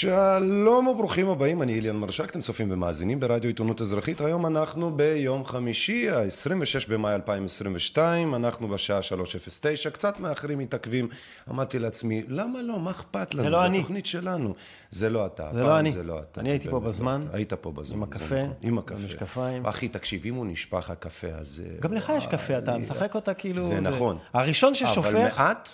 שלום וברוכים הבאים, אני איליאן מרשק, אתם צופים ומאזינים ברדיו עיתונות אזרחית. היום אנחנו ביום חמישי, ה-26 במאי 2022, אנחנו בשעה 3:09, קצת מאחרים מתעכבים. אמרתי לעצמי, למה לא? מה אכפת לנו? זה לא זו אני. התוכנית שלנו. זה לא אתה. זה לא אני. זה לא אתה. אני זה הייתי פה לא בזמן. אתה. היית פה בזמן. עם זה הקפה, נכון. עם הקפה. המשקפיים. אחי, תקשיב, אם הוא נשפך הקפה הזה... גם לך יש קפה, אתה משחק אותה כאילו... זה נכון. הראשון ששופך... אבל מעט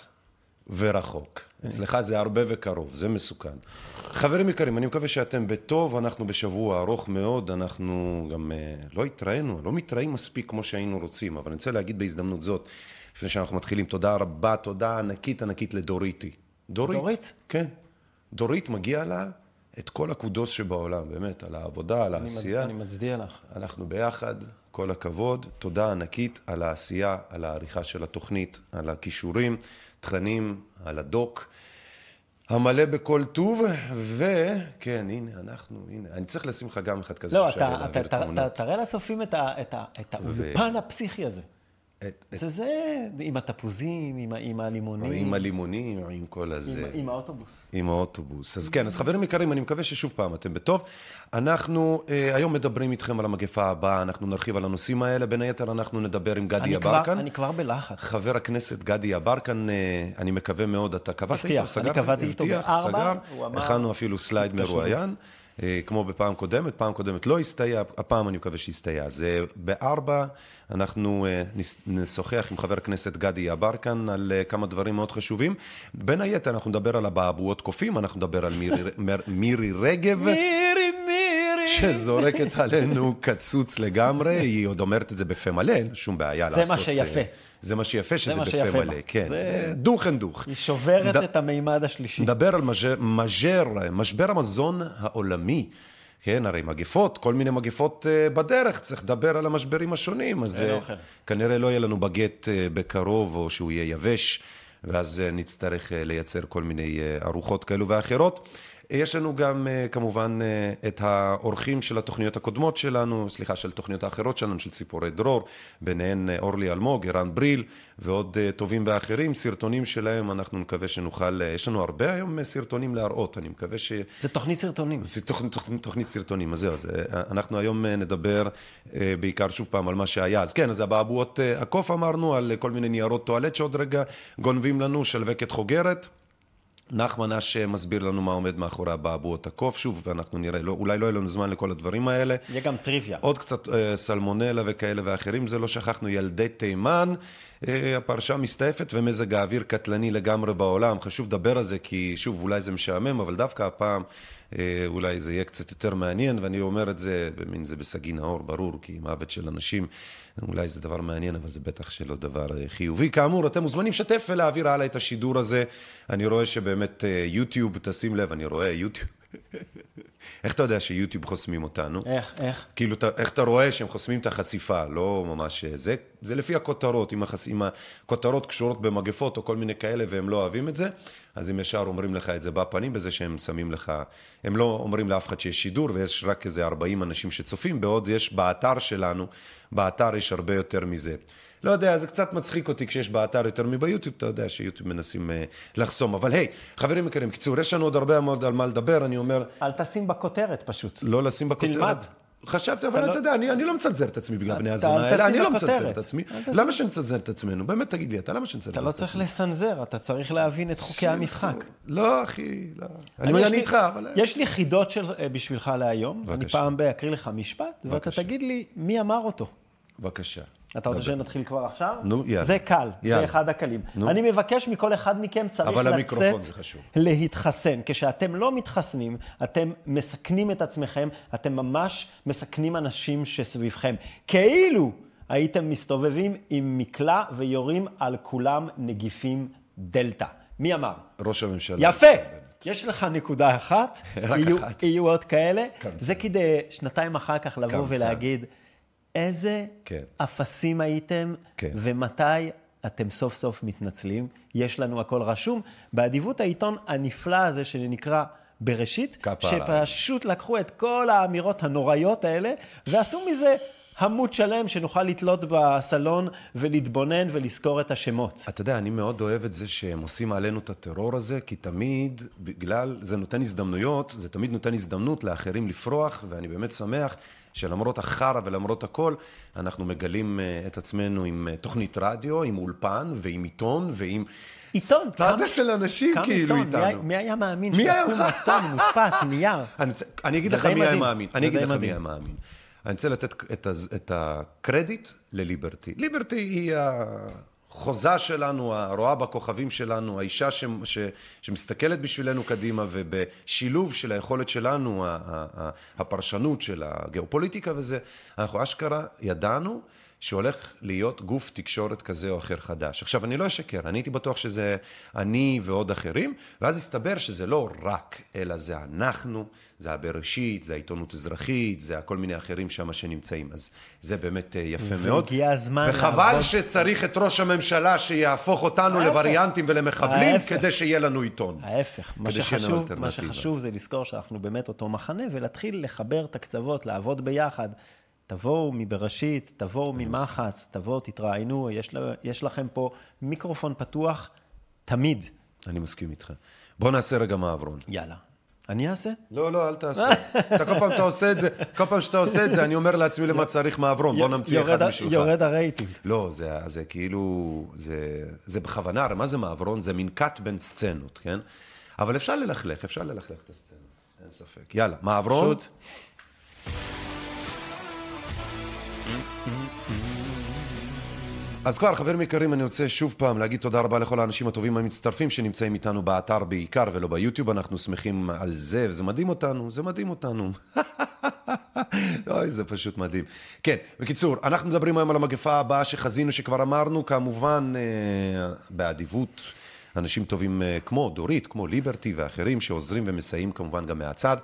ורחוק. אצלך זה הרבה וקרוב, זה מסוכן. חברים יקרים, אני מקווה שאתם בטוב, אנחנו בשבוע ארוך מאוד, אנחנו גם אה, לא התראינו, לא מתראים מספיק כמו שהיינו רוצים, אבל אני רוצה להגיד בהזדמנות זאת, לפני שאנחנו מתחילים, תודה רבה, תודה ענקית ענקית לדוריטי. דורית? דורית? כן. דורית מגיע לה את כל הקודוס שבעולם, באמת, על העבודה, על העשייה. אני מצדיע לך. אנחנו ביחד, כל הכבוד. תודה ענקית על העשייה, על העריכה של התוכנית, על הכישורים, תכנים, על הדוק. המלא בכל טוב, וכן, הנה, אנחנו, הנה, אני צריך לשים לך גם אחד כזה לא, שאפשר אתה- להעביר אתה- אתה- תמונות. תראה לצופים את ה- את ה- את האולפן הפסיכי הזה. את- את- זה זה, עם התפוזים, עם עם הלימונים. עם הלימונים, עם כל הזה. עם- עם האוטובוס. עם האוטובוס. אז כן, אז חברים יקרים, אני מקווה ששוב פעם אתם בטוב. אנחנו אה, היום מדברים איתכם על המגפה הבאה, אנחנו נרחיב על הנושאים האלה. בין היתר אנחנו נדבר עם גדי אני יברקן. אני כבר בלחץ. חבר הכנסת גדי יברקן, אה, אני מקווה מאוד, אתה קבעת הבטיח, איתו, אני סגרת? קבעתי איתו הבטיח, בארבע, הוא אמר- הכנו אפילו סלייד. מרואיין, כמו בפעם קודמת, פעם קודמת לא הסתייע, הפעם אני מקווה שיסתייע. אז אה, בארבע אנחנו אה, נשוחח עם חבר הכנסת גדי יברקן על אה, כמה דברים מאוד חשובים. בין היתר אנחנו נדבר על אבעבועות קופים, אנחנו נדבר על מירי- מר- מירי רגב. מירי, מירי. שזורקת עלינו קצוץ לגמרי, היא עוד אומרת את זה בפה מלא, אין שום בעיה זה מה לעשות... שיפה. אה, זה מה שיפה, שזה מה בפה שיפה מלא, בה. כן. זה- אה, דוך אין דוך. היא שוברת ד- את המימד השלישי. נדבר על מז'ר, מז'ר, משבר המזון העולמי. כן, הרי מגפות, כל מיני מגפות אה, בדרך, צריך לדבר על המשברים השונים. אז אה. כנראה לא יהיה לנו בגט בקרוב, או שהוא יהיה יבש, ואז נצטרך לייצר כל מיני ארוחות כאלו ואחרות. יש לנו גם אה, כמובן אה, את האורחים של התוכניות הקודמות שלנו, סליחה, של התוכניות האחרות שלנו, של ציפורי דרור, ביניהן אה, אורלי אלמוג, ערן בריל ועוד טובים ואחרים, סרטונים שלהם, אנחנו נקווה שנוכל, יש לנו הרבה היום סרטונים להראות, אני מקווה ש... זה תוכנית סרטונים. זה תוכנית, תוכנית, תוכנית סרטונים, אז זהו, אז אנחנו היום נדבר בעיקר שוב פעם על מה שהיה. אז כן, אז אבעבועות אה, הקוף אמרנו, על כל מיני ניירות טואלט שעוד רגע גונבים לנו, שלווקת חוגרת. נחמן אש מסביר לנו מה עומד מאחורי אבעבועות הקוף, שוב, ואנחנו נראה, לא, אולי לא יהיה לנו זמן לכל הדברים האלה. יהיה גם טריוויה. עוד קצת אה, סלמונלה וכאלה ואחרים, זה לא שכחנו ילדי תימן, אה, הפרשה מסתעפת ומזג האוויר קטלני לגמרי בעולם, חשוב לדבר על זה כי שוב אולי זה משעמם, אבל דווקא הפעם אה, אולי זה יהיה קצת יותר מעניין, ואני אומר את זה, במין זה בסגי נאור, ברור, כי מוות של אנשים, אולי זה דבר מעניין, אבל זה בטח שלא דבר אה, חיובי. כאמור, אתם מוזמנים לשתף ולהעביר הלאה את השידור הזה, אני רואה שבאמת אה, יוטיוב, תשים לב, אני רואה יוטיוב. איך אתה יודע שיוטיוב חוסמים אותנו? איך, איך? כאילו, אתה, איך אתה רואה שהם חוסמים את החשיפה, לא ממש... זה, זה לפי הכותרות, אם, החס, אם הכותרות קשורות במגפות או כל מיני כאלה והם לא אוהבים את זה, אז הם ישר אומרים לך את זה בפנים בזה שהם שמים לך... הם לא אומרים לאף אחד שיש שידור ויש רק איזה 40 אנשים שצופים, בעוד יש באתר שלנו, באתר יש הרבה יותר מזה. לא יודע, זה קצת מצחיק אותי כשיש באתר יותר מביוטיוב, אתה יודע שיוטיוב מנסים uh, לחסום. אבל היי, חברים יקרים, קיצור, יש לנו עוד הרבה מאוד על מה לדבר, אני אומר, אל תשים בכותרת פשוט. לא לשים בכותרת. תלמד. חשבתי, אבל אתה אתה לא- יודע, אני, אני לא מצנזר את עצמי בגלל בני הזונה האלה, אני לא. מצנזר את עצמי. למה שנצנזר את עצמנו? באמת, תגיד לי, אתה למה שנצנזר את אתה עצמנו? לא צריך לסנזר, אתה צריך להבין את חוקי המשחק. לא, אחי, לא. אני, איתך, אבל... יש לי חידות אה, בשבילך להיום. אני. פעם באקריא לך משפט, ואתה. תגיד לי מי אמר אותו. בבקשה. אתה רוצה דבר. שנתחיל כבר עכשיו? נו, יאללה. זה קל, יאללה. זה אחד הקלים. נו. אני מבקש מכל אחד מכם צריך לצאת זה חשוב. להתחסן. כשאתם לא מתחסנים, אתם מסכנים את עצמכם, אתם ממש מסכנים אנשים שסביבכם. כאילו הייתם מסתובבים עם מקלע ויורים על כולם נגיפים דלתא. מי אמר? ראש הממשלה. יפה! יש לך נקודה אחת, יהיו, אחת. יהיו עוד כאלה. קמצן. זה כדי שנתיים אחר כך לבוא קמצן. ולהגיד, איזה כן. אפסים הייתם, כן. ומתי אתם סוף סוף מתנצלים. יש לנו הכל רשום. באדיבות העיתון הנפלא הזה שנקרא בראשית. שפשוט לקחו את כל האמירות הנוראיות האלה, ועשו מזה עמוד שלם שנוכל לתלות בסלון ולהתבונן ולזכור את השמות. אתה יודע, אני מאוד אוהב את זה שהם עושים עלינו את הטרור הזה, כי תמיד, בגלל, זה נותן הזדמנויות, זה תמיד נותן הזדמנות לאחרים לפרוח, ואני באמת שמח שלמרות החרא ולמרות הכל, אנחנו מגלים אה, את עצמנו עם אה, תוכנית רדיו, עם אולפן ועם עיתון ועם... עיתון, סטאדה כמה- של אנשים כמה כאילו עיתון? מי איתנו. מי היה מאמין מי שיקום עיתון מודפס, נייר? אני, אני אגיד לך מי היה. מאמין. אני אגיד לך מי. היה מאמין. אני רוצה לתת את, את הקרדיט לליברטי. ליברטי היא החוזה שלנו, הרואה בכוכבים שלנו, האישה ש, ש, שמסתכלת בשבילנו קדימה, ובשילוב של היכולת שלנו, הפרשנות של הגיאופוליטיקה וזה, אנחנו אשכרה ידענו שהולך להיות גוף תקשורת כזה או אחר חדש. עכשיו, אני לא אשקר, אני הייתי בטוח שזה אני ועוד אחרים, ואז הסתבר שזה לא רק, אלא זה אנחנו, זה הבראשית, זה העיתונות אזרחית, זה כל מיני אחרים שם שנמצאים. אז זה באמת אה, יפה מאוד. והגיע הזמן וחבל לעבוד- שצריך את ראש הממשלה שיהפוך אותנו ההפך. לווריאנטים ולמחבלים, ההפך. כדי שיהיה לנו עיתון. ההפך, מה שחשוב, מה. שחשוב זה לזכור שאנחנו באמת אותו מחנה ולהתחיל לחבר את הקצוות, לעבוד ביחד. תבואו מבראשית, תבואו ממחץ, תבואו, תתראיינו, יש, לה, יש לכם פה מיקרופון פתוח תמיד. אני מסכים איתך. בוא נעשה רגע מעברון. יאללה. אני אעשה? לא, לא, אל תעשה. אתה כל פעם אתה עושה את זה, כל פעם שאתה עושה את זה, אני אומר לעצמי למה צריך מעברון, בוא נמציא אחד משלך. יורד הרייטינג. לא, זה, זה כאילו, זה, זה בכוונה, הרי מה זה מעברון? זה מין קאט בין סצנות, כן? אבל אפשר ללכלך, אפשר ללכלך את הסצנות, אין ספק. יאללה, מעברון. פשוט. אז כבר, חברים יקרים, אני רוצה שוב פעם להגיד תודה רבה לכל האנשים הטובים המצטרפים שנמצאים איתנו באתר בעיקר ולא ביוטיוב, אנחנו שמחים על זה, וזה מדהים אותנו, זה מדהים אותנו. אוי, זה פשוט מדהים. כן, בקיצור, אנחנו מדברים היום על המגפה הבאה שחזינו, שכבר אמרנו, כמובן, אה, באדיבות. אנשים טובים אה, כמו דורית, כמו ליברטי ואחרים שעוזרים ומסייעים כמובן גם מהצד,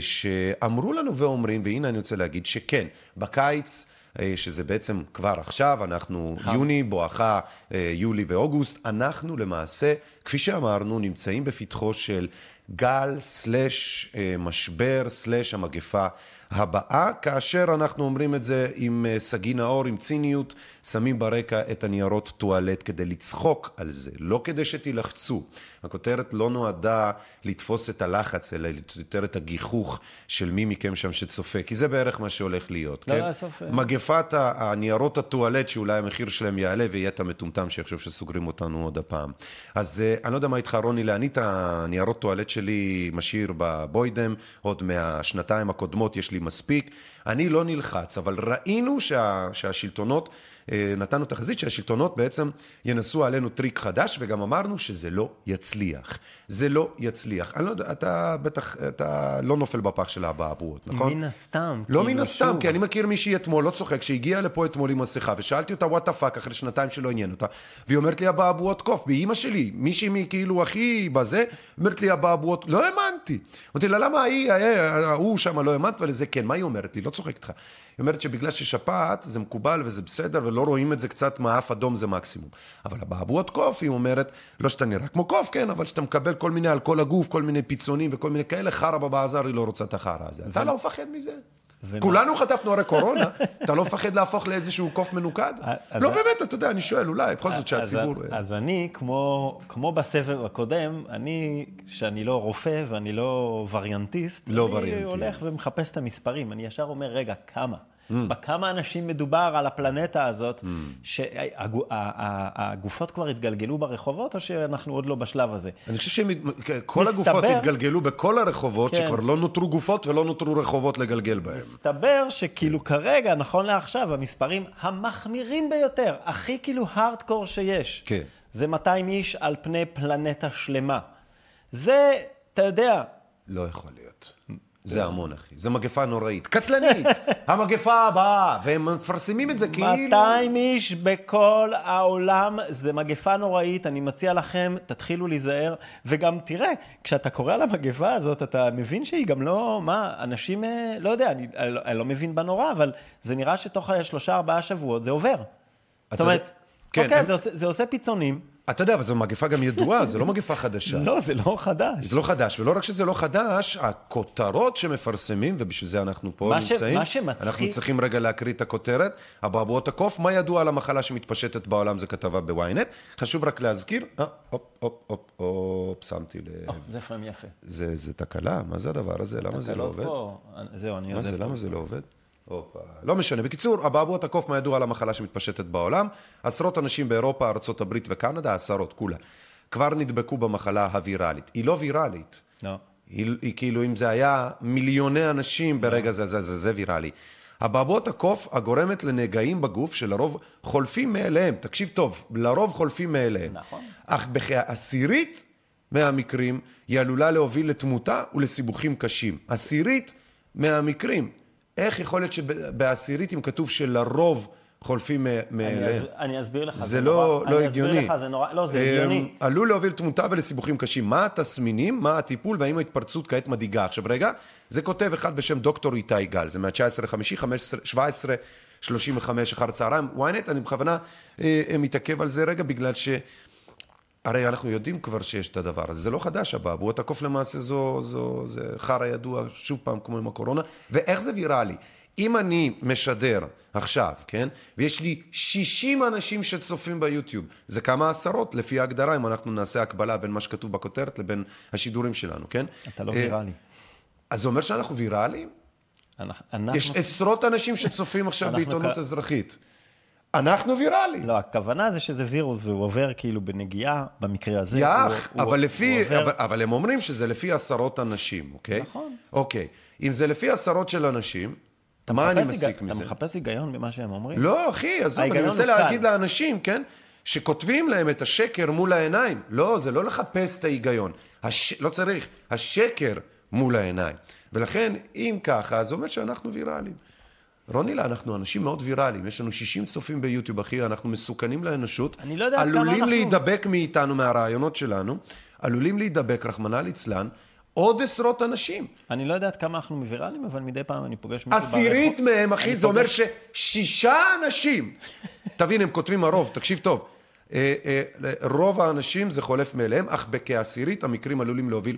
שאמרו לנו ואומרים, והנה אני רוצה להגיד שכן, בקיץ, אה, שזה בעצם כבר עכשיו, אנחנו יוני, בואכה אה, יולי ואוגוסט, אנחנו למעשה, כפי שאמרנו, נמצאים בפתחו של גל סלש אה, משבר סלש המגפה הבאה, כאשר אנחנו אומרים את זה עם אה, סגי נאור, עם ציניות, שמים ברקע את הניירות טואלט כדי לצחוק על זה, לא כדי שתילחצו. הכותרת לא נועדה לתפוס את הלחץ, אלא יותר את הגיחוך של מי מכם שם שצופה, כי זה בערך מה שהולך להיות, לא, כן? לא, סוף. מגפת הניירות הטואלט, שאולי המחיר שלהם יעלה ויהיה את המטומטם שיחשוב שסוגרים אותנו עוד הפעם. אז אה, אני לא יודע מה איתך, רוני, לאני את הניירות טואלט שלי משאיר בבוידם, עוד מהשנתיים הקודמות יש לי מספיק. אני לא נלחץ, אבל ראינו שה, שהשלטונות, נתנו תחזית שהשלטונות בעצם ינסו עלינו טריק חדש, וגם אמרנו שזה לא יצליח. זה לא יצליח. אני לא יודע, אתה בטח, אתה לא נופל בפח של האבעבועות, נכון? מן הסתם. לא כאילו, מן הסתם, שוב, כי אני מכיר מישהי אתמול, לא צוחק, שהגיעה לפה אתמול עם מסכה, ושאלתי אותה what the fuck, אחרי שנתיים שלא עניין אותה, והיא אומרת לי אבעבועות קוף, באימא שלי, מישהי מכאילו הכי בזה, אומרת לי אבעבועות, לא האמנתי. אמרתי לה, למה ההיא, אה, ההוא שם לא האמנת, ולזה כן, מה היא אומרת לי? לא צוחקת איתך. היא אומרת שבגלל ששפעת זה מקובל וזה בסדר, ולא רואים את זה קצת מאף אדום זה מקסימום. אבל אבעבועות קוף, היא אומרת, לא שאתה נראה כמו קוף, כן, אבל שאתה מקבל כל מיני על כל הגוף, כל מיני פיצונים וכל מיני כאלה, חרא בבעזר, היא לא רוצה את החרא הזה. אתה לא מפחד מזה? ומה? כולנו חטפנו הרי קורונה, אתה לא מפחד להפוך לאיזשהו קוף מנוקד? אז- לא באמת, אתה יודע, אני שואל, אולי, בכל זאת אז, שהציבור... אז אני, כמו, כמו בסבב הקודם, אני, שאני לא רופא ואני לא וריאנטיסט, לא אני וריאנטיסט. הולך ומחפש את המספרים. אני ישר אומר, רגע, כמה? בכמה אנשים מדובר על הפלנטה הזאת, שהגופות כבר התגלגלו ברחובות, או שאנחנו עוד לא בשלב הזה? אני חושב שכל מסתבר- הגופות התגלגלו בכל הרחובות, כן. שכבר לא נותרו גופות ולא נותרו רחובות לגלגל בהם. מסתבר שכאילו כרגע, נכון לעכשיו, המספרים המחמירים ביותר, הכי כאילו הארדקור שיש, כן. זה 200 איש על פני פלנטה שלמה. זה, אתה יודע, לא יכול להיות. זה המון, אחי. זה מגפה נוראית. קטלנית! המגפה הבאה! והם מפרסמים את זה כאילו... 200 איש בכל העולם, זה מגפה נוראית, אני מציע לכם, תתחילו להיזהר. וגם תראה, כשאתה קורא על המגפה הזאת, אתה מבין שהיא גם לא, מה, אנשים, אה, לא יודע, אני, אני, לא, אני לא מבין בנורא, אבל זה נראה שתוך שלושה, ארבעה שבועות זה עובר. זאת אומרת, כן, אוקיי, הם- זה עושה- זה עושה פיצונים. אתה יודע, אבל זו מגפה גם ידועה, זו לא מגפה חדשה. לא, זה לא חדש. זה לא חדש, ולא רק שזה לא חדש, הכותרות שמפרסמים, ובשביל זה אנחנו פה מה ש- נמצאים, מה שמצחיק- אנחנו צריכים רגע להקריא את הכותרת, אבעבועות הקוף, מה ידוע על המחלה שמתפשטת בעולם, זו כתבה בוויינט. חשוב רק להזכיר, אה, הופ, הופ, הופ, הופ, שמתי לב. זה פריים יפה. זה, זה תקלה, מה זה הדבר הזה? למה זה לא עובד? פה, זהו, אני מה עוזב. זה, למה זה לא עובד? הופה. לא משנה. בקיצור, אבעבועות הקוף, מה ידוע על המחלה שמתפשטת בעולם? עשרות אנשים באירופה, ארה"ב וקנדה, עשרות, כולה, כבר נדבקו במחלה הוויראלית. היא לא ויראלית. לא. היא, היא כאילו, אם זה היה מיליוני אנשים ברגע זה, זה, זה, זה ויראלי. אבעבועות הקוף הגורמת לנגעים בגוף שלרוב חולפים מאליהם. תקשיב טוב, לרוב חולפים מאליהם. נכון. אך בכעשירית מהמקרים היא עלולה להוביל לתמותה ולסיבוכים קשים. עשירית מהמקרים. איך יכול להיות שבעשירית אם כתוב שלרוב חולפים אני מאליהם? אני אסביר לך. זה נורא- לא, לא הגיוני. אני אסביר לך, זה נורא, לא, זה אה, הגיוני. עלול להוביל תמותה ולסיבוכים קשים. מה התסמינים, מה הטיפול והאם ההתפרצות כעת מדאיגה. עכשיו רגע, זה כותב אחד בשם דוקטור איתי גל, זה מה-19 לחמישי, 15, 17, 35 אחר צהריים. ynet, אני בכוונה אה, אה, מתעכב על זה רגע בגלל ש... הרי אנחנו יודעים כבר שיש את הדבר הזה, זה לא חדש אבעבועות הקוף למעשה זו, זו, זה חרא ידוע, שוב פעם כמו עם הקורונה, ואיך זה ויראלי? אם אני משדר עכשיו, כן, ויש לי 60 אנשים שצופים ביוטיוב, זה כמה עשרות לפי ההגדרה, אם אנחנו נעשה הקבלה בין מה שכתוב בכותרת לבין השידורים שלנו, כן? אתה לא אה, ויראלי. אז זה אומר שאנחנו ויראליים? אנחנו-. יש עשרות אנשים שצופים עכשיו בעיתונות כ- אזרחית. אנחנו ויראליים. לא, הכוונה זה שזה וירוס והוא עובר כאילו בנגיעה, במקרה הזה. יח, הוא- הוא- אבל לפי, הוא עובר- אבל, אבל הם אומרים שזה לפי עשרות אנשים, אוקיי? נכון. אוקיי. אם זה לפי עשרות של אנשים, מה אני מסיק היג- מזה? אתה מחפש היגיון במה שהם אומרים? לא, אחי, עזוב, אני מנסה הוא. להגיד לאנשים, כן? שכותבים להם את השקר מול העיניים. לא, זה לא לחפש את ההיגיון. הש... לא צריך, השקר מול העיניים. ולכן, אם ככה, זה אומר שאנחנו ויראליים. רונילה, אנחנו אנשים מאוד ויראליים, יש לנו 60 צופים ביוטיוב, אחי, אנחנו מסוכנים לאנושות. אני לא יודע כמה עלולים אנחנו- להידבק מאיתנו, מהרעיונות שלנו, עלולים להידבק, רחמנא ליצלן, עוד עשרות אנשים. אני לא יודע עד כמה אנחנו ויראליים, אבל מדי פעם אני פוגש מישהו עשירית ברחוב- מהם, אחי, זה אומר פוגש- ששישה אנשים, תבין, הם כותבים הרוב, תקשיב טוב, אה, אה, רוב האנשים זה חולף מאליהם, אך בכעשירית המקרים עלולים להוביל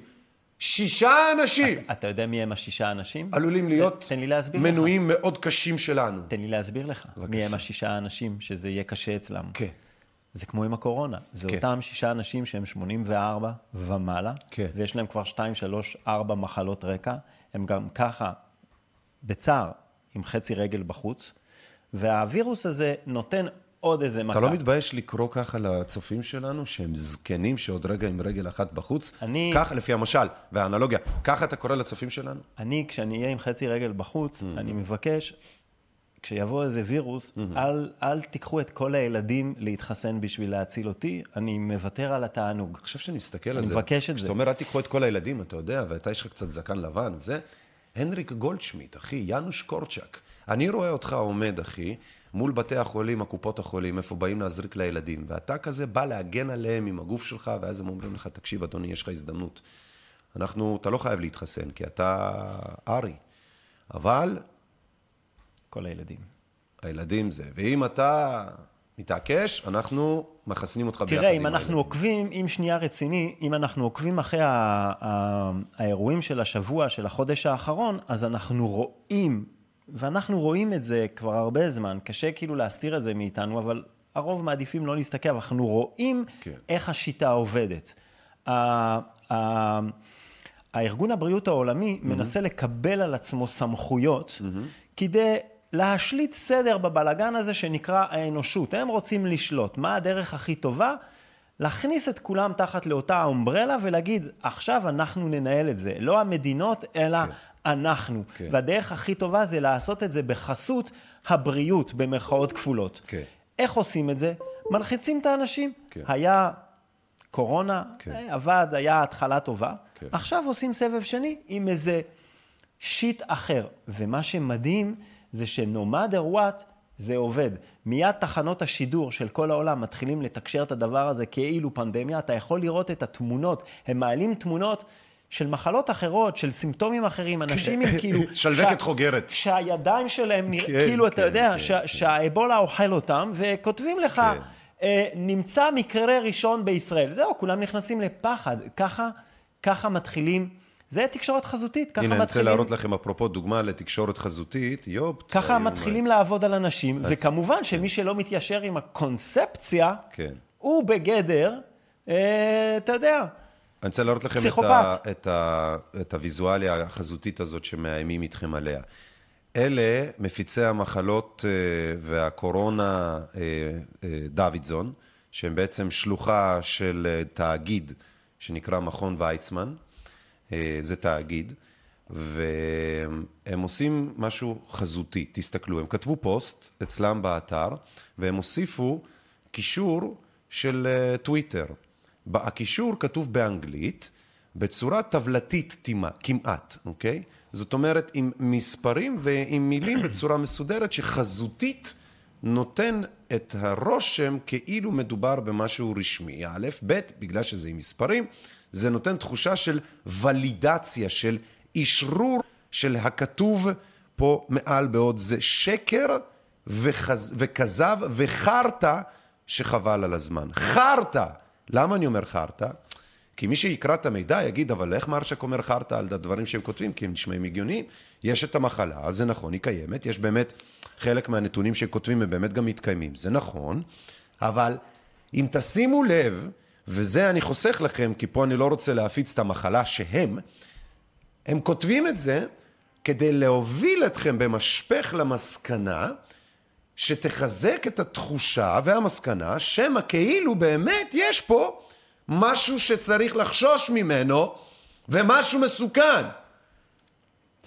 שישה אנשים, אתה יודע מי הם השישה אנשים? עלולים להיות תן לי להסביר לך. מנויים מאוד קשים שלנו. תן לי להסביר לך. מי הם השישה האנשים שזה יהיה קשה אצלם. כן, זה כמו עם הקורונה. זה כן. אותם שישה אנשים שהם 84 ומעלה, כן. ויש להם כבר 2, 3, 4 מחלות רקע. הם גם ככה, בצער, עם חצי רגל בחוץ, והווירוס הזה נותן עוד איזה מכה. אתה לא מתבייש לקרוא ככה לצופים שלנו, שהם זקנים שעוד רגע עם רגל אחת בחוץ? אני- ככה, לפי המשל והאנלוגיה, ככה אתה קורא לצופים שלנו? אני, כשאני אהיה עם חצי רגל בחוץ, Mm-hmm. אני מבקש, כשיבוא איזה וירוס, אל, אל תיקחו את כל הילדים להתחסן בשביל להציל אותי, אני מוותר על התענוג. אני חושב שאני מסתכל על אני זה. מבקש את זה. כשאתה אומר, אל תיקחו את כל הילדים, אתה יודע, ואתה יש לך קצת זקן לבן, זה הנריק גולדשמיט, אחי, יאנוש קורצ'אק. אני רואה אותך עומד, אחי, מול בתי החולים, הקופות החולים, איפה באים להזריק לילדים, ואתה כזה בא להגן עליהם עם הגוף שלך, ואז הם אומרים לך, תקשיב, אדוני, יש לך הזדמנות. אנחנו, אתה לא חייב להתחסן, כי אתה ארי. אבל כל הילדים. הילדים זה. ואם אתה מתעקש, אנחנו מחסנים אותך ביחד עם תראה, אם הילדים. אנחנו עוקבים, אם שנייה רציני, אם אנחנו עוקבים אחרי ה- ה- האירועים של השבוע, של החודש האחרון, אז אנחנו רואים, ואנחנו רואים את זה כבר הרבה זמן, קשה כאילו להסתיר את זה מאיתנו, אבל הרוב מעדיפים לא להסתכל, אבל אנחנו רואים כן. איך השיטה עובדת. הארגון הבריאות העולמי מנסה לקבל על עצמו סמכויות כדי להשליט סדר בבלגן הזה שנקרא האנושות. הם רוצים לשלוט. מה הדרך הכי טובה? להכניס את כולם תחת לאותה האומברלה ולהגיד, עכשיו אנחנו ננהל את זה. לא המדינות, אלא אנחנו. כן. והדרך הכי טובה זה לעשות את זה בחסות הבריאות, במרכאות כפולות. כן. איך עושים את זה? מלחיצים את האנשים. כן. היה קורונה, כן. אה, עבד, היה התחלה טובה. כן. עכשיו עושים סבב שני עם איזה שיט אחר. ומה שמדהים זה ש-no matter what, זה עובד. מיד תחנות השידור של כל העולם מתחילים לתקשר את הדבר הזה כאילו פנדמיה. אתה יכול לראות את התמונות, הם מעלים תמונות של מחלות אחרות, של סימפטומים אחרים, אנשים עם כאילו... שלווקת חוגרת. שהידיים שלהם נראה, כן, כאילו, אתה כן, יודע, כן, שה- כן. שהאבולה אוכל אותם, וכותבים לך, כן. אה, נמצא מקרה ראשון בישראל. זהו, כולם נכנסים לפחד. ככה, ככה מתחילים, זה תקשורת חזותית, ככה הנה, אני רוצה מתחילים... להראות לכם אפרופו דוגמה לתקשורת חזותית, יופ. ככה מתחילים מה- לעבוד על אנשים, וכמובן שמי שלא מתיישר עם הקונספציה, כן. הוא בגדר, אה, אתה יודע, אני רוצה להראות לכם את, ה. את, ה, את הוויזואליה החזותית הזאת שמאיימים איתכם עליה. אלה מפיצי המחלות אה, והקורונה אה, אה, דוידזון, שהם בעצם שלוחה של תאגיד שנקרא מכון ויצמן, זה תאגיד, והם עושים משהו חזותי, תסתכלו, הם כתבו פוסט אצלם באתר, והם הוסיפו קישור של טוויטר. הקישור כתוב באנגלית, בצורה טבלתית כמעט, אוקיי? זאת אומרת, עם מספרים ועם מילים בצורה מסודרת שחזותית נותן את הרושם כאילו מדובר במשהו רשמי. א', ב', בגלל שזה עם מספרים, זה נותן תחושה של ולידציה, של אשרור של הכתוב פה מעל בעוד זה שקר. וכזב וחרטא שחבל על הזמן. חרטא! למה אני אומר חרטא? כי מי שיקרא את המידע יגיד, אבל איך מרשק אומר חרטא על הדברים שהם כותבים? כי הם נשמעים הגיוניים. יש את המחלה, זה נכון, היא קיימת, יש באמת, חלק מהנתונים שהם כותבים הם באמת גם מתקיימים, זה נכון, אבל אם תשימו לב, וזה אני חוסך לכם, כי פה אני לא רוצה להפיץ את המחלה שהם, הם כותבים את זה כדי להוביל אתכם במשפך למסקנה שתחזק את התחושה והמסקנה שמא כאילו באמת יש פה משהו שצריך לחשוש ממנו ומשהו מסוכן.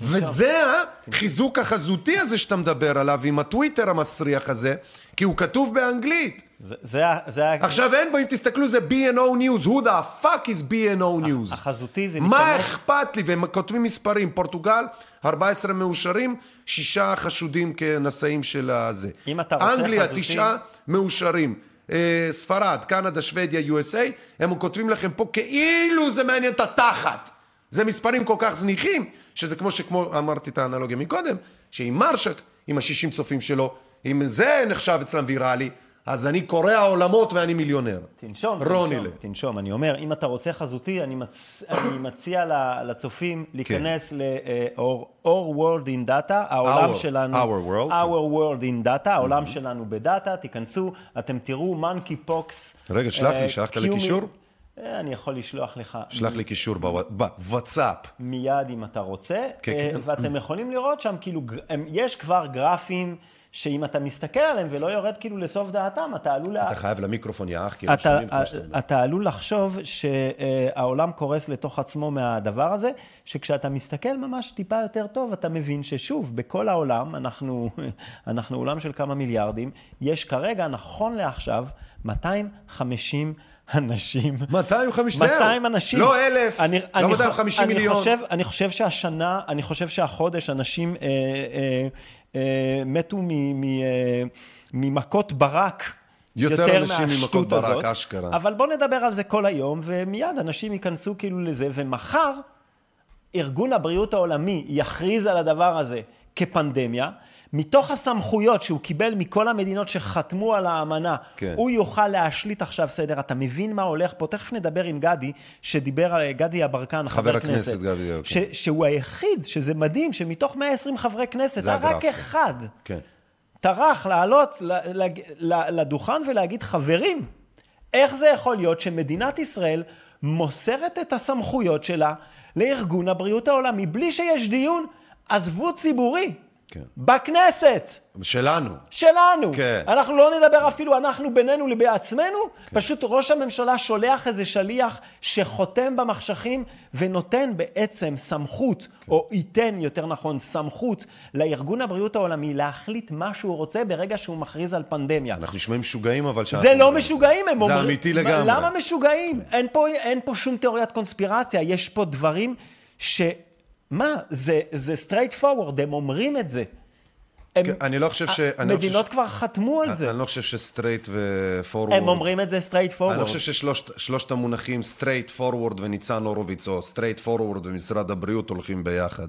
וזה החיזוק החזותי הזה שאתה מדבר עליו עם הטוויטר המסריח הזה, כי הוא כתוב באנגלית. זה, זה, זה, עכשיו אין בו, אם תסתכלו, זה B&O News, who the fuck is B&O News? החזותי זה מה להיכנס- אכפת לי? והם כותבים מספרים, פורטוגל, 14 מאושרים, שישה חשודים כנשאים של הזה. אם אתה רוצה אנגליה, חזותי- תשעה מאושרים. אה, ספרד, קנדה, שוודיה, USA, הם כותבים לכם פה כאילו זה מעניין את התחת. זה מספרים כל כך זניחים, שזה כמו שכמו אמרתי את האנלוגיה מקודם, שאם מרשק, עם ה-60 צופים שלו, אם זה נחשב אצלם ויראלי, אז אני קורע עולמות ואני מיליונר. תנשום, רונילה. תנשום, תנשום. אני אומר, אם אתה רוצה חזותי, אני, מצ... אני מציע לצופים להיכנס ל-Our World in Data, העולם Our- שלנו, Our World. Our World in Data, העולם שלנו בדאטה, תיכנסו, אתם תראו מונקי פוקס. רגע, שלח לי, שלחת לי קישור? אני יכול לשלוח לך שלח לי קישור בוו- בוואטסאפ. מיד אם אתה רוצה, כן, אה, כן. ואתם יכולים לראות שם, כאילו, יש כבר גרפים שאם אתה מסתכל עליהם ולא יורד כאילו לסוף דעתם, אתה עלול... לה- אתה חייב למיקרופון, יא אח, כי הם שומעים כמו שאתה אומר. אתה עלול לחשוב שהעולם קורס לתוך עצמו מהדבר הזה, שכשאתה מסתכל ממש טיפה יותר טוב, אתה מבין ששוב, בכל העולם, אנחנו, אנחנו עולם של כמה מיליארדים, יש כרגע, נכון לעכשיו, 250 אנשים. 250, זהו. 200 אנשים. לא אלף, אני, לא אני, 250 אני מיליון. חושב, אני חושב שהשנה, אני חושב שהחודש אנשים אה, אה, אה, מתו מ, מ, אה, ממכות ברק. יותר אנשים מהשטות ממכות ברק, הזאת. אשכרה. אבל בוא נדבר על זה כל היום, ומיד אנשים ייכנסו כאילו לזה, ומחר ארגון הבריאות העולמי יכריז על הדבר הזה כפנדמיה, מתוך הסמכויות שהוא קיבל מכל המדינות שחתמו על האמנה, כן. הוא יוכל להשליט עכשיו סדר. אתה מבין מה הולך פה? תכף נדבר עם גדי, שדיבר על גדי יברקן, חבר, חבר הכנסת גדי יברקן. ש, שהוא היחיד, שזה מדהים, שמתוך 120 חברי כנסת, זה היה רק הגרף. אחד כן. טרח לעלות לדוכן ולהגיד, חברים, איך זה יכול להיות שמדינת ישראל מוסרת את הסמכויות שלה לארגון הבריאות העולמי בלי שיש דיון? עזבו ציבורי, כן. בכנסת. שלנו. שלנו. כן. אנחנו לא נדבר אפילו אנחנו בינינו לבעצמנו, פשוט ראש הממשלה שולח איזה שליח שחותם במחשכים ונותן בעצם סמכות, או ייתן יותר נכון סמכות, לארגון הבריאות העולמי להחליט מה שהוא רוצה ברגע שהוא מכריז על פנדמיה. אנחנו נשמעים משוגעים, אבל זה לא משוגעים, הם זה אומרים... אמיתי מה- לגמרי. למה משוגעים? אין פה, אין פה שום תיאוריית קונספירציה, יש פה דברים ש... מה, זה, זה straight forward, הם אומרים את זה. הם, כן, אני לא חושב ש... אני לא מדינות חושב כבר חתמו על ש... זה. אני לא חושב ש straight ו forward... הם אומרים את זה straight forward. אני לא חושב ששלושת המונחים straight forward וניצן הורוביץ, או straight forward ומשרד הבריאות הולכים ביחד.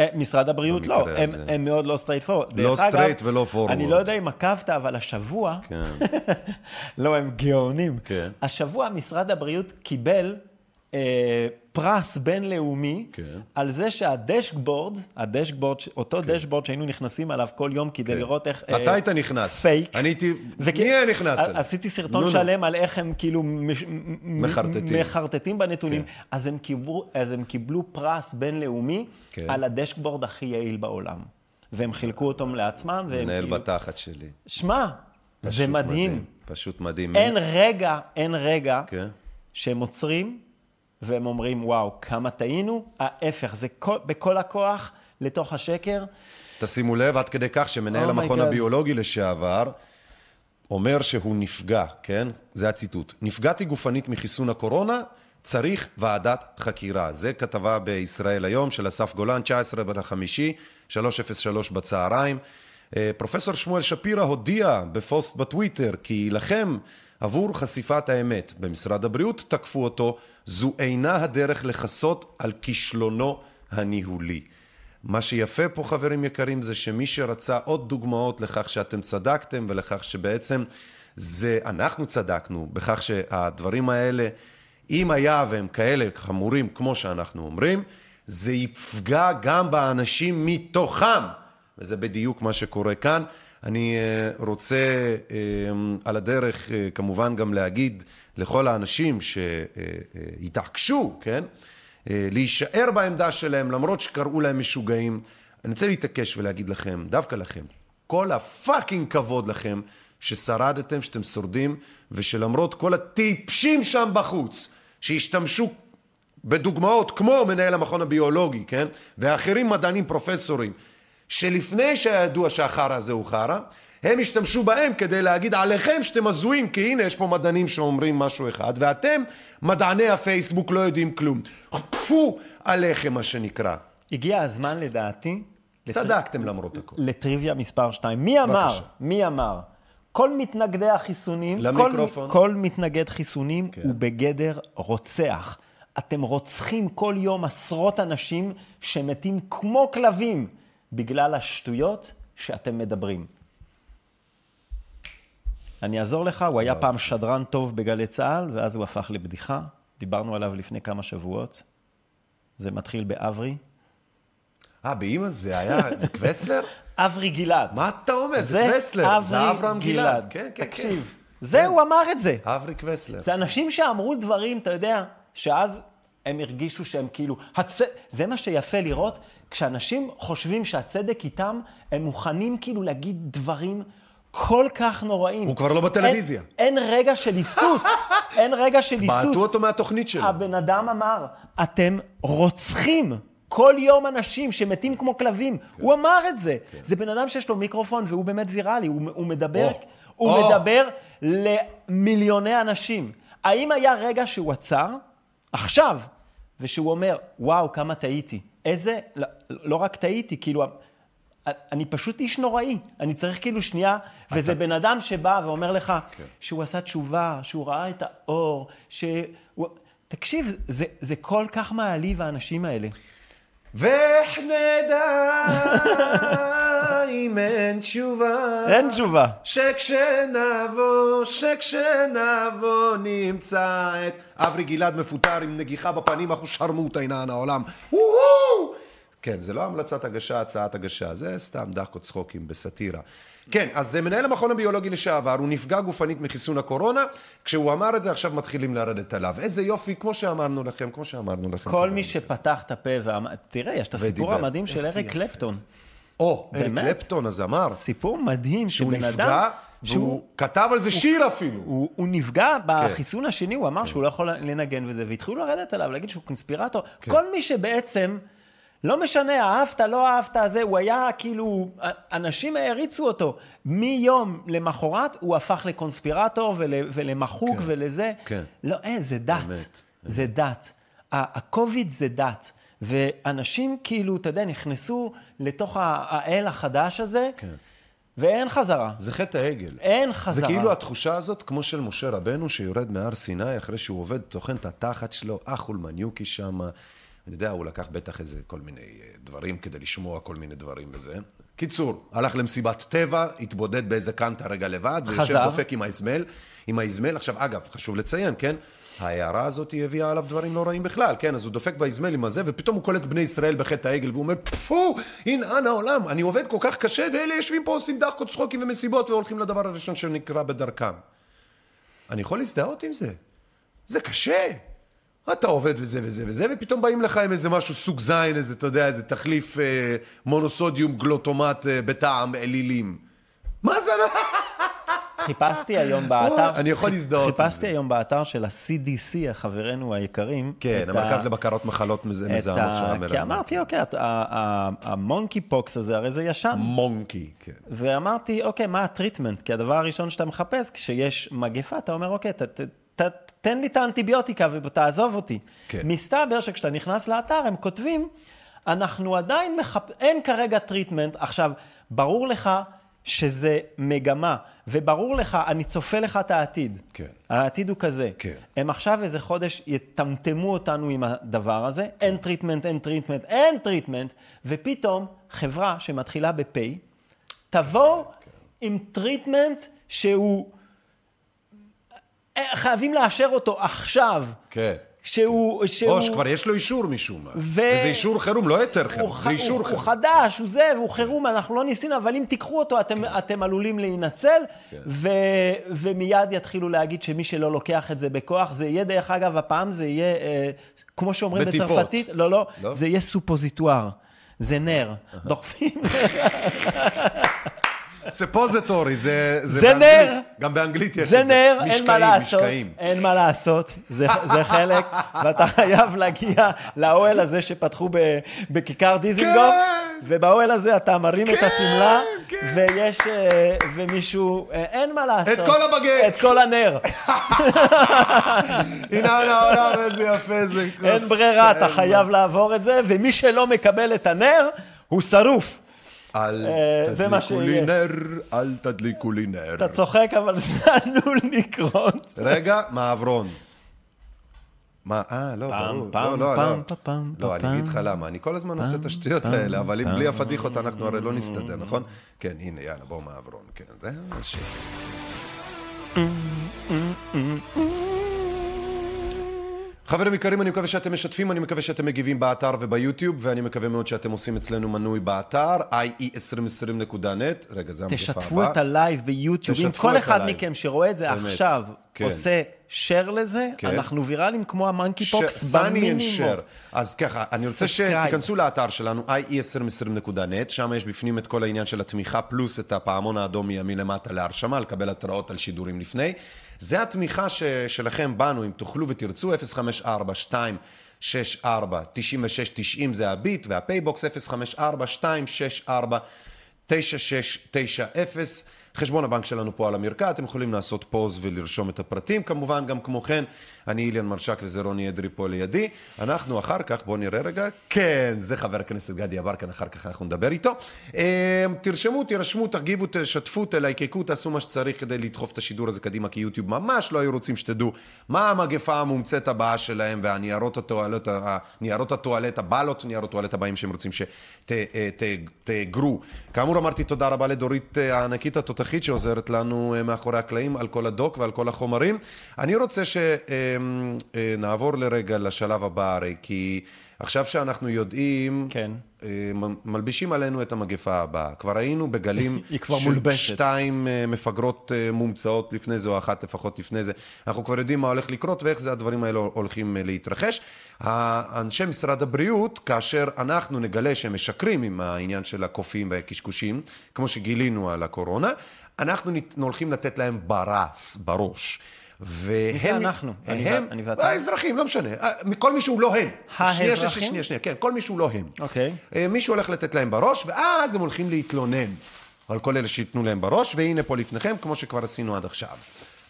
אה, משרד הבריאות לא, הם. הם מאוד לא straight forward. לא אגב, straight ולא forward. אני לא יודע אם עקבת, אבל השבוע, כן. לא, הם גאונים. כן. השבוע משרד הבריאות קיבל אה, פרס בינלאומי כן. על זה שה dashboard, ה dashboard, אותו dashboard שהיינו נכנסים עליו כל יום כדי כן. לראות איך... אתה היית נכנס. פייק. אני הייתי... וכ- מי היה נכנס? אליי? עשיתי סרטון נו, נו. שלם על איך הם כאילו מש- מחרטטים. מחרטטים בנתונים. כן. אז הם קיבלו, אז הם קיבלו פרס בינלאומי כן. על ה dashboard הכי יעיל בעולם. והם חילקו אותו לעצמם, והם מנהל כאילו... בתחת שלי. שמע, זה פשוט מדהים. פשוט מדהים. אין רגע, אין רגע כן. שהם עוצרים והם אומרים, וואו, כמה טעינו. ההפך, זה כל, בכל הכוח לתוך השקר. תשימו לב, עד כדי כך שמנהל Oh המכון God. הביולוגי לשעבר אומר שהוא נפגע, כן? זה הציטוט. נפגעתי גופנית מחיסון הקורונה, צריך ועדת חקירה. זה כתבה בישראל היום של אסף גולן, 19 בחמישי, 303 בצהריים. אה, פרופסור שמואל שפירא הודיע בפוסט בטוויטר כי יילחם עבור חשיפת האמת. במשרד הבריאות תקפו אותו, זו אינה הדרך לכסות על כישלונו הניהולי. מה שיפה פה, חברים יקרים, זה שמי שרצה עוד דוגמאות לכך שאתם צדקתם ולכך שבעצם זה, אנחנו צדקנו, בכך שהדברים האלה, אם היה והם כאלה חמורים כמו שאנחנו אומרים, זה יפגע גם באנשים מתוכם, וזה בדיוק מה שקורה כאן. אני אה, רוצה אה, על הדרך אה, כמובן גם להגיד לכל האנשים שהתעקשו, כן? להישאר בעמדה שלהם למרות שקראו להם משוגעים. אני רוצה להתעקש ולהגיד לכם, דווקא לכם, כל הפאקינג כבוד לכם ששרדתם, שאתם שורדים, ושלמרות כל הטיפשים שם בחוץ, שהשתמשו בדוגמאות כמו מנהל המכון הביולוגי, כן? ואחרים מדענים פרופסורים, שלפני שהיה ידוע שהחרא הזה הוא חרא, הם השתמשו בהם כדי להגיד עליכם שאתם הזויים, כי הנה יש פה מדענים שאומרים משהו אחד, ואתם, מדעני הפייסבוק, לא יודעים כלום. פו עליכם, מה שנקרא. הגיע הזמן לדעתי... צדקתם למרות הכל. לטריוויה מספר 2. מי אמר? בבקשה. מי אמר? כל מתנגדי החיסונים, למיקרופון. כל, כל מתנגד חיסונים כן. הוא בגדר רוצח. אתם רוצחים כל יום עשרות אנשים שמתים כמו כלבים בגלל השטויות שאתם מדברים. אני אעזור לך, הוא היה פעם שדרן טוב בגלי צה"ל, ואז הוא הפך לבדיחה. דיברנו עליו לפני כמה שבועות. זה מתחיל באברי. אה, באמא זה היה, זה קווסלר? אברי גלעד. מה אתה אומר? זה קווסלר, זה אברהם גלעד. כן, כן, כן. תקשיב, זה, הוא אמר את זה. אברי קווסלר. זה אנשים שאמרו דברים, אתה יודע, שאז הם הרגישו שהם כאילו... הצ... זה מה שיפה לראות, כשאנשים חושבים שהצדק איתם, הם מוכנים כאילו להגיד דברים כל כך נוראים. הוא כבר לא בטלוויזיה. אין, אין רגע של היסוס, אין רגע של היסוס. בעטו אותו מהתוכנית שלו. הבן אדם אמר, אתם רוצחים כל יום אנשים שמתים כמו כלבים. כן. הוא אמר את זה. כן. זה בן אדם שיש לו מיקרופון והוא באמת ויראלי, הוא, הוא מדבר, או, הוא או. מדבר למיליוני אנשים. האם היה רגע שהוא עצר, עכשיו, ושהוא אומר, וואו, כמה טעיתי. איזה, לא, לא רק טעיתי, כאילו, אני פשוט איש נוראי. אני צריך כאילו שנייה, וזה אתה... בן אדם שבא ואומר לך כן. שהוא עשה תשובה, שהוא ראה את האור, שהוא... תקשיב, זה, זה כל כך מעליב האנשים האלה. נדע אם אין תשובה. אין תשובה. שכשנבוא, שכשנבוא נמצא את... אברי גלעד מפוטר עם נגיחה בפנים, אנחנו שרמוטה עינן העולם. וואו! כן, זה לא המלצת הגשה, הצעת הגשה, זה סתם דחקות צחוקים בסאטירה. כן, אז זה מנהל המכון הביולוגי לשעבר, הוא נפגע גופנית מחיסון הקורונה, כשהוא אמר את זה עכשיו מתחילים לרדת עליו. איזה יופי, כמו שאמרנו לכם, כמו שאמרנו לכם. כל מי שפתח את הפה ואמר, תראה, יש את הסיפור. המדהים של אריק קלפטון. או, אריק? קלפטון, הזמר, סיפור מדהים, שהוא שבן נפגע, אדם, והוא כתב על זה שיר אפילו. הוא, הוא נפגע כן. בחיסון השני, הוא אמר שהוא לא יכול לנגן וזה, והתחילו לרדת עליו, להגיד שהוא קונספירטור. כל מי שבעצם, לא משנה, אהבת, לא אהבת, זה, הוא היה כאילו, אנשים העריצו אותו. מיום למחרת הוא הפך לקונספירטור ול, ולמחוק כן. ולזה. כן. לא, אין, זה דת. באמת, זה דת. הקוביד זה דת. ואנשים כאילו, אתה יודע, נכנסו לתוך האל החדש הזה, כן. ואין חזרה. זה חטא העגל. אין זה חזרה. כאילו התחושה הזאת, כמו של משה רבנו, שיורד מהר סיני אחרי שהוא עובד, טוחן את התחת שלו, אחול מניוקי שם. אני יודע, הוא לקח בטח איזה כל מיני אה, דברים כדי לשמוע כל מיני דברים וזה. קיצור, הלך למסיבת טבע, התבודד באיזה קנטה רגע לבד, ויושב חזר. דופק עם האזמל. עם האזמל, עכשיו, אגב, חשוב לציין, כן? ההערה הזאת היא הביאה עליו דברים לא רעים בכלל, כן? אז הוא דופק באזמל עם הזה, ופתאום הוא קולט בני ישראל בחטא העגל, והוא אומר, פו, הנה, אנא העולם, אני עובד כל כך קשה, ואלה יושבים פה עושים דחקות, צחוקים ומסיבות, והולכים לדבר הראשון שנקרא בדרכם. אני יכול להזדהות עם זה. זה קשה. אתה עובד וזה וזה וזה, ופתאום באים לך עם איזה משהו סוג זין, איזה, אתה יודע, איזה תחליף אה, מונוסודיום גלוטומט אה, בטעם אלילים. מה זה? חיפשתי היום באתר... אני יכול להזדהות חיפשתי. היום באתר של ה-CDC, חברינו היקרים. כן, המרכז לבקרת מחלות מזהמות של. המלך. כי אמרתי, אוקיי, ה monkeypox הזה, הרי זה ישן. monkey, כן. ואמרתי, אוקיי, מה ה treatment? כי הדבר הראשון שאתה מחפש, כשיש מגפה, אתה אומר, אוקיי, ת, תן לי את האנטיביוטיקה ותעזוב אותי. כן. מסתבר שכשאתה נכנס לאתר, הם כותבים, אנחנו עדיין מחפ... אין כרגע treatment. עכשיו, ברור לך שזה מגמה, וברור לך, אני צופה לך את העתיד. כן. העתיד הוא כזה. כן. הם עכשיו איזה חודש יטמטמו אותנו עם הדבר הזה, אין treatment, אין treatment, אין treatment, ופתאום חברה שמתחילה ב-P, תבוא עם treatment שהוא... חייבים לאשר אותו עכשיו. כן. שהוא... שהוא... או שכבר יש לו אישור משום מה. ו- וזה אישור חירום, לא יותר הוא, חירום, ח... זה אישור הוא, חירום. הוא חדש, הוא זה, והוא חירום, אנחנו לא ניסינו, אבל אם תיקחו אותו, אתם, כן. אתם עלולים להינצל, ו... ומיד יתחילו להגיד שמי שלא לוקח את זה בכוח, זה יהיה, דרך אגב, הפעם זה יהיה, אה, כמו שאומרים בטיפות. בצרפתית, לא, לא, לא? זה יהיה סופוזיטואר. זה נר, דוחפים, ספוזיטורי, זה... זה באנגלית. נר. גם באנגלית יש זה את זה. נר, אין מה לעשות, משקעים. אין מה לעשות, זה, זה חלק, ואתה חייב להגיע לאוהל הזה שפתחו ב, בכיכר דיזינגוף, כן. ובאוהל הזה אתה מרים את כן, השמלה, כן. ויש, אה, ומישהו, אה, אין מה לעשות. את כל הבגט. את כל הנר. הנה העולם, איזה יפה זה. אין ברירה, אתה חייב לעבור את זה, ומי שלא מקבל את הנר, הוא שרוף. אל אה, מה תדליקו לי. נר, אל תדליקו לי נר. אתה צוחק, אבל זה עלול לקרות. רגע, מעברון. מה, אה, לא, ברור. לא, לא, לא. לא, אני אגיד לך למה, אני כל הזמן עושה את השטויות האלה, אבל אם בלי הפדיחות אנחנו הרי לא נסתדר, נכון? כן, הנה, יאללה, בוא מעברון, כן, זה השקט. חברים יקרים, אני מקווה שאתם משתפים, אני מקווה שאתם מגיבים באתר וביוטיוב, ואני מקווה מאוד שאתם עושים אצלנו מנוי באתר, ie2020.net. רגע, זה המגפה הבאה. תשתפו את ה live ביוטיוב. אם כל אחד ה live. מכם שרואה את זה באמת, עכשיו כן. עושה share לזה, כן. אנחנו ויראליים כמו ה monkeypox במינימום. אז ככה, אני רוצה. שתיכנסו לאתר שלנו, ie2020.net, שם יש בפנים את כל העניין של התמיכה, פלוס את הפעמון האדום מימין למטה להרשמה, לקבל התראות על שידורים לפני. זה התמיכה ש, שלכם בנו, אם תוכלו ותרצו, 054-264-9690 זה הביט, והפייבוקס 054-264-9690. חשבון הבנק שלנו פה על המרקע, אתם יכולים לעשות פוז ולרשום את הפרטים. כמובן, גם כמו כן, אני איליאן מרשק וזה רוני אדרי פה לידי. אנחנו אחר כך, בואו נראה רגע, כן, זה חבר הכנסת גדי יברקן, אחר כך אנחנו נדבר איתו. אה, תרשמו, תירשמו, תגיבו, תשתפו, תלייקקו, תעשו מה שצריך כדי לדחוף את השידור הזה קדימה, כי יוטיוב ממש לא היו רוצים שתדעו מה המגפה המומצאת הבאה שלהם והניירות הטואלט, ניירות הטואלט, הבלות, ניירות הטואלט הבאים שהם רוצים שתאגרו. כאמור, אמרתי תודה רבה לדורית אה, הענקית התותחית שעוזרת לנו אה, מאחורי הקלעים על כל הדוק ועל כל החומרים. אני רוצה שנעבור לרגע לשלב הבא, הרי כי עכשיו שאנחנו יודעים... כן. אה, מלבישים עלינו את המגפה הבאה. כבר היינו בגלים היא כבר של מולבשת. שתיים אה, מפגרות אה, מומצאות לפני זה, או אחת לפחות לפני זה. אנחנו כבר יודעים מה הולך לקרות ואיך זה הדברים האלה הולכים אה, להתרחש. האנשי משרד הבריאות, כאשר אנחנו נגלה שהם משקרים עם העניין של הקופים והקשקושים, כמו שגילינו על הקורונה, אנחנו הולכים לתת להם ברס, בראש. והם... מי זה אנחנו? הם, אני ואתה? האזרחים, לא משנה. אה, כל מי שהוא לא הם. האזרחים? שנייה, שנייה, שנייה, כן, כל מי שהוא לא הם. אוקיי. אה, מישהו הולך לתת להם בראש, ואז הם הולכים להתלונן על כל אלה שייתנו להם בראש, והנה פה לפניכם, כמו שכבר עשינו עד עכשיו.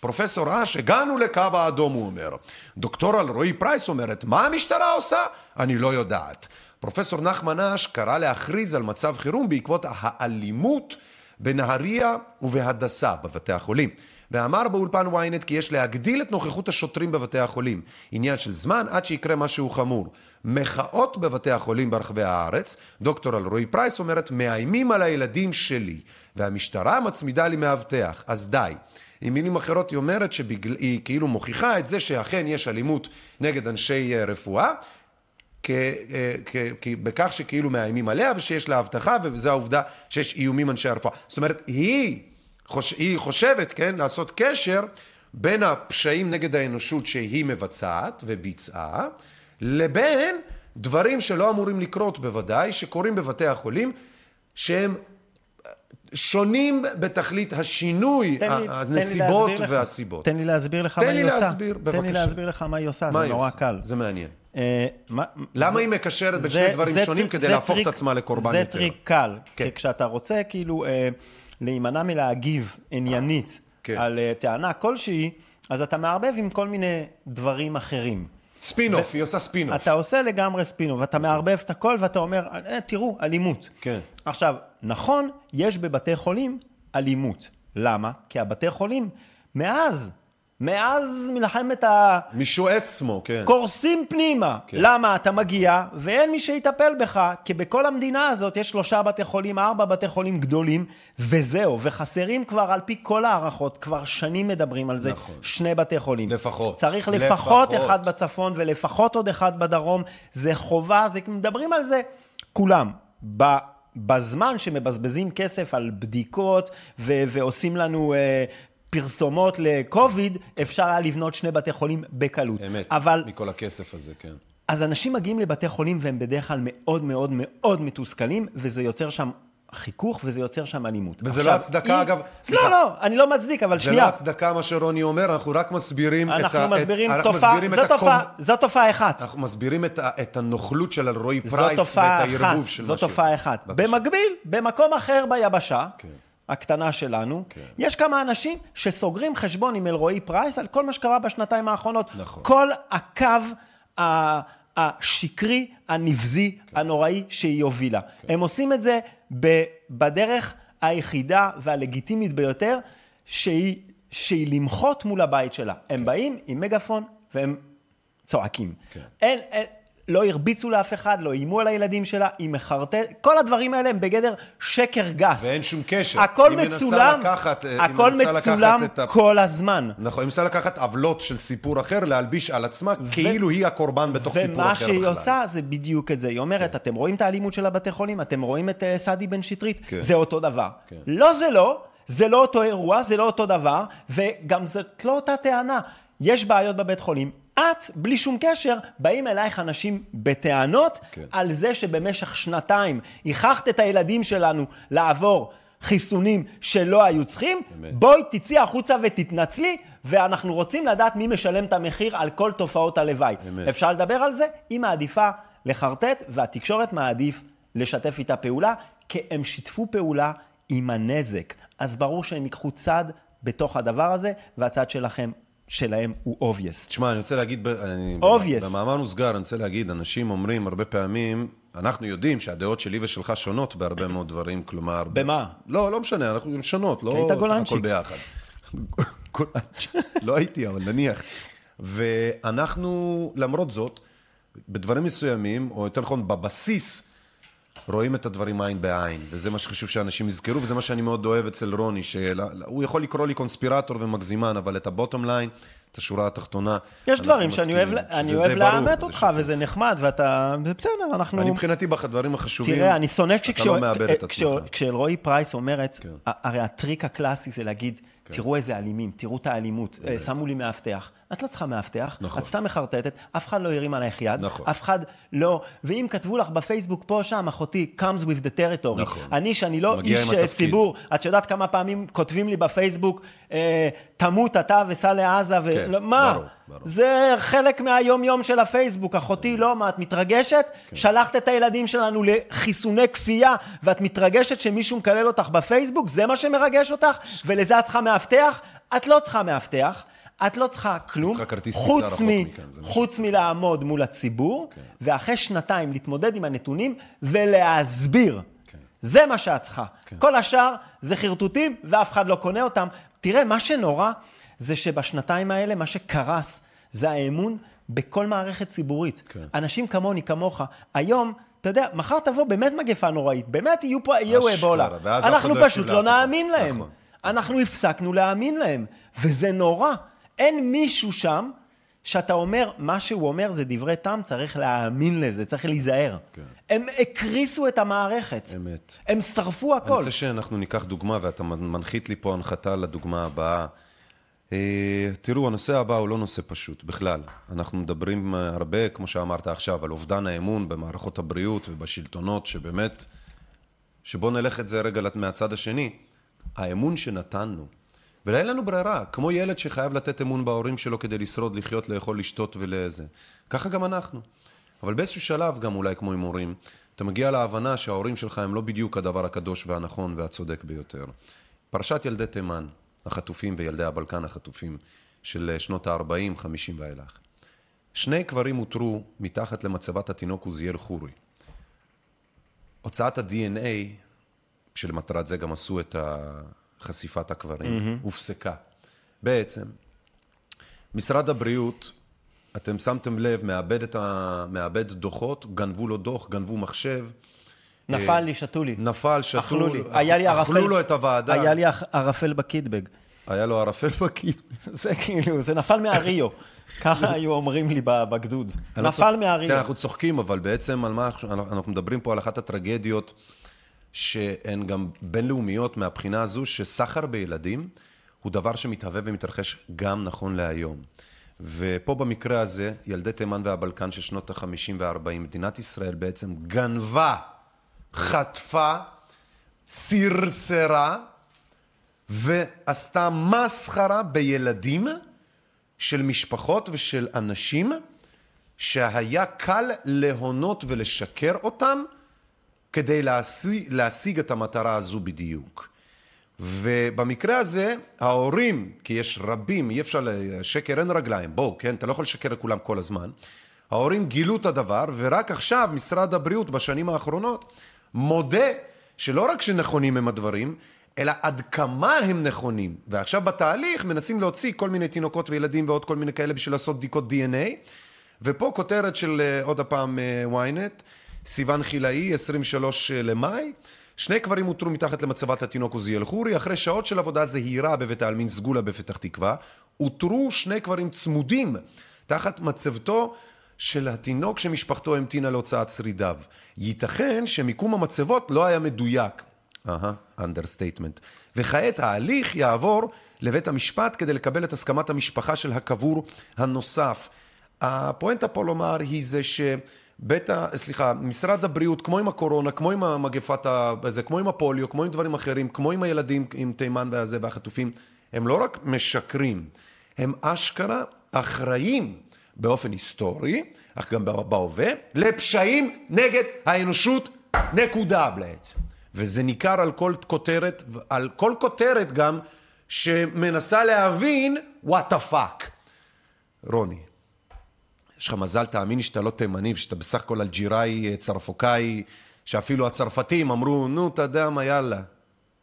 פרופסור אש, הגענו לקו האדום, הוא אומר. דוקטור אלרועי פרייס אומרת, מה המשטרה עושה? אני לא יודעת. פרופסור נחמן אש קרא להכריז על מצב חירום בעקבות האלימות בנהריה ובהדסה בבתי החולים. ואמר באולפן ynet כי יש להגדיל את נוכחות השוטרים בבתי החולים. עניין של זמן עד שיקרה משהו חמור. מחאות בבתי החולים ברחבי הארץ, דוקטור אלרועי פרייס אומרת, מאיימים על הילדים שלי, והמשטרה מצמידה לי מאבטח, אז די. עם מילים אחרות היא אומרת שהיא כאילו מוכיחה את זה שאכן יש אלימות נגד אנשי אה, רפואה, אה, בכך שכאילו מאיימים עליה ושיש לה הבטחה וזו העובדה שיש איומים אנשי הרפואה. זאת אומרת, היא, חוש, היא חושבת, כן, לעשות קשר בין הפשעים נגד האנושות שהיא מבצעת וביצעה, לבין דברים שלא אמורים לקרות בוודאי, שקורים בבתי החולים, שהם שונים בתכלית השינוי, תן לי- הנסיבות תן לי להסביר. והסיבות. תן לי להסביר לך תן מה לי היא עושה. להסביר, תן בבקשה. לי להסביר לך מה היא עושה, מה זה נורא עושה? קל. זה מעניין. אה, מה- למה זה- היא מקשרת בין זה- שני דברים זה שונים טריק- כדי זה להפוך את טריק- עצמה לקורבן זה יותר? טריק קל, כן. כי כשאתה רוצה כאילו אה, להימנע מלהגיב עניינית כן. על אה, טענה כלשהי, אז אתה מערבב עם כל מיני דברים אחרים. ספינוף, היא עושה ספינוף. אתה עושה לגמרי ספינוף, ואתה מערבב את הכל ואתה אומר, אה, תראו, אלימות. כן. עכשיו, נכון, יש בבתי חולים אלימות. למה? כי הבתי חולים, מאז, מאז מלחמת ה... מישועצמו, כן. קורסים פנימה. כן. למה? אתה מגיע ואין מי שיטפל בך, כי בכל המדינה הזאת יש שלושה בתי חולים, ארבע בתי חולים גדולים, וזהו. וחסרים כבר, על פי כל ההערכות, כבר שנים מדברים על זה, נכון. שני בתי חולים. לפחות. צריך לפחות, לפחות. אחד בצפון ולפחות עוד אחד בדרום. זה חובה, זה, מדברים על זה כולם. ב... בזמן שמבזבזים כסף על בדיקות ו- ועושים לנו אה, פרסומות לקוביד, אפשר היה לבנות שני בתי חולים בקלות. אמת, אבל מכל הכסף הזה, כן. אז אנשים מגיעים לבתי חולים והם בדרך כלל מאוד מאוד מאוד מתוסכלים, וזה יוצר שם חיכוך וזה יוצר שם אלימות. וזה עכשיו, לא הצדקה, אגב, סליחה. לא, לא, אני לא מצדיק, אבל זה שנייה. לא הצדקה מה שרוני אומר, אנחנו רק מסבירים את ה... אנחנו את- אנחנו תופעה, מסבירים את זו הקום- תופעה, זו תופעה אחת. אנחנו מסבירים את, ה, את הנוכלות של אלרועי זו פרייס תופעה ואת הערבוב של זו מה שהיא תופעה עושה. אחת. במקביל, במקום אחר ביבשה, כן. הקטנה שלנו, כן. יש כמה אנשים שסוגרים חשבון עם אלרועי פרייס על כל מה שקרה בשנתיים האחרונות. נכון. כל הקו ה- השקרי, הנבזי, כן. הנוראי שהיא הובילה. הם עושים את זה ב- בדרך היחידה והלגיטימית ביותר, שהיא, שהיא למחות מול הבית שלה. הם באים עם מגפון והם צועקים. כן. אין, אין, לא הרביצו לאף אחד, לא איימו על הילדים שלה, היא מחרטט, כל הדברים האלה הם בגדר שקר גס. ואין שום קשר. הכל היא מנסה מצולם, לקחת, אה, היא הכל מנסה לקחת מצולם את ה- כל הזמן. נכון, היא מנסה לקחת עוולות של סיפור אחר, להלביש על עצמה, כאילו היא הקורבן בתוך סיפור אחר ומה בכלל. שהיא עושה זה בדיוק את זה. היא אומרת, אתם רואים את האלימות של הבתי חולים? אתם רואים את אה, סעדי בן שטרית? כן. זה אותו דבר. כן. לא, זה לא. זה לא אותו אירוע, זה לא אותו דבר, וגם זאת לא אותה טענה. יש בעיות בבית חולים. את, בלי שום קשר, באים אלייך אנשים בטענות כן. על זה שבמשך שנתיים הכרחת את הילדים שלנו לעבור חיסונים שלא היו צריכים, אמת. בואי תצאי החוצה ותתנצלי, ואנחנו רוצים לדעת מי משלם את המחיר על כל תופעות הלוואי. אמת. אפשר לדבר על זה? היא מעדיפה לחרטט, והתקשורת מעדיף לשתף איתה פעולה, כי הם שיתפו פעולה עם הנזק. אז ברור שהם ייקחו צד בתוך הדבר הזה, והצד שלכם, שלהם הוא obvious. תשמע, אני רוצה להגיד, אני, Obvious. במאמר מוסגר, אני רוצה להגיד, אנשים אומרים הרבה פעמים, אנחנו יודעים שהדעות שלי ושלך שונות בהרבה מאוד דברים, כלומר... במה? לא, לא משנה, אנחנו שונות, לא היית גולנצ'יק. הכל ביחד. גולנצ'יק, לא הייתי, אבל נניח. ואנחנו, למרות זאת, בדברים מסוימים, או יותר נכון, בבסיס, רואים את הדברים עין בעין, וזה מה שחשוב שאנשים יזכרו, וזה מה שאני מאוד אוהב אצל רוני, שהוא יכול לקרוא לי קונספירטור ומגזימן, אבל את הבוטום ליין, את השורה התחתונה, יש דברים שאני אוהב, אני שזה אוהב לאמת אותך, שקוף. וזה נחמד, ואתה... זה בסדר, אנחנו... אני מבחינתי בדברים החשובים, תראה, אני שונא אתה כשכש- לא מאבד את עצמך. כשאלרועי פרייס אומרת, כן. הרי הטריק הקלאסי זה להגיד, תראו איזה אלימים, תראו את האלימות, אה, שמו לי מאבטח. את לא צריכה מאבטח, נכון. את סתם מחרטטת, אף אחד לא הרים עלייך יד, נכון. אף אחד לא... ואם כתבו לך בפייסבוק פה, שם, אחותי, comes with the territory. נכון. אני, שאני לא איש אה. ציבור, את יודעת כמה פעמים כותבים לי בפייסבוק, אה, תמות אתה וסע לעזה, ו... כן, לא, מה? ברור, ברור. זה חלק מהיום-יום של הפייסבוק. אחותי, לא, מה, את מתרגשת? כן. שלחת את הילדים שלנו לחיסוני כפייה, ואת מתרגשת שמישהו מקלל אותך בפייסבוק? זה מה שמרגש אותך? ולזה את צריכה מאבטח? את לא צריכה מאבטח, את לא צריכה כלום, צריכה חוץ, מ, מכאן, חוץ מלעמוד מול הציבור, כן. ואחרי שנתיים להתמודד עם הנתונים ולהסביר. כן. זה מה שאת צריכה. כן. כל השאר זה חרטוטים ואף אחד לא קונה אותם. תראה, מה שנורא זה שבשנתיים האלה מה שקרס זה האמון בכל מערכת ציבורית. כן. אנשים כמוני, כמוך, היום, אתה יודע, מחר תבוא באמת מגפה נוראית, באמת יהיו פה, יהיו אבולה. אנחנו לא פשוט לא. נאמין להם. נכון. אנחנו הפסקנו להאמין להם, וזה נורא. אין מישהו שם שאתה אומר, מה שהוא אומר זה דברי טעם, צריך להאמין לזה, צריך להיזהר. כן. הם הקריסו את המערכת. אמת. הם שרפו אני הכל. רוצה שאנחנו ניקח דוגמה, ואתה מנחית לי פה הנחתה לדוגמה הבאה. אה, תראו, הנושא הבא הוא לא נושא פשוט בכלל. אנחנו מדברים אה, הרבה, כמו שאמרת עכשיו, על אובדן האמון במערכות הבריאות ובשלטונות, שבאמת, שבואו נלך את זה רגע מהצד השני. האמון שנתנו, ואין לנו ברירה, כמו ילד שחייב לתת אמון בהורים שלו כדי לשרוד, לחיות, לאכול, לשתות ולזה. ככה גם אנחנו. אבל באיזשהו שלב, גם אולי כמו עם הורים, אתה מגיע להבנה שההורים שלך הם לא בדיוק הדבר הקדוש והנכון והצודק ביותר. פרשת ילדי תימן, החטופים וילדי הבלקן החטופים של שנות ה-40, 50 ואילך. שני קברים אותרו מתחת למצבת התינוק עוזיאל חורי. הוצאת ה-DNA, שלמטרת זה גם עשו את חשיפת הקברים, mm-hmm. הופסקה. בעצם, משרד הבריאות, אתם שמתם לב, מאבד, את ה... מאבד דוחות, גנבו לו דוח, גנבו מחשב. נפל לי, שתו לי. נפל, שתו, אכלו לי. אכ- היה לי אכלו ערפל- לו את הוועדה. היה לי ערפל בקיטבג. היה לו ערפל בקיד. זה כאילו, זה נפל מהריו. ככה היו אומרים לי בגדוד. לא נפל מהריו. אנחנו צוחקים, אבל בעצם על מה אנחנו מדברים פה על אחת הטרגדיות שהן גם בינלאומיות מהבחינה הזו, שסחר בילדים הוא דבר שמתהווה ומתרחש גם נכון להיום. ופה במקרה הזה, ילדי תימן והבלקן של שנות ה-50 וה-40, מדינת ישראל בעצם גנבה, חטפה, סרסרה, ועשתה מסחרה בילדים של משפחות ושל אנשים שהיה קל להונות ולשקר אותם כדי להשיג, להשיג את המטרה הזו בדיוק. ובמקרה הזה, ההורים, כי יש רבים, אי אפשר, שקר אין רגליים, בואו, כן, אתה לא יכול לשקר לכולם כל הזמן. ההורים גילו את הדבר, ורק עכשיו משרד הבריאות בשנים האחרונות מודה שלא רק שנכונים הם הדברים, אלא עד כמה הם נכונים. ועכשיו בתהליך מנסים להוציא כל מיני תינוקות וילדים ועוד כל מיני כאלה בשביל לעשות בדיקות DNA. ופה כותרת של אה, עוד הפעם אה, ynet, סיון חילאי, 23 למאי. שני קברים אותרו מתחת למצבת התינוק עוזיאל חורי, אחרי שעות של עבודה זהירה בבית העלמין סגולה בפתח תקווה, אותרו שני קברים צמודים תחת מצבתו של התינוק שמשפחתו המתינה להוצאת שרידיו. ייתכן שמיקום המצבות לא היה מדויק. אהה, understatement. וכעת ההליך יעבור לבית המשפט כדי לקבל את הסכמת המשפחה של הקבור הנוסף. הפואנטה פה לומר היא זה שבית ה... סליחה, משרד הבריאות, כמו עם הקורונה, כמו עם המגפת ה... זה, כמו עם הפוליו, כמו עם דברים אחרים, כמו עם הילדים עם תימן והזה והחטופים, הם לא רק משקרים, הם אשכרה אחראים באופן היסטורי, אך גם בהווה, לפשעים נגד האנושות, נקודה בעצם. וזה ניכר על כל כותרת, על כל כותרת גם שמנסה להבין what the fuck. רוני, יש לך מזל, תאמין לי שאתה לא תימני ושאתה בסך הכל אלג'יראי, צרפוקאי, שאפילו הצרפתים אמרו, נו, אתה יודע מה, יאללה.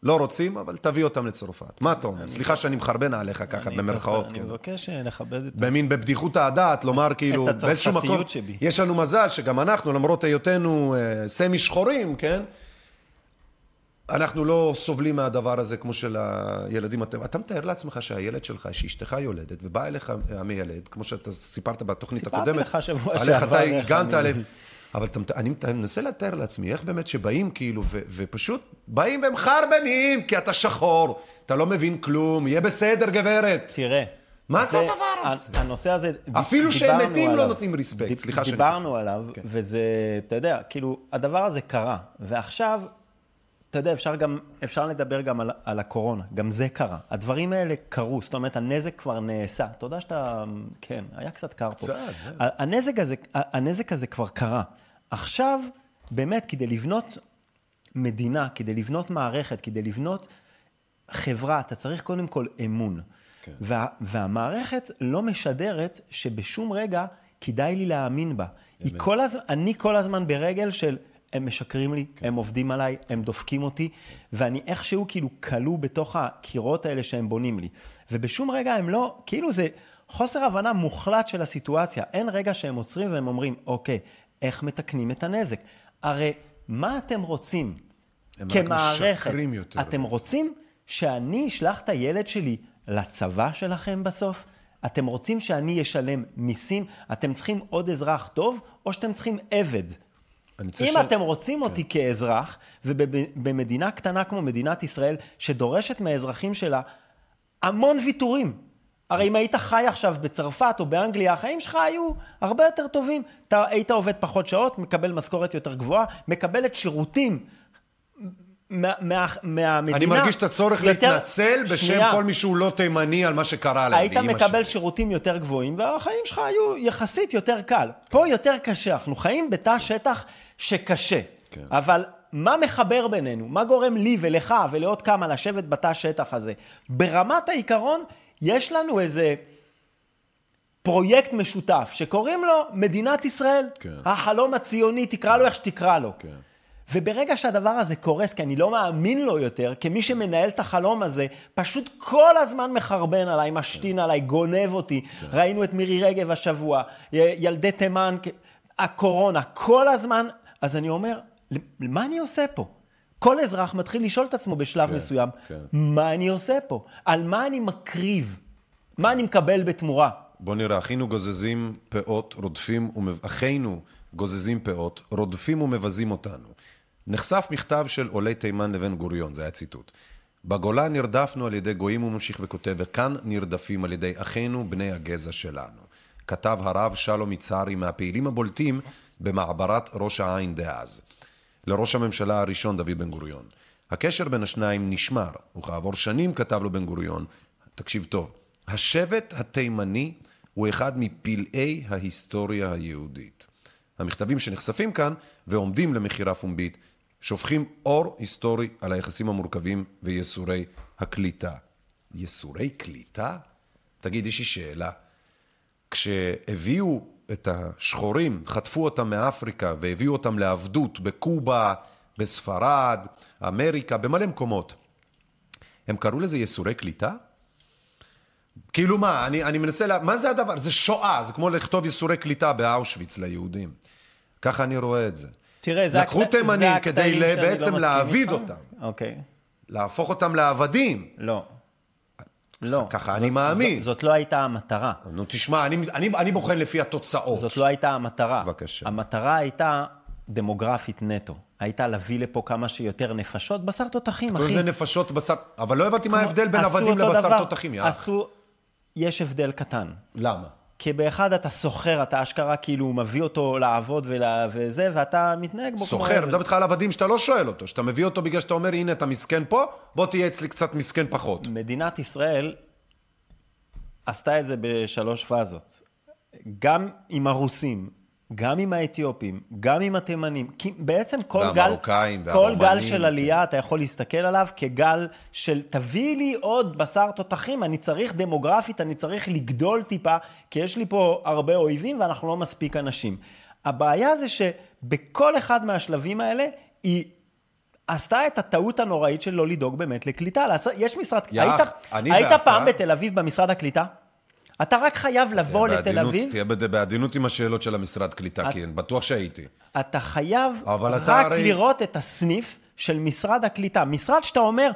לא רוצים, אבל תביא אותם לצרפת. מה אתה אומר? סליחה שאני מחרבן עליך ככה במרכאות. אני כן. מבקש אה, לכבד את... במין בבדיחות הדעת, לומר כאילו, הצרפתיות באיזשהו מקום, שבי. יש לנו מזל שגם אנחנו, למרות היותנו אה, סמי שחורים, כן? אנחנו לא סובלים מהדבר הזה כמו של הילדים. אתה, אתה מתאר לעצמך שהילד שלך, שאשתך יולדת, ובא אליך המיילד, כמו שאתה סיפרת בתוכנית סיפרתי הקודמת, לך שבוע עליך שעבר אתה איך הגנת אני- עליהם. אבל אתה, אני, אני מנסה לתאר לעצמי איך באמת שבאים כאילו, ו, ופשוט באים והם חרבנים, כי אתה שחור, אתה לא מבין כלום, יהיה בסדר גברת. תראה. מה זה הדבר הזה? הנושא הזה, ד- אפילו שהם דיברנו מתים לא עליו. נותנים רספקט, דיב- סליחה שאני דיברנו עליו, כן. וזה, אתה יודע, כאילו, הדבר הזה קרה, ועכשיו, אתה יודע, אפשר גם, אפשר לדבר גם על, על הקורונה, גם זה קרה. הדברים האלה קרו, זאת אומרת, הנזק כבר נעשה. יודע שאתה, כן, היה קצת קר פה. קצת, הנזק הזה, הנזק הזה כבר קרה. עכשיו, באמת, כדי לבנות מדינה, כדי לבנות מערכת, כדי לבנות חברה, אתה צריך קודם כל אמון. כן. וה, והמערכת לא משדרת שבשום רגע כדאי לי להאמין בה. היא כל הז... אני כל הזמן ברגל של הם משקרים לי, כן. הם עובדים עליי, הם דופקים אותי, ואני איכשהו כאילו כלוא בתוך הקירות האלה שהם בונים לי. ובשום רגע הם לא, כאילו זה חוסר הבנה מוחלט של הסיטואציה. אין רגע שהם עוצרים והם אומרים, אוקיי, איך מתקנים את הנזק? הרי מה אתם רוצים כמערכת? משקרים יותר. אתם רוצים שאני אשלח את הילד שלי לצבא שלכם בסוף? אתם רוצים שאני אשלם מיסים? אתם צריכים עוד אזרח טוב, או שאתם צריכים עבד? אם ש- כן. אתם רוצים אותי כאזרח, ובמדינה קטנה כמו מדינת ישראל, שדורשת מהאזרחים שלה המון ויתורים. הרי אם היית חי עכשיו בצרפת או באנגליה, החיים שלך היו הרבה יותר טובים. אתה היית עובד פחות שעות, מקבל משכורת יותר גבוהה, מקבל את שירותים מה, מה, מהמדינה. אני מרגיש את הצורך יותר- להתנצל בשם שנייה. כל מי שהוא לא תימני על מה שקרה להם. היית מקבל שלי. שירותים יותר גבוהים, והחיים שלך היו יחסית יותר קל. פה יותר קשה, אנחנו חיים בתא שטח שקשה. כן. אבל מה מחבר בינינו? מה גורם לי ולך ולעוד כמה לשבת בתא שטח הזה? ברמת העיקרון, יש לנו איזה פרויקט משותף, שקוראים לו מדינת ישראל. כן. החלום הציוני, תקרא לו איך שתקרא לו. כן. וברגע שהדבר הזה קורס, כי אני לא מאמין לו יותר, כמי שמנהל את החלום הזה, פשוט כל הזמן מחרבן עליי, משתין עליי, גונב אותי. ראינו את מירי רגב השבוע, ילדי תימן, הקורונה, כל הזמן. אז אני אומר, מה אני עושה פה? כל אזרח מתחיל לשאול את עצמו בשלב כן, מסוים, כן. מה אני עושה פה? על מה אני מקריב? מה אני מקבל בתמורה? בוא נראה, אחינו גוזזים פאות, רודפים, ומב... אחינו גוזזים פאות, רודפים ומבזים אותנו. נחשף מכתב של עולי תימן לבן גוריון, זה היה ציטוט. בגולה נרדפנו על ידי גויים, הוא ממשיך וכותב, וכאן נרדפים על ידי אחינו בני הגזע שלנו. כתב הרב שלום יצהרי מהפעילים הבולטים במעברת ראש העין דאז. לראש הממשלה הראשון דוד בן גוריון. הקשר בין השניים נשמר, וכעבור שנים כתב לו בן גוריון, תקשיב טוב, השבט התימני הוא אחד מפלאי ההיסטוריה היהודית. המכתבים שנחשפים כאן ועומדים למכירה פומבית, שופכים אור היסטורי על היחסים המורכבים וייסורי הקליטה. ייסורי קליטה? תגיד, יש לי שאלה. כשהביאו את השחורים, חטפו אותם מאפריקה והביאו אותם לעבדות בקובה, בספרד, אמריקה, במלא מקומות, הם קראו לזה ייסורי קליטה? כאילו מה, אני, אני מנסה, לה... מה זה הדבר? זה שואה, זה כמו לכתוב ייסורי קליטה באושוויץ ליהודים. ככה אני רואה את זה. תראה, זה לקחו הקט- זה תימנים הקטעים כדי שאני לא בעצם מסכים להעביד איתך. אותם. אוקיי. להפוך אותם לעבדים. לא. לא. ככה אני זאת- מאמין. זאת, זאת לא הייתה המטרה. נו תשמע, אני, אני, אני בוחן לפי התוצאות. זאת לא הייתה המטרה. בבקשה. המטרה הייתה דמוגרפית נטו. הייתה להביא לפה כמה שיותר נפשות, בשר תותחים, אחי. זה נפשות בשר... אבל לא הבנתי מה ההבדל בין עבדים לבשר. תותחים, יאללה. עשו... יש הבדל קטן. למה? כי באחד אתה סוחר, אתה אשכרה כאילו מביא אותו לעבוד ולה... וזה, ואתה מתנהג בו. סוחר, אני. מדבר איתך על עבדים שאתה לא שואל אותו, שאתה מביא אותו בגלל שאתה אומר, הנה אתה מסכן פה, בוא תהיה אצלי קצת מסכן פחות. מדינת ישראל עשתה את זה בשלוש פאזות. גם עם הרוסים, גם עם האתיופים, גם עם התימנים. כי בעצם כל גל, כל גל של כן. עלייה, אתה יכול להסתכל עליו כגל של תביא לי עוד בשר תותחים, אני צריך דמוגרפית, אני צריך לגדול טיפה, כי יש לי פה הרבה אויבים ואנחנו לא מספיק אנשים. הבעיה זה שבכל אחד מהשלבים האלה, היא... עשתה את הטעות הנוראית של לא לדאוג באמת לקליטה. יש משרד... יאח, היית, היית ואתה- פעם בתל אביב במשרד הקליטה? אתה רק חייב לבוא לתל אביב, תהיה בעדינות עם השאלות של המשרד קליטה, כי אני בטוח שהייתי. אתה חייב רק לראות את הסניף של משרד הקליטה. משרד שאתה אומר,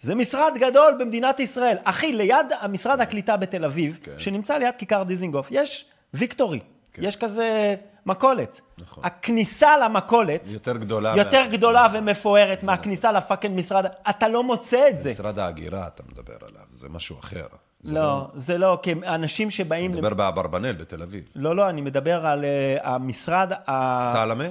זה משרד גדול במדינת ישראל. אחי, ליד המשרד הקליטה בתל אביב, כן. שנמצא ליד כיכר דיזינגוף, יש ויקטורי. יש כזה מכולת. נכון. הכניסה למכולת יותר גדולה. יותר מה- גדולה ומפוארת מהכניסה לפאקינג משרד, אתה לא מוצא את זה. משרד ההגירה אתה מדבר עליו, זה משהו אחר. זה לא, זה לא, כי אנשים שבאים... מדבר באברבנל בתל אביב. לא, לא, אני מדבר על uh, המשרד ה... סלמה?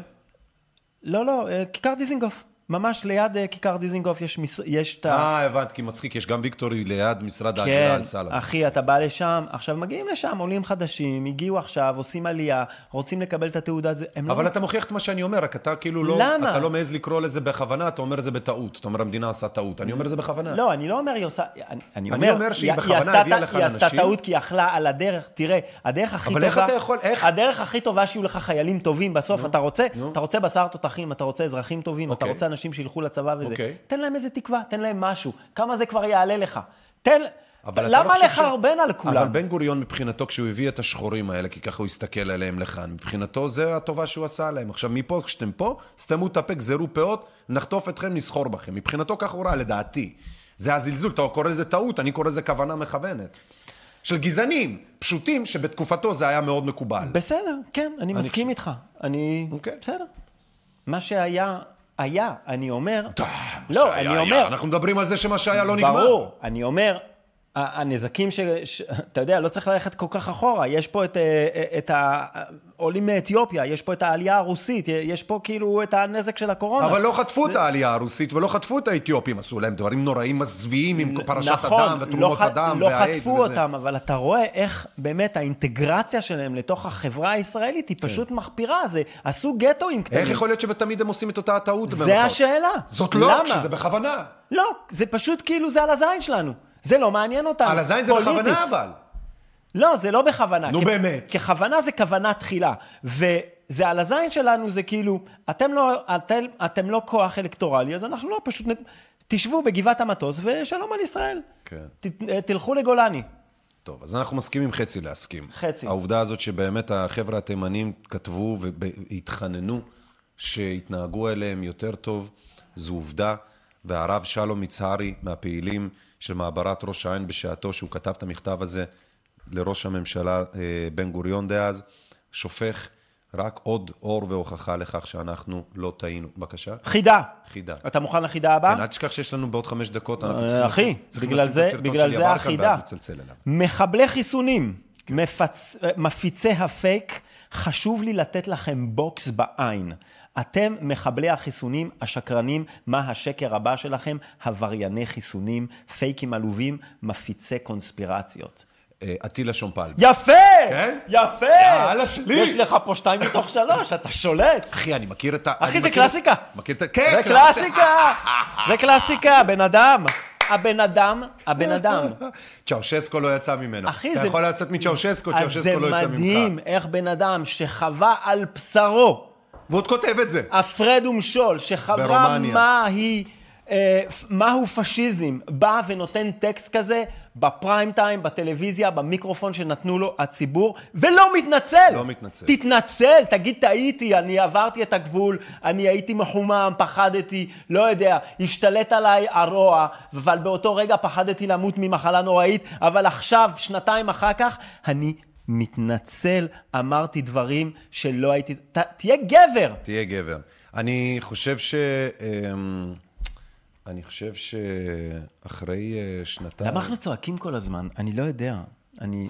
לא, לא, uh, כיכר דיזינגוף. ממש ליד אה, כיכר דיזינגוף יש, מס... יש את ה... אה, הבנתי, כי מצחיק, יש גם ויקטורי ליד משרד ההגירה כן, על סלם. אחי, אתה בא לשם, עכשיו מגיעים לשם עולים חדשים, הגיעו עכשיו, עושים עלייה, רוצים לקבל את התעודה, זה- הם לא... אבל אתה מוכיח את מה שאני אומר, רק אתה כאילו לא... למה? אתה לא מעז לקרוא לזה בכוונה, אתה אומר זה בטעות. אתה אומר המדינה עשה טעות. אני אומר זה בכוונה. לא, אני לא אומר היא עושה... אני, אני אני אומר, שהיא היא- בכוונה הביאה ט- לכאן היא עשתה אנשים. טעות כי היא יכלה על הדרך, תראה, הדרך הכי אבל טובה... איך אתה יכול- איך? הדרך הכי טובה שיהיו לך חיילים טובים בסוף, אתה רוצה. אתה רוצה בשר תותחים, אתה רוצה אזרחים טובים, אתה אוקיי. רוצה אנשים שילכו לצבא וזה. אוקיי. תן להם איזה תקווה, תן להם משהו. כמה זה כבר יעלה לך? תן... לא למה חושב לחרבן על כולם? אבל בן גוריון מבחינתו, כשהוא הביא את השחורים האלה, כי ככה הוא הסתכל עליהם לכאן, מבחינתו זה הטובה שהוא עשה להם. עכשיו, מפה, כשאתם פה, סתמו את הפה, גזרו פאות, נחטוף אתכם, נסחור בכם. מבחינתו ככה הוא ראה, לדעתי. זה הזלזול, אתה קורא לזה טעות, אני קורא לזה כוונה מכוונת. של גזענים, פשוטים, שבתקופתו זה היה מאוד מקובל. בסדר, כן, אני מסכים חושב- איתך. אני... אוקיי. בסדר. מה שהיה, היה. אני אומר... לא, אני. אומר... אנחנו מדברים על זה שמה שהיה לא נגמר. ברור, אני אומר, הנזקים ש... ש... אתה יודע, לא צריך ללכת כל כך אחורה, יש פה את, אה, את העולים מאתיופיה, יש פה את העלייה הרוסית, יש פה כאילו את הנזק של הקורונה. אבל לא חטפו את העלייה הרוסית ולא חטפו את האתיופים, עשו להם דברים נוראים מזוויעים עם פרשת נכון, הדם ותרומות לא, ח- הדם לא והאיידס חטפו וזה. אותם, אבל אתה רואה איך באמת האינטגרציה שלהם לתוך החברה הישראלית היא פשוט מחפירה, זה עשו גטואים קטנים. כן. איך יכול להיות שבתמיד הם עושים את אותה הטעות? זה במרכאות? השאלה. זאת לא, למה? כשזה בכוונה. לא, זה פשוט כאילו זה על הזין שלנו. זה לא מעניין אותנו. על הזין זה. בכוונה אבל. לא, זה לא בכוונה. נו, כ- באמת. ככוונה זה כוונה תחילה. וזה על הזין שלנו, זה כאילו, אתם לא, אתם, אתם לא כוח אלקטורלי, אז אנחנו לא פשוט... תשבו בגבעת המטוס ושלום על ישראל. כן. ת, תלכו לגולני. טוב, אז אנחנו מסכימים חצי להסכים. חצי. העובדה הזאת שבאמת החבר'ה התימנים כתבו והתחננו שהתנהגו אליהם יותר טוב, זו עובדה. והרב שלום יצהרי מהפעילים של מעברת ראש העין בשעתו, שהוא כתב את המכתב הזה לראש הממשלה אה, בן גוריון דאז, שופך רק עוד אור והוכחה לכך שאנחנו לא טעינו. בבקשה. חידה. חידה. אתה מוכן לחידה הבאה? כן, אל תשכח שיש לנו בעוד חמש דקות, אנחנו אה, צריכים אחי, בגלל זה- בגלל זה החידה. מחבלי חיסונים, מפצ... מפיצי הפייק, חשוב לי לתת לכם בוקס בעין. אתם מחבלי החיסונים, השקרנים, מה השקר הבא שלכם? עברייני חיסונים, פייקים עלובים, מפיצי קונספירציות. אה, אטילה שומפל. יפה! כן? יפה! יאללה, שלי. יש לך פה שתיים מתוך שלוש, אתה שולט. אחי, אני מכיר את ה... אחי, זה קלאסיקה. מכיר את ה... כן, זה קלאסיקה! זה קלאסיקה, בן אדם. הבן אדם, הבן אדם. צ'אושסקו לא יצא ממנו. אחי, אתה זה... יכול לצאת מצ'אושסקו, אז צ'אושסקו לא יצא זה ממך. מדהים איך בן אדם שחווה על בשרו, ועוד כותב את זה. הפרד ומשול, שחווה ברומניה. מה היא, אה, מהו פשיזם, בא ונותן טקסט כזה בפריים טיים, בטלוויזיה, במיקרופון שנתנו לו הציבור, ולא מתנצל. לא מתנצל. תתנצל, תגיד טעיתי, אני עברתי את הגבול, אני הייתי מחומם, פחדתי, לא יודע, השתלט עליי הרוע, אבל באותו רגע פחדתי למות ממחלה נוראית, אבל עכשיו, שנתיים אחר כך, אני מתנצל, אמרתי דברים שלא הייתי... ת, תהיה גבר. תהיה גבר. אני חושב ש... אמ, אני חושב שאחרי אה, שנתיים... למה אנחנו צועקים כל הזמן? אני לא יודע. אני...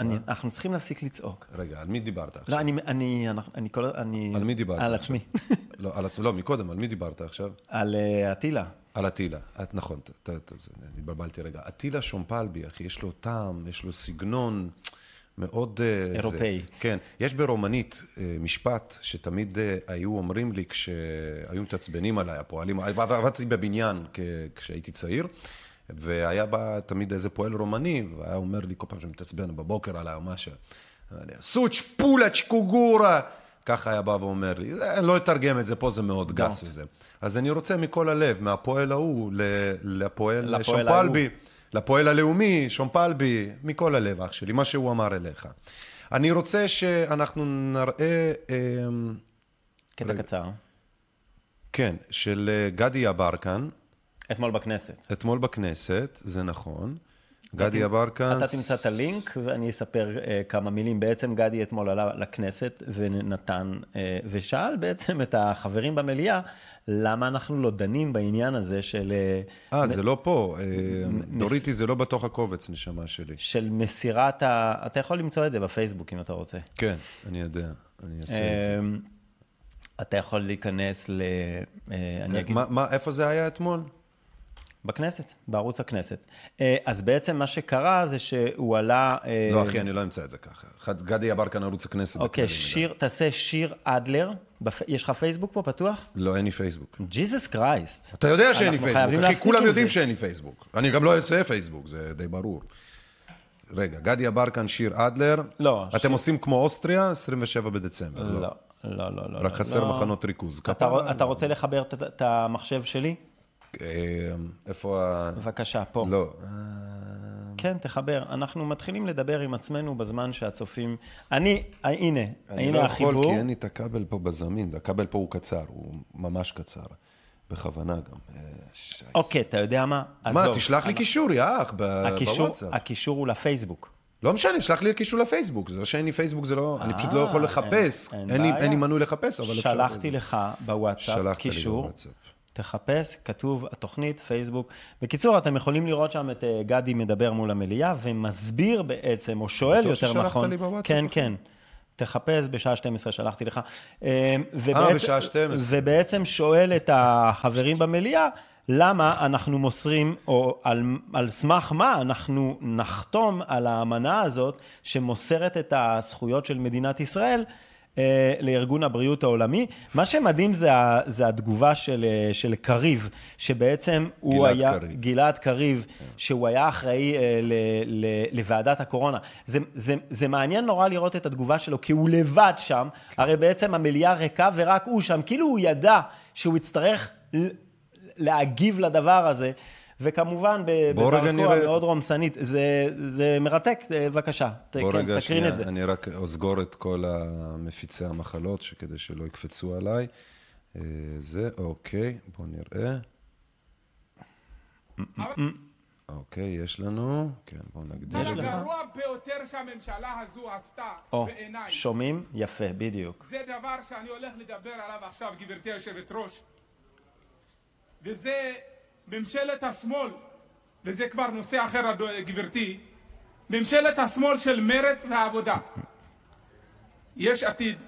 אני, אנחנו צריכים להפסיק לצעוק. רגע, על מי דיברת עכשיו? לא, אני, אני, אני כל, אני... על מי דיברת על עכשיו? עצמי. לא, על עצמי, לא, מקודם, על מי דיברת עכשיו? על אה, אטילה. על אטילה. את, נכון, התבלבלתי רגע. אטילה שומפלבי, אחי, יש לו טעם, יש לו סגנון מאוד... אה, אירופאי. זה, כן. יש ברומנית אה, משפט שתמיד אה, היו אומרים לי כשהיו מתעצבנים עליי, הפועלים, עבדתי בבניין כשהייתי צעיר, והיה בא תמיד איזה פועל רומני, והיה אומר לי כל פעם שמתעצבן בבוקר עליי או משהו, סוץ' פולאץ' קוגורה. ככה היה בא ואומר לי, "זה, אני לא אתרגם את זה, פה זה מאוד גס וזה. אז אני רוצה מכל הלב, מהפועל ההוא לפועל לפועל שומפלבי, לפועל הלאומי, שומפלבי, מכל הלב, אח שלי, מה שהוא אמר אליך. אני רוצה שאנחנו נראה, אמ, קטע קצר. כן, של אה, גדי יברקן, אתמול בכנסת. אתמול בכנסת, זה נכון. גדי יברקן... אתה תמצא את הלינק ואני אספר אה, כמה מילים. בעצם גדי אתמול עלה לכנסת ונתן, אה, ושאל בעצם את החברים במליאה, למה אנחנו לא דנים בעניין הזה של, אה, אה, זה לא פה. אה, דוריטי, זה לא בתוך הקובץ, נשמה שלי. של מסירת ה... אתה יכול למצוא את זה בפייסבוק אם אתה רוצה. כן, אני יודע, אני אעשה את זה. אמ, אתה יכול להיכנס ל... אה, אני אגיד... מה, איפה זה היה אתמול? בכנסת, בערוץ הכנסת. אז בעצם מה שקרה זה שהוא עלה... לא, אחי, אני לא אמצא את זה ככה. גדי יברקן, ערוץ הכנסת, אוקיי, שיר, תעשה שיר אדלר. בפ... יש לך פייסבוק פה פתוח? לא, אין לי פייסבוק. ג'יזוס קרייסט. אתה יודע שאין לי פייסבוק, אחי, כולם יודעים זה. שאין לי פייסבוק. אני גם לא אעשה פייסבוק, זה די ברור. רגע, גדי יברקן, שיר אדלר. לא, אתם עושים כמו אוסטריה, 27 בדצמבר. לא, לא, לא, לא. רק לא, חסר לא. מחנות ריכוז. אתה, רוצה לחבר את- המחשב שלי? אה, איפה ה... בבקשה, פה. לא. כן, תחבר. אנחנו מתחילים לדבר עם עצמנו בזמן שהצופים... אני, אה, הנה, אני הנה לא החיבור. יכול, כי אין לי את הכבל פה בזמין. הכבל פה הוא קצר, הוא ממש קצר. בכוונה גם. אה, אוקיי, אתה יודע מה? מה, עזוב. תשלח לי קישור, יא אח, בוואטסאפ. הקישור הוא לפייסבוק. לא משנה, שלח לי קישור לפייסבוק. זה לא שאין לי פייסבוק, זה לא... אני פשוט לא יכול אה, לחפש. אין- לי- מנוי לחפש, אבל אפשר... שלחתי. לך בוואטסאפ שלחת לי קישור. בוואטסאפ. תחפש, כתוב התוכנית, פייסבוק. בקיצור, אתם יכולים לראות שם את אה, גדי מדבר מול המליאה ומסביר בעצם, או שואל יותר נכון. לי בוואטסאפ, כן. כן. תחפש, בשעה 12 שלחתי לך. אה, ובעצם- בשעה 12. ובעצם שואל את החברים במליאה, למה אנחנו מוסרים, או על, על סמך מה אנחנו נחתום על האמנה הזאת שמוסרת את הזכויות של מדינת ישראל אה, לארגון הבריאות העולמי. מה שמדהים זה, ה- זה התגובה של, אה, של קריב, שבעצם הוא גלעד היה... קריב. גלעד קריב, שהוא היה אחראי אה, ל, ל, לוועדת הקורונה. זה, זה, זה מעניין נורא לראות את התגובה שלו, כי הוא לבד שם, הרי בעצם המליאה ריקה ורק הוא שם, כאילו הוא ידע שהוא יצטרך להגיב לדבר הזה. וכמובן, בדרכו נראה. המאוד רומסנית, זה, זה מרתק, בבקשה, בוא כן, רגע תקרין שנייה, את זה. אני רק אסגור את כל המפיצי המחלות, שכדי שלא יקפצו עליי. אה, זה, אוקיי, בוא נראה. אוקיי, יש לנו, כן, בוא נגדיר את זה. הגרוע ביותר שהממשלה הזו עשתה בעיניי, שומעים? יפה, בדיוק. זה דבר שאני הולך לדבר עליו עכשיו, גברתי היושבת ראש, וזה ממשלת השמאל, וזה כבר נושא אחר, גברתי, ממשלת השמאל של מרצ והעבודה. יש עתיד.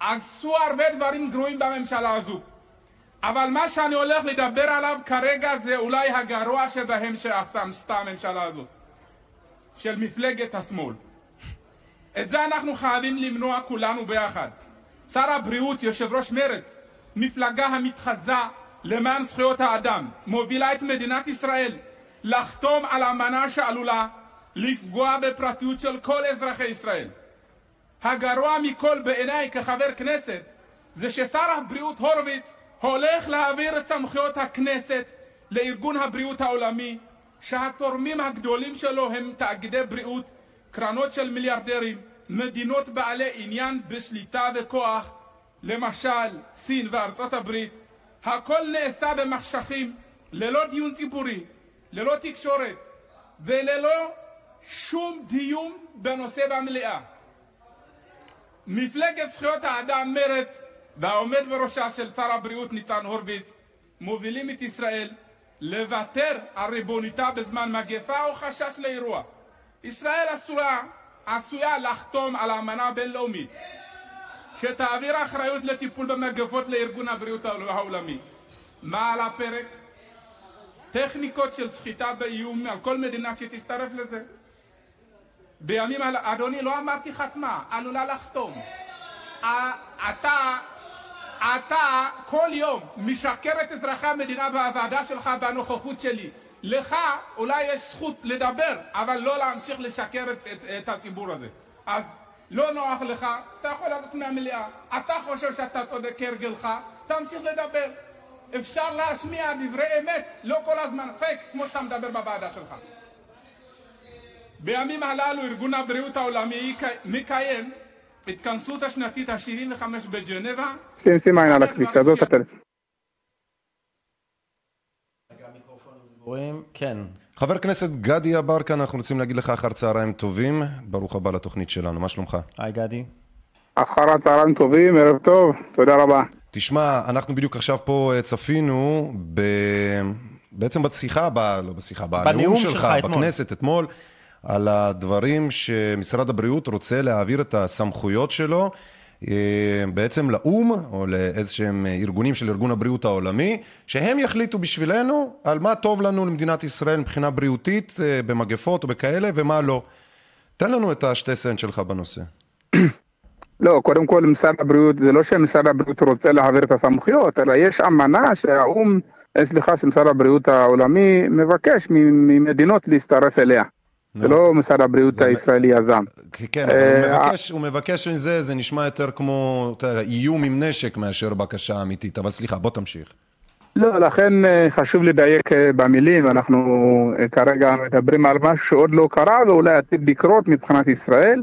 עשו הרבה דברים גרועים בממשלה הזו. אבל מה שאני הולך לדבר עליו כרגע זה אולי הגרוע שבהם שעשתה הממשלה הזאת, של מפלגת השמאל. את זה אנחנו חייבים למנוע כולנו ביחד. שר הבריאות, יושב ראש מרצ, מפלגה המתחזה למען זכויות האדם, מובילה את מדינת ישראל לחתום על אמנה שעלולה לפגוע בפרטיות של כל אזרחי ישראל. הגרוע מכל בעיניי כחבר כנסת זה ששר הבריאות הורוביץ הולך להעביר את סמכויות הכנסת לארגון הבריאות העולמי שהתורמים הגדולים שלו הם תאגידי בריאות, קרנות של מיליארדרים, מדינות בעלי עניין בשליטה וכוח, למשל סין וארצות הברית. הכל נעשה במחשכים, ללא דיון ציבורי, ללא תקשורת וללא שום דיון בנושא במליאה. מפלגת זכויות האדם מרצ והעומד בראשה של שר הבריאות ניצן הורוביץ מובילים את ישראל לוותר על ריבוניתה בזמן מגפה או חשש לאירוע. ישראל עשויה, עשויה לחתום על אמנה בינלאומית שתעביר אחריות לטיפול במגפות לארגון הבריאות העולמי. מה על הפרק? טכניקות של סחיטה באיום על כל מדינה שתצטרף לזה. בימים האלה, אדוני, לא אמרתי חתמה, עלולה לחתום. אתה, אתה כל יום משקר את אזרחי המדינה בוועדה שלך בנוכחות שלי. לך אולי יש זכות לדבר, אבל לא להמשיך לשקר את, את, את הציבור הזה. אז לא נוח לך, אתה יכול לצאת מהמליאה. אתה חושב שאתה צודק כהרגלך, תמשיך לדבר. אפשר להשמיע דברי אמת, לא כל הזמן פייק, כמו שאתה מדבר בוועדה שלך. בימים הללו ארגון הבריאות העולמי מקיים התכנסות השנתית ה-75 בג'נבה. שים שים עין על הכביש, עזוב את הטלפון. כן. חבר הכנסת גדי יברקן, אנחנו רוצים להגיד לך אחר צהריים טובים. ברוך הבא לתוכנית שלנו, מה שלומך? היי גדי. אחר הצהריים טובים, ערב טוב, תודה רבה. תשמע, אנחנו בדיוק עכשיו פה אה, צפינו ב... בעצם בשיחה, ב... לא בשיחה, בנאום בנאום שלך, שלך אתמול. בכנסת אתמול, על הדברים שמשרד הבריאות רוצה להעביר את הסמכויות שלו. אה, בעצם לאו"ם, או לאיזשהם ארגונים של ארגון הבריאות העולמי, שהם יחליטו בשבילנו על מה טוב לנו למדינת ישראל מבחינה בריאותית, אה, במגפות או בכאלה, ומה לא. תן לנו את השתי סנט שלך בנושא. לא, קודם כל משרד הבריאות, זה לא שמשרד הבריאות רוצה להעביר את הסמכויות, אלא יש אמנה שהאו"ם, אה, סליחה, שמשרד הבריאות העולמי מבקש ממדינות להצטרף אליה. זה לא משרד הבריאות הישראלי יזם. כן, אבל הוא אה, מבקש, הוא מבקש מזה, זה נשמע יותר כמו איום עם נשק מאשר בקשה אמיתית, אבל סליחה, בוא תמשיך. לא, לכן אה, חשוב לדייק במילים, אנחנו כרגע מדברים על משהו שעוד לא קרה ואולי עתיד לקרות מבחינת ישראל.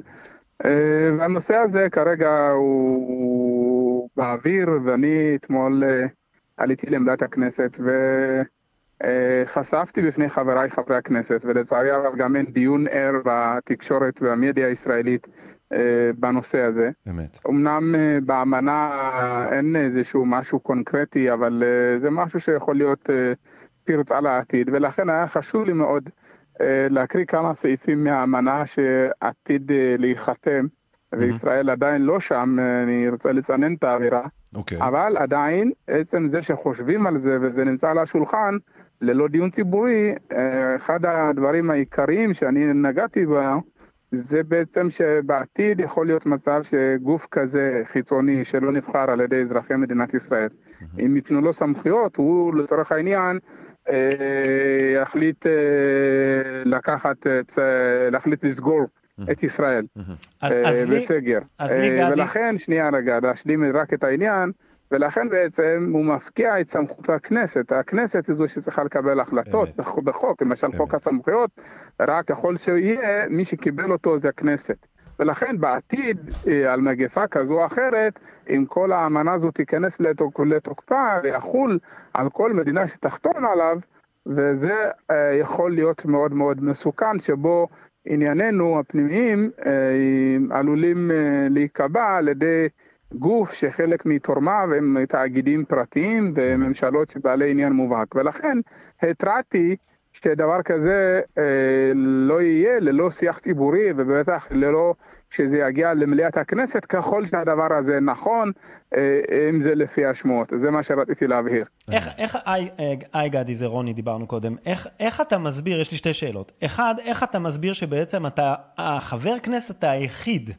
אה, והנושא הזה כרגע הוא באוויר, ואני אתמול אה, עליתי לעמדת הכנסת וחשפתי בפני חבריי חברי הכנסת, ולצערי הרב גם אין דיון ער בתקשורת והמדיה הישראלית אה, בנושא הזה. אמת. אמנם באמנה אין איזשהו משהו קונקרטי, אבל זה משהו שיכול להיות פרצה לעתיד, ולכן היה חשוב לי מאוד אה, להקריא כמה סעיפים מהאמנה שעתיד אה, להיחתם, וישראל עדיין לא שם, אה, אני רוצה לצנן את האווירה, okay. אוקיי. אבל עדיין, עצם זה שחושבים על זה וזה נמצא על השולחן, ללא דיון ציבורי, אחד הדברים העיקריים שאני נגעתי בה, זה בעצם שבעתיד יכול להיות מצב שגוף כזה חיצוני שלא נבחר על ידי אזרחי מדינת ישראל, mm-hmm. אם ייתנו לו סמכויות, הוא לצורך העניין אה, יחליט אה, לקחת, אה, להחליט לסגור את ישראל בסגר. ולכן, שנייה רגע, להשלים רק את העניין, ולכן בעצם הוא מפקיע את סמכות הכנסת. הכנסת היא זו שצריכה לקבל החלטות בחוק, למשל חוק הסמכויות, רק ככל שיהיה, מי שקיבל אותו זה הכנסת. ולכן בעתיד, על מגפה כזו או אחרת, אם כל האמנה הזאת תיכנס לתוק, לתוקפה ויחול על כל מדינה שתחתון עליו, וזה יכול להיות מאוד מאוד מסוכן, שבו ענייננו הפנימיים uh, עלולים uh, להיקבע על ידי גוף שחלק מתורמיו הם תאגידים פרטיים וממשלות שבעלי עניין מובהק. ולכן התרעתי שדבר כזה אה, לא יהיה ללא שיח ציבורי ובטח ללא שזה יגיע למליאת הכנסת ככל שהדבר הזה נכון, אה, אם זה לפי השמועות. זה מה שרציתי להבהיר. איך, איך, היי גדי, זה רוני, דיברנו קודם. איך, איך אתה מסביר, יש לי שתי שאלות. אחד, איך אתה מסביר שבעצם אתה החבר כנסת היחיד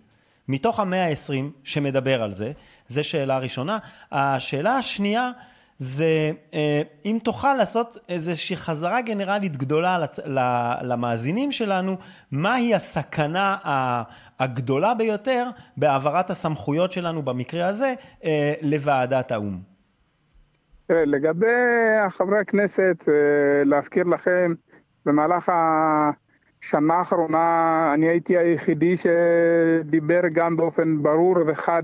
מתוך המאה ה-20 שמדבר על זה? זו שאלה ראשונה. השאלה השנייה, זה אה, אם תוכל לעשות איזושהי חזרה גנרלית גדולה למאזינים שלנו, מהי הסכנה הגדולה ביותר בהעברת הסמכויות שלנו במקרה הזה אה, לוועדת האו"ם. לגבי חברי הכנסת, אה, להזכיר לכם, במהלך השנה האחרונה אני הייתי היחידי שדיבר גם באופן ברור וחד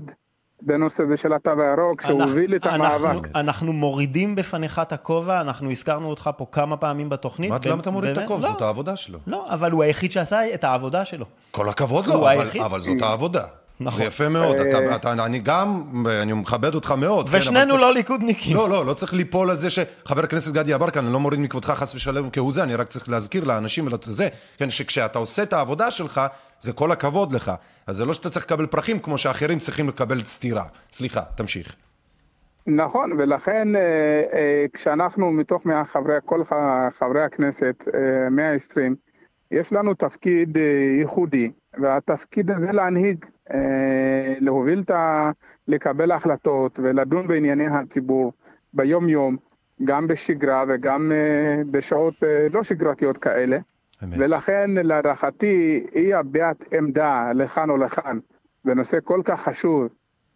בנושא הזה של התו הירוק, שהוביל את המאבק. אנחנו, אנחנו מורידים בפניך את הכובע, אנחנו הזכרנו אותך פה כמה פעמים בתוכנית. מה, למה אתה מוריד את הכובע? לא, זאת העבודה שלו. לא, אבל הוא היחיד שעשה את העבודה שלו. כל הכבוד לו, אבל, אבל זאת העבודה. נכון. זה יפה מאוד, אתה, אה, אתה, אני גם, אני מכבד אותך מאוד. כן, ושנינו כן, לא ליכודניקים. לא, לא, לא צריך ליפול על זה שחבר הכנסת גדי יברקן, אני לא מוריד מכבודך חס ושלום כהוא זה, אני רק צריך להזכיר לאנשים ולזה, כן, שכשאתה עושה את העבודה שלך, זה כל הכבוד לך. אז זה לא שאתה צריך לקבל פרחים כמו שאחרים צריכים לקבל סטירה. סליחה, תמשיך. נכון, ולכן אה, אה, כשאנחנו מתוך חברי, כל חברי הכנסת, 120, יש לנו תפקיד ייחודי, והתפקיד הזה להנהיג אה, להוביל את ה... לקבל החלטות ולדון בענייני הציבור ביום-יום, גם בשגרה וגם אה, בשעות אה, לא שגרתיות כאלה. אמת. ולכן להערכתי אי הביעת עמדה לכאן או לכאן בנושא כל כך חשוב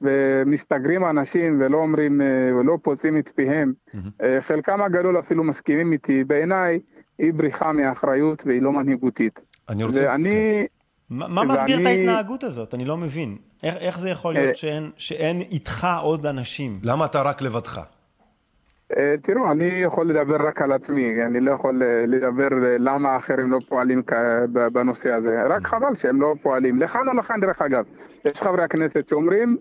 ומסתגרים אנשים ולא אומרים ולא פוצעים את פיהם, mm-hmm. חלקם הגדול אפילו מסכימים איתי, בעיניי היא בריחה מאחריות והיא לא מנהיגותית. אני רוצה... ואני... כן. מה מסביר את ההתנהגות הזאת? אני לא מבין. איך, איך זה יכול להיות אה, שאין, שאין איתך עוד אנשים? למה אתה רק לבדך? אה, תראו, אני יכול לדבר רק על עצמי, אני לא יכול אה, לדבר למה האחרים לא פועלים בנושא הזה, רק חבל שהם לא פועלים, לכאן או לכאן דרך אגב. יש חברי הכנסת שאומרים,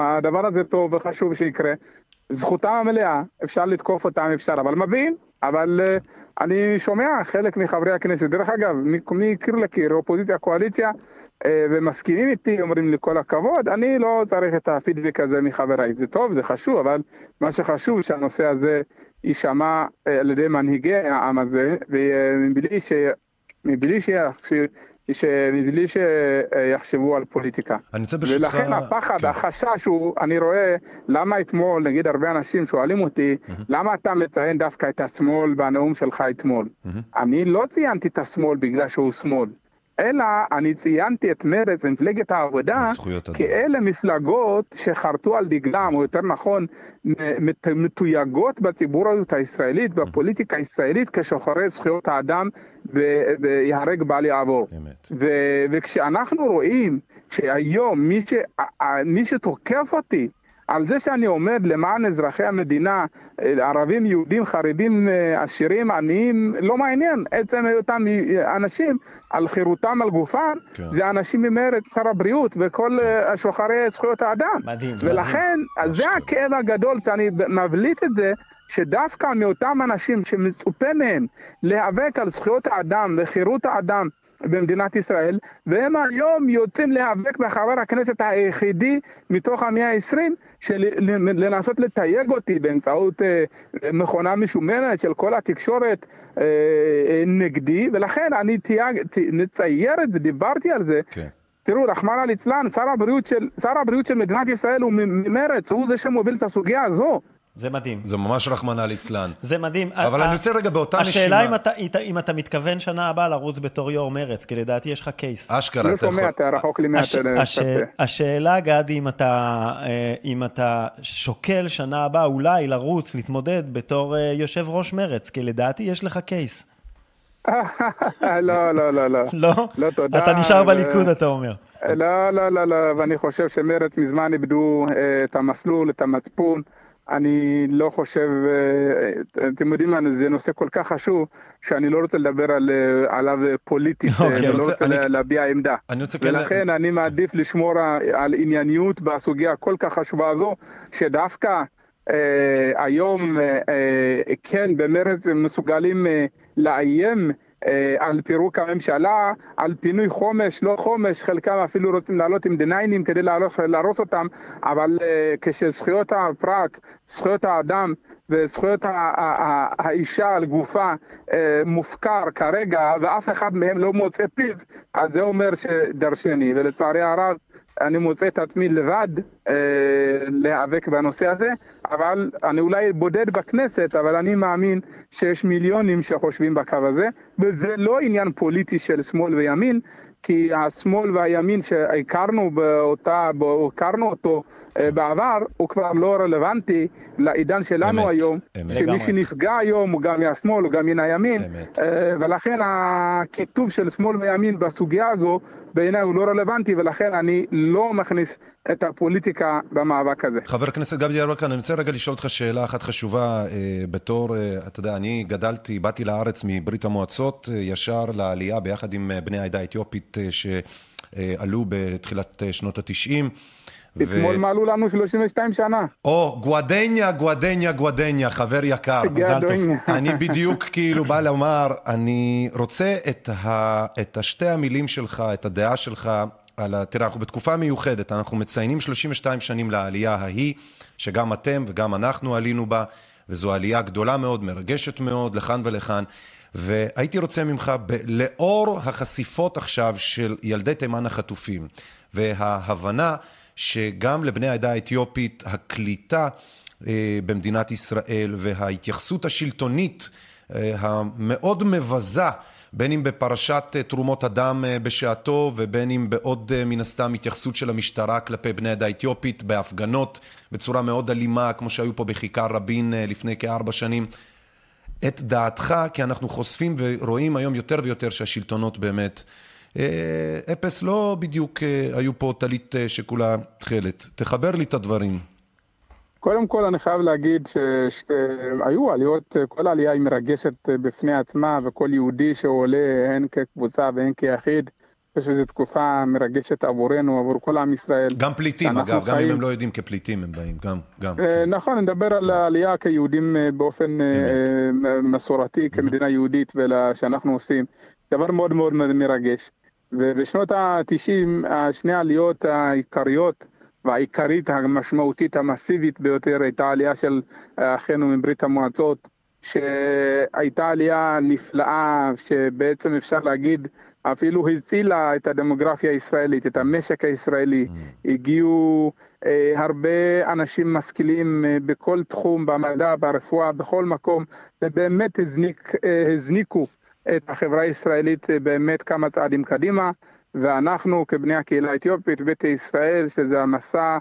הדבר הזה טוב וחשוב שיקרה, זכותם המלאה, אפשר לתקוף אותם, אפשר, אבל מבין, אבל אני שומע חלק מחברי הכנסת, דרך אגב, מקיר לקיר, אופוזיציה, קואליציה, אה, ומסכימים איתי, אומרים לי כל הכבוד, אני לא צריך את הפידבק הזה מחבריי. זה טוב, זה חשוב, אבל מה שחשוב שהנושא הזה יישמע אה, על ידי מנהיגי העם הזה, ומבלי ש... מבלי ש... ש... מבלי שיחשבו על פוליטיקה. אני רוצה ברשותך... ולכן הפחד, כן. החשש הוא, אני רואה, למה אתמול, נגיד הרבה אנשים שואלים אותי, למה אתה מציין דווקא את השמאל בנאום שלך אתמול? אני לא ציינתי את השמאל בגלל שהוא שמאל. אלא אני ציינתי את מרצ, מפלגת העבודה. כאלה מפלגות שחרטו על דגלם, או יותר נכון, מת- מתויגות בציבוריות הישראלית, בפוליטיקה הישראלית, כשוחרי זכויות האדם וייהרג בל יעבור. ו- וכשאנחנו רואים שהיום מי, ש- מי שתוקף אותי על זה שאני עומד למען אזרחי המדינה, אה, ערבים, יהודים, חרדים, אה, עשירים, עניים, לא מעניין. עצם היותם אנשים על חירותם, על גופם, כן. זה אנשים ממרץ, שר הבריאות וכל אה, שוחרי זכויות האדם. מדהים, ולכן, אז זה ממש הכאב הגדול שאני מבליט את זה, שדווקא מאותם אנשים שמצופה מהם להיאבק על זכויות האדם וחירות האדם במדינת ישראל, והם היום יוצאים להיאבק בחבר הכנסת היחידי מתוך המאה ה-20, של לנסות לתייג אותי באמצעות אה, מכונה משומנת של כל התקשורת אה, אה, נגדי, ולכן אני תייג, ת, נצייר את זה, דיברתי על זה, כן. תראו, רחמנא ליצלן, שר הבריאות של מדינת ישראל הוא ממרץ, הוא זה שמוביל את הסוגיה הזו. זה מדהים. זה ממש רחמנא ליצלן. זה מדהים. אבל ה- אני רוצה רגע באותה השאלה נשימה- אם אתה, אם אתה מתכוון שנה הבאה לרוץ בתור יו"ר מרץ, כי לדעתי יש לך קייס. אשכרה, אתה יכול... אתה רחוק לי הש, מהטלפון. הש, השאלה, גדי, אם אתה, אה, אם אתה שוקל שנה הבאה אולי לרוץ, להתמודד בתור אה, יושב ראש מרץ, כי לדעתי יש לך קייס. לא, לא, לא, לא. לא? לא, תודה. אתה נשאר בליכוד, אתה אומר. לא, לא, לא, לא, ואני חושב שמרצ מזמן איבדו אה, את המסלול, את המצפון. אני לא חושב, אה, אתם יודעים מה, זה נושא כל כך חשוב, שאני לא רוצה לדבר על, אה, עליו פוליטית, אה, אוקיי, ולא רוצה- רוצה אני- לה- להביע עמדה. אני רוצה כן... ולכן אני מעדיף לשמור על ענייניות בסוגיה הכל כך חשובה הזו, שדווקא אה, היום אה, כן במרץ מסוגלים אה, לאיים על פירוק הממשלה, על פינוי חומש, לא חומש, חלקם אפילו רוצים לעלות עם דניינים כדי להרוס, להרוס אותם, אבל אה, כשזכויות הפרט, זכויות האדם וזכויות האישה על גופה אה, מופקר כרגע ואף אחד מהם לא מוצא פיו, אז זה אומר שדרשני, ולצערי הרב אני מוצא את עצמי לבד אה, להיאבק בנושא הזה, אבל אני אולי בודד בכנסת, אבל אני מאמין שיש מיליונים שחושבים בקו הזה, וזה לא עניין פוליטי של שמאל וימין, כי השמאל והימין שהכרנו באותה, הכרנו אותו אה, בעבר, הוא כבר לא רלוונטי לעידן שלנו אמת, היום, אמת. שמי לגמרי. שנפגע היום הוא גם מהשמאל, הוא גם מן הימין, אמת. אה, ולכן הכיתוב של שמאל וימין בסוגיה הזו בעיניי הוא לא רלוונטי, ולכן אני לא מכניס את הפוליטיקה במאבק הזה. חבר הכנסת גבי ירקן, אני רוצה רגע לשאול אותך שאלה אחת חשובה. אה, בתור, אה, אתה יודע, אני גדלתי, באתי לארץ מברית המועצות, אה, ישר לעלייה ביחד עם בני העדה האתיופית שעלו בתחילת שנות התשעים. אתמול מלאו לנו 32 שנה. או, גואדניה, גואדניה, גואדניה, חבר יקר. מזל טוב. אני בדיוק כאילו בא לומר, אני רוצה את, ה, את השתי המילים שלך, את הדעה שלך, על ה... תראה, אנחנו בתקופה מיוחדת, אנחנו מציינים 32 שנים לעלייה ההיא, שגם אתם וגם אנחנו עלינו בה, וזו עלייה גדולה מאוד, מרגשת מאוד, לכאן ולכאן. והייתי רוצה ממך, ב- לאור החשיפות עכשיו של ילדי תימן החטופים, וההבנה שגם לבני העדה האתיופית הקליטה אה, במדינת ישראל וההתייחסות השלטונית אה, המאוד מבזה, בין אם בפרשת אה, תרומות הדם בשעתו ובין אם בעוד מן הסתם התייחסות של המשטרה כלפי בני העדה האתיופית בהפגנות בצורה מאוד אלימה, כמו שהיו פה בכיכר רבין לפני כארבע שנים. את דעתך, כי אנחנו חושפים ורואים היום יותר ויותר שהשלטונות באמת, אפס לא בדיוק אה, היו פה טלית אה, שכולה תכלת. תחבר לי את הדברים. קודם כל אני חייב להגיד שהיו עליות, כל עלייה היא מרגשת בפני עצמה, וכל יהודי שעולה, הן כקבוצה והן כיחיד, אני חושב שזו תקופה מרגשת עבורנו, עבור כל עם ישראל. גם פליטים, אגב, גם אם חיים- הם לא יודעים כפליטים הם באים, גם, גם. אה, נכון, אני מדבר על העלייה כיהודים אה, באופן אה, אה, מסורתי, כמדינה יהודית, ושאנחנו עושים. דבר מאוד מאוד מרגש. ובשנות ה-90, שני העליות העיקריות והעיקרית המשמעותית המסיבית ביותר הייתה עלייה של אחינו מברית המועצות, שהייתה עלייה נפלאה, שבעצם אפשר להגיד אפילו הצילה את הדמוגרפיה הישראלית, את המשק הישראלי. Mm. הגיעו אה, הרבה אנשים משכילים אה, בכל תחום, במדע, ברפואה, בכל מקום, ובאמת הזניק, אה, הזניקו את החברה הישראלית אה, באמת כמה צעדים קדימה. ואנחנו כבני הקהילה האתיופית, ביתא ישראל, שזה המסע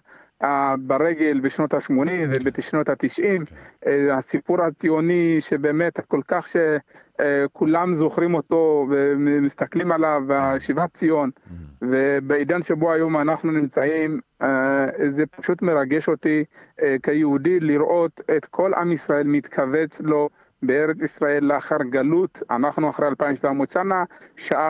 ברגל בשנות ה-80 ובשנות ה-90, כן. הסיפור הציוני שבאמת כל כך שכולם זוכרים אותו ומסתכלים עליו, שיבת ציון, mm-hmm. ובעידן שבו היום אנחנו נמצאים, אה, זה פשוט מרגש אותי אה, כיהודי לראות את כל עם ישראל מתכווץ לו. בארץ ישראל לאחר גלות, אנחנו אחרי 2,700 שנה, שאר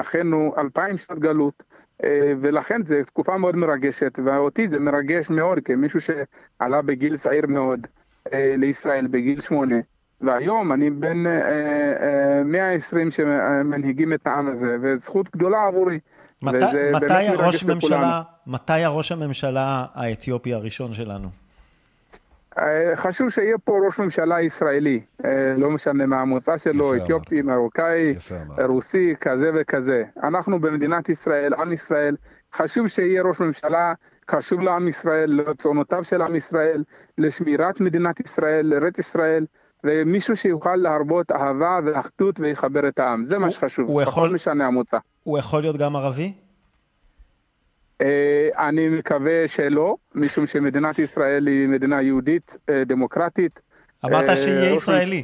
אחינו 2,000 שנות גלות, אה, ולכן זו תקופה מאוד מרגשת, ואותי זה מרגש מאוד כמישהו שעלה בגיל צעיר מאוד אה, לישראל, בגיל שמונה. והיום אני בן 120 אה, שמנהיגים את העם הזה, וזכות גדולה עבורי. מתי, מתי, הראש ממשלה, מתי הראש הממשלה האתיופי הראשון שלנו? אה, חשוב שיהיה פה ראש ממשלה ישראלי, אה, לא משנה מה המוצא שלו, אתיופי, מרוקאי, רוסי, כזה וכזה. אנחנו במדינת ישראל, עם ישראל, חשוב שיהיה ראש ממשלה, חשוב לעם ישראל, לרצונותיו של עם ישראל, לשמירת מדינת ישראל, לארץ ישראל, ומישהו שיוכל להרבות אהבה ואחדות ויחבר את העם. זה מה שחשוב, בכל משנה המוצא. הוא יכול להיות גם ערבי? אה, אני מקווה שלא, משום שמדינת ישראל היא מדינה יהודית אה, דמוקרטית. אמרת אה, שיהיה ישראלי.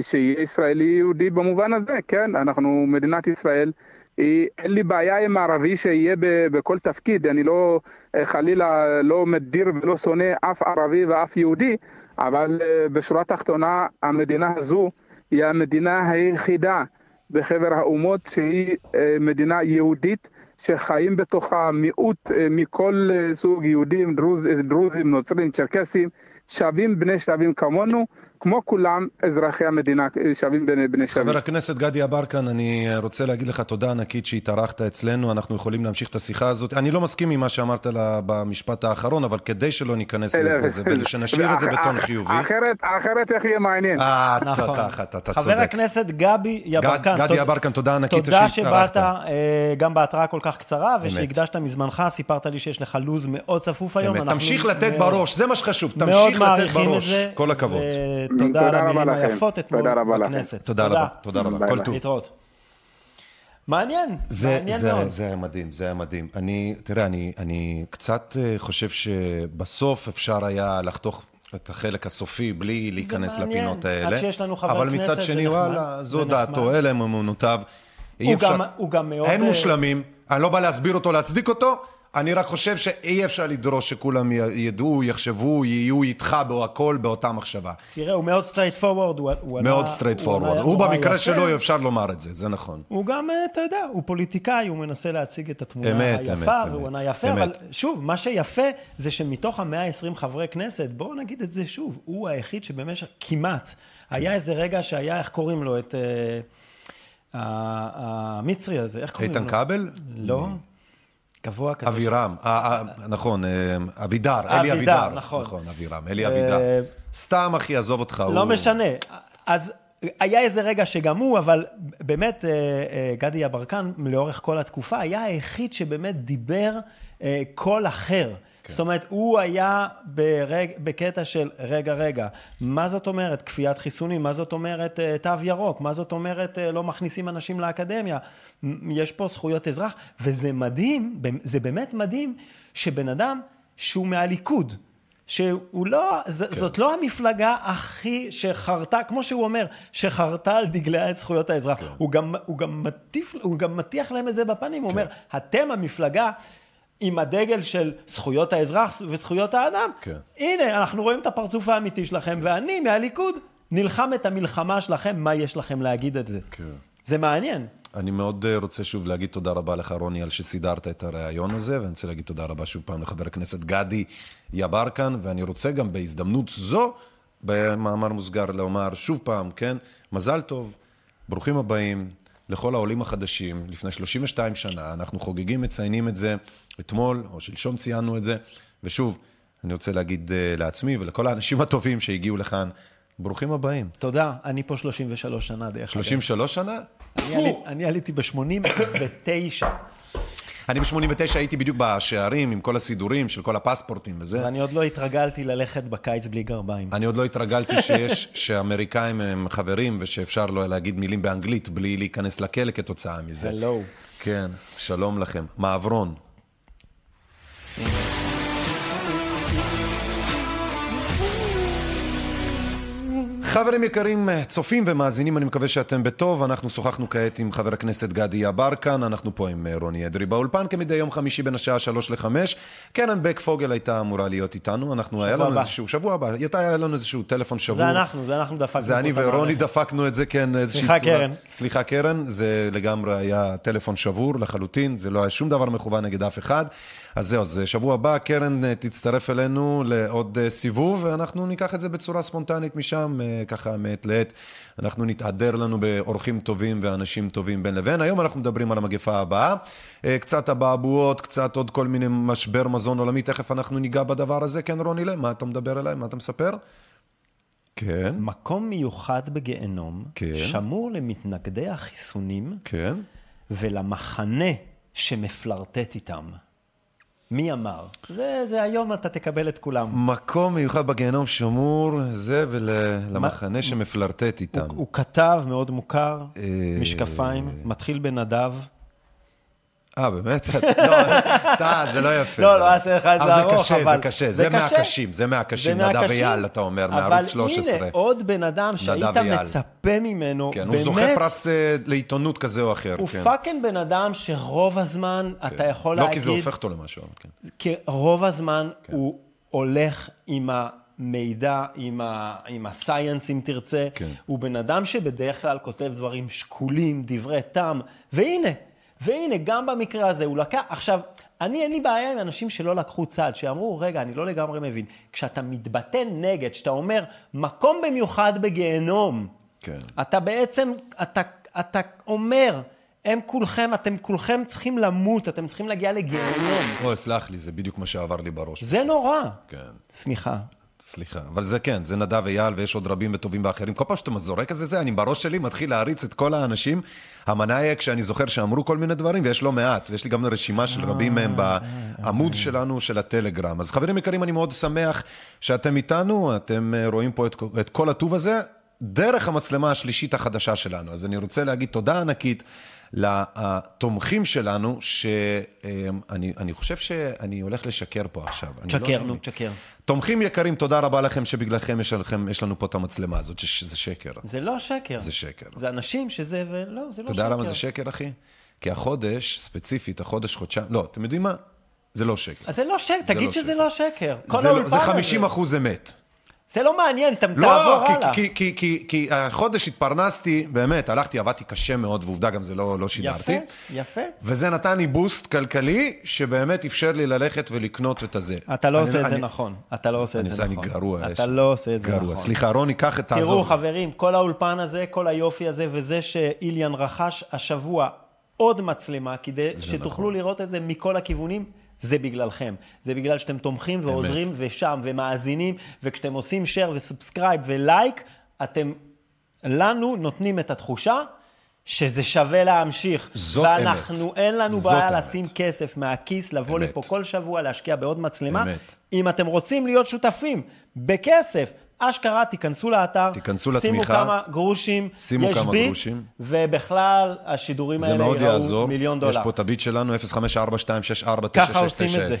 שיהיה ישראלי יהודי במובן הזה, כן, אנחנו מדינת ישראל. היא, אין לי בעיה עם ערבי שיהיה ב, בכל תפקיד, אני לא חלילה לא מדיר ולא שונא אף ערבי ואף יהודי, אבל בשורה התחתונה המדינה הזו היא המדינה היחידה בחבר האומות שהיא מדינה יהודית שחיים בתוכה מיעוט אה, מכל אה, סוג יהודים, דרוז, דרוזים, נוצרים, צ'רקסים, שווים בני שווים כמונו, כמו כולם אזרחי המדינה, שווים בני, בני שווים. חבר הכנסת גדי יברקן, אני רוצה להגיד לך תודה ענקית שהתארחת אצלנו, אנחנו יכולים להמשיך את השיחה הזאת. אני לא מסכים עם מה שאמרת לה במשפט האחרון, אבל כדי שלא ניכנס לזה, ושנשאיר את זה בטון חיובי. אחרת, אחרת איך יהיה מעניין. אה, נכון. אתה צודק. חבר הכנסת גבי יברקן. גדי יברקן, תודה ענקית שהתארחת. תודה שבאת אה, גם בהתראה כל כך קצרה, ושהקדשת מזמנך, סיפרת לי שיש לך לו"ז מאוד צפוף היום. תמשיך לתת בראש, זה מה שחשוב, תמשיך לתת בראש. כל הכבוד. תודה על המילים היפות אתמול בכנסת. תודה רבה, תודה רבה, כל טוב. להתראות. מעניין, זה, מעניין זה, מאוד. זה היה מדהים, זה היה מדהים. אני, תראה, אני, אני קצת אה, חושב שבסוף אפשר היה לחתוך את החלק הסופי בלי להיכנס מעניין. לפינות האלה. עד שיש לנו חבר אבל כנסת, מצד שני, וואלה, זו דעתו. אלה הם אמונותיו. הוא גם- הוא גם מאוד, אין אה, מושלמים, אני לא בא להסביר אותו, להצדיק אותו. אני רק חושב שאי אפשר לדרוש שכולם ידעו, יחשבו, יהיו איתך בהכל באותה מחשבה. תראה, הוא מאוד straight forward. מאוד straight forward. הוא במקרה. שלו אפשר לומר את זה, זה נכון. הוא גם, אה, אתה יודע, הוא פוליטיקאי, הוא מנסה להציג את התמונה אמת, היפה, אמת, והוא ענה יפה, אמת. אבל שוב, מה שיפה זה שמתוך ה-120 חברי כנסת, בואו נגיד את זה שוב, הוא היחיד שבמשך כמעט, היה איזה רגע שהיה, איך קוראים לו, את... אה, המצרי הזה, איך קוראים לו? איתן כבל? לא. גבוה כזה. אבירם, אה, אה, נכון, אה, אבידר, אלי אבידר. נכון. נכון, אבירם, אלי אבידר. סתם, אחי, עזוב אותך. לא משנה. אז היה איזה רגע שגם הוא, אבל באמת, גדי יברקן, לאורך כל התקופה, היה היחיד שבאמת דיבר קול אחר. זאת אומרת, הוא היה ברג, בקטע של, רגע, רגע, מה זאת אומרת כפיית חיסונים? מה זאת אומרת אה, תו ירוק? מה זאת אומרת אה, לא מכניסים אנשים לאקדמיה? יש פה זכויות אזרח, וזה מדהים, זה באמת מדהים, שבן אדם שהוא מהליכוד, שהוא לא, כן. זאת לא המפלגה הכי שחרתה, כמו שהוא אומר, שחרתה על דגליה את זכויות האזרח. כן. הוא, גם, הוא, גם מטיף, הוא גם מטיח להם את זה בפנים, כן. הוא אומר, אתם המפלגה עם הדגל של זכויות האזרח וזכויות האדם, כן. הנה, אנחנו רואים את הפרצוף האמיתי שלכם, כן. ואני מהליכוד נלחם את המלחמה שלכם, מה יש לכם להגיד את זה? כן. זה מעניין. אני מאוד אה, רוצה שוב להגיד תודה רבה לך, רוני, על שסידרת את הריאיון הזה, ואני רוצה להגיד תודה רבה שוב פעם לחבר הכנסת גדי יברקן, ואני רוצה גם בהזדמנות זו, במאמר מוסגר, לומר שוב פעם, כן, מזל טוב, ברוכים הבאים לכל העולים החדשים, לפני 32 שנה, אנחנו חוגגים, מציינים את זה אתמול, או שלשום ציינו את זה, ושוב, אני רוצה להגיד uh, לעצמי ולכל האנשים הטובים שהגיעו לכאן, ברוכים הבאים. תודה, אני פה 33 שנה, דרך אגב. 33 שנה? אני, עלי, אני עליתי ב-89. אני ב-89 הייתי בדיוק בשערים עם כל הסידורים של כל הפספורטים וזה. ואני עוד לא התרגלתי ללכת בקיץ בלי גרביים. אני עוד לא התרגלתי שיש, שאמריקאים הם חברים ושאפשר לו להגיד מילים באנגלית בלי להיכנס לכלא כתוצאה מזה. הלו. כן, שלום לכם. מעברון. חברים יקרים, צופים ומאזינים, אני מקווה שאתם בטוב. אנחנו שוחחנו כעת עם חבר הכנסת גדי יברקן, אנחנו פה עם אה, רוני אדרי באולפן, כמדי יום חמישי בין השעה שלוש לחמש. קרן בק פוגל הייתה אמורה להיות איתנו, אנחנו, היה לנו הבא. איזשהו, שבוע הבא, הייתה היה לנו איזשהו טלפון שבור. זה אנחנו, זה אנחנו דפקנו זה אני ורוני. דפקנו את זה, כן, איזושהי סליחה, צורה. קרן. סליחה, קרן, זה לגמרי היה טלפון שבור לחלוטין, זה לא היה שום דבר מכוון נגד אף אחד. אז זהו, אז שבוע הבא קרן אה, תצטרף אלינו לעוד אה, סיבוב, ואנחנו ניקח את זה בצורה ספונטנית משם, אה, ככה מעת לעת. אנחנו נתהדר לנו באורחים טובים ואנשים טובים בין לבין. היום אנחנו מדברים על המגפה הבאה. אה, קצת אבעבועות, קצת עוד כל מיני משבר מזון עולמי, תכף אנחנו ניגע בדבר הזה. כן, רוני, מה אתה מדבר אליי? מה אתה מספר? כן, מקום מיוחד בגיהנום, כן. שמור למתנגדי החיסונים כן. ולמחנה שמפלרטט איתם. מי אמר? זה, זה היום אתה תקבל את כולם. מקום מיוחד בגיהנום שמור, זה ולמחנה שמפלרטט איתם. הוא, הוא כתב מאוד מוכר, אה, משקפיים, מתחיל בנדב. אה, באמת? לא, אתה, זה לא יפה. לא, לא לך את זה ארוך, אבל- זה קשה, זה זה קשה. מהקשים, זה מהקשים. זה נדב מהקשים. אייל, אתה אומר, מערוץ 13. אבל הנה, עוד בן אדם שהיית. מצפה ממנו, כן, באמת, הוא זוכה פרס אה, לעיתונות כזה או אחר. הוא כן. fucking בן אדם שרוב הזמן אתה יכול לא, להגיד... כי זה הופך אותו למשהו, אבל כן. כי רוב הזמן הוא הולך עם המידע, עם, ה, עם ה science אם תרצה. כן. הוא בן אדם שבדרך כלל כותב דברים שקולים, דברי טעם, והנה, והנה, גם במקרה הזה הוא לקח, עכשיו, אני אין לי בעיה עם אנשים שלא לקחו צד, שאמרו, רגע, אני לא לגמרי מבין. כשאתה מתבטא נגד, כשאתה אומר, מקום במיוחד בגיהנום, כן. אתה בעצם, אתה, אתה אומר, הם כולכם, אתם כולכם צריכים למות, אתם צריכים להגיע לגיהנום. אוי, סלח לי, זה בדיוק מה שעבר לי בראש. זה נורא. כן. סליחה. סליחה, אבל זה כן, זה נדב אייל ויש עוד רבים וטובים ואחרים. כל פעם שאתה זורק את זה, אני בראש שלי מתחיל להריץ את כל האנשים. המנאייק שאני זוכר שאמרו כל מיני דברים, ויש לא מעט, ויש לי גם רשימה של רבים מהם בעמוד שלנו, של הטלגרם. אז חברים יקרים, אני מאוד שמח שאתם איתנו, אתם אה, רואים פה את, את כל הטוב הזה, דרך המצלמה השלישית החדשה שלנו. אז אני רוצה להגיד תודה ענקית. לתומכים שלנו, שאני אני חושב שאני הולך לשקר פה עכשיו. לא תשקר. נו, תשקר. תומכים יקרים, תודה רבה לכם שבגללכם יש, לכם, יש לנו פה את המצלמה הזאת, שזה שקר. זה לא שקר. זה שקר. זה אנשים שזה, ולא, זה לא אתה שקר. יודע למה זה שקר, אחי? כי החודש, ספציפית, החודש, חודשיים, לא, אתם יודעים מה? זה לא שקר. אז זה לא שקר, תגיד לא שזה שקר. לא שקר. כל זה, לא, זה הזה. 50 אחוז אמת. זה לא מעניין, אתה לא, תעבור כי, הלאה. כי, כי, כי, כי החודש התפרנסתי, באמת, הלכתי, עבדתי קשה מאוד, ועובדה גם זה לא, לא שידרתי. יפה, יפה. וזה נתן לי בוסט כלכלי, שבאמת אפשר לי ללכת ולקנות את הזה. אתה לא אני- עושה את זה אני- נכון. אתה לא עושה את זה נכון. אני גרוע. יש אתה לי. לא עושה את זה גרוע. נכון. סליחה, רוני, קח את תעזור. תראו. חברים, כל האולפן הזה, כל היופי הזה, וזה שאיליאן רכש השבוע עוד מצלמה, כדי שתוכלו נכון. לראות את זה מכל הכיוונים, זה בגללכם. זה בגלל שאתם תומכים ועוזרים ושם ומאזינים, וכשאתם עושים share ו subscribe ו like, אתם לנו נותנים את התחושה שזה שווה להמשיך. זאת ואנחנו, אמת. אין לנו בעיה אמת. לשים כסף מהכיס, לבוא אמת. לפה כל שבוע, להשקיע בעוד מצלמה. אמת. אם אתם רוצים להיות שותפים בכסף, אשכרה, תיכנסו לאתר, תיכנסו שימו לתמיכה, כמה גרושים, שימו יש כמה ביט, גרושים. ובכלל, השידורים האלה ייראו יעזור. מיליון יש דולר. פה את הביט שלנו, 054264969690. ככה עושים את זה.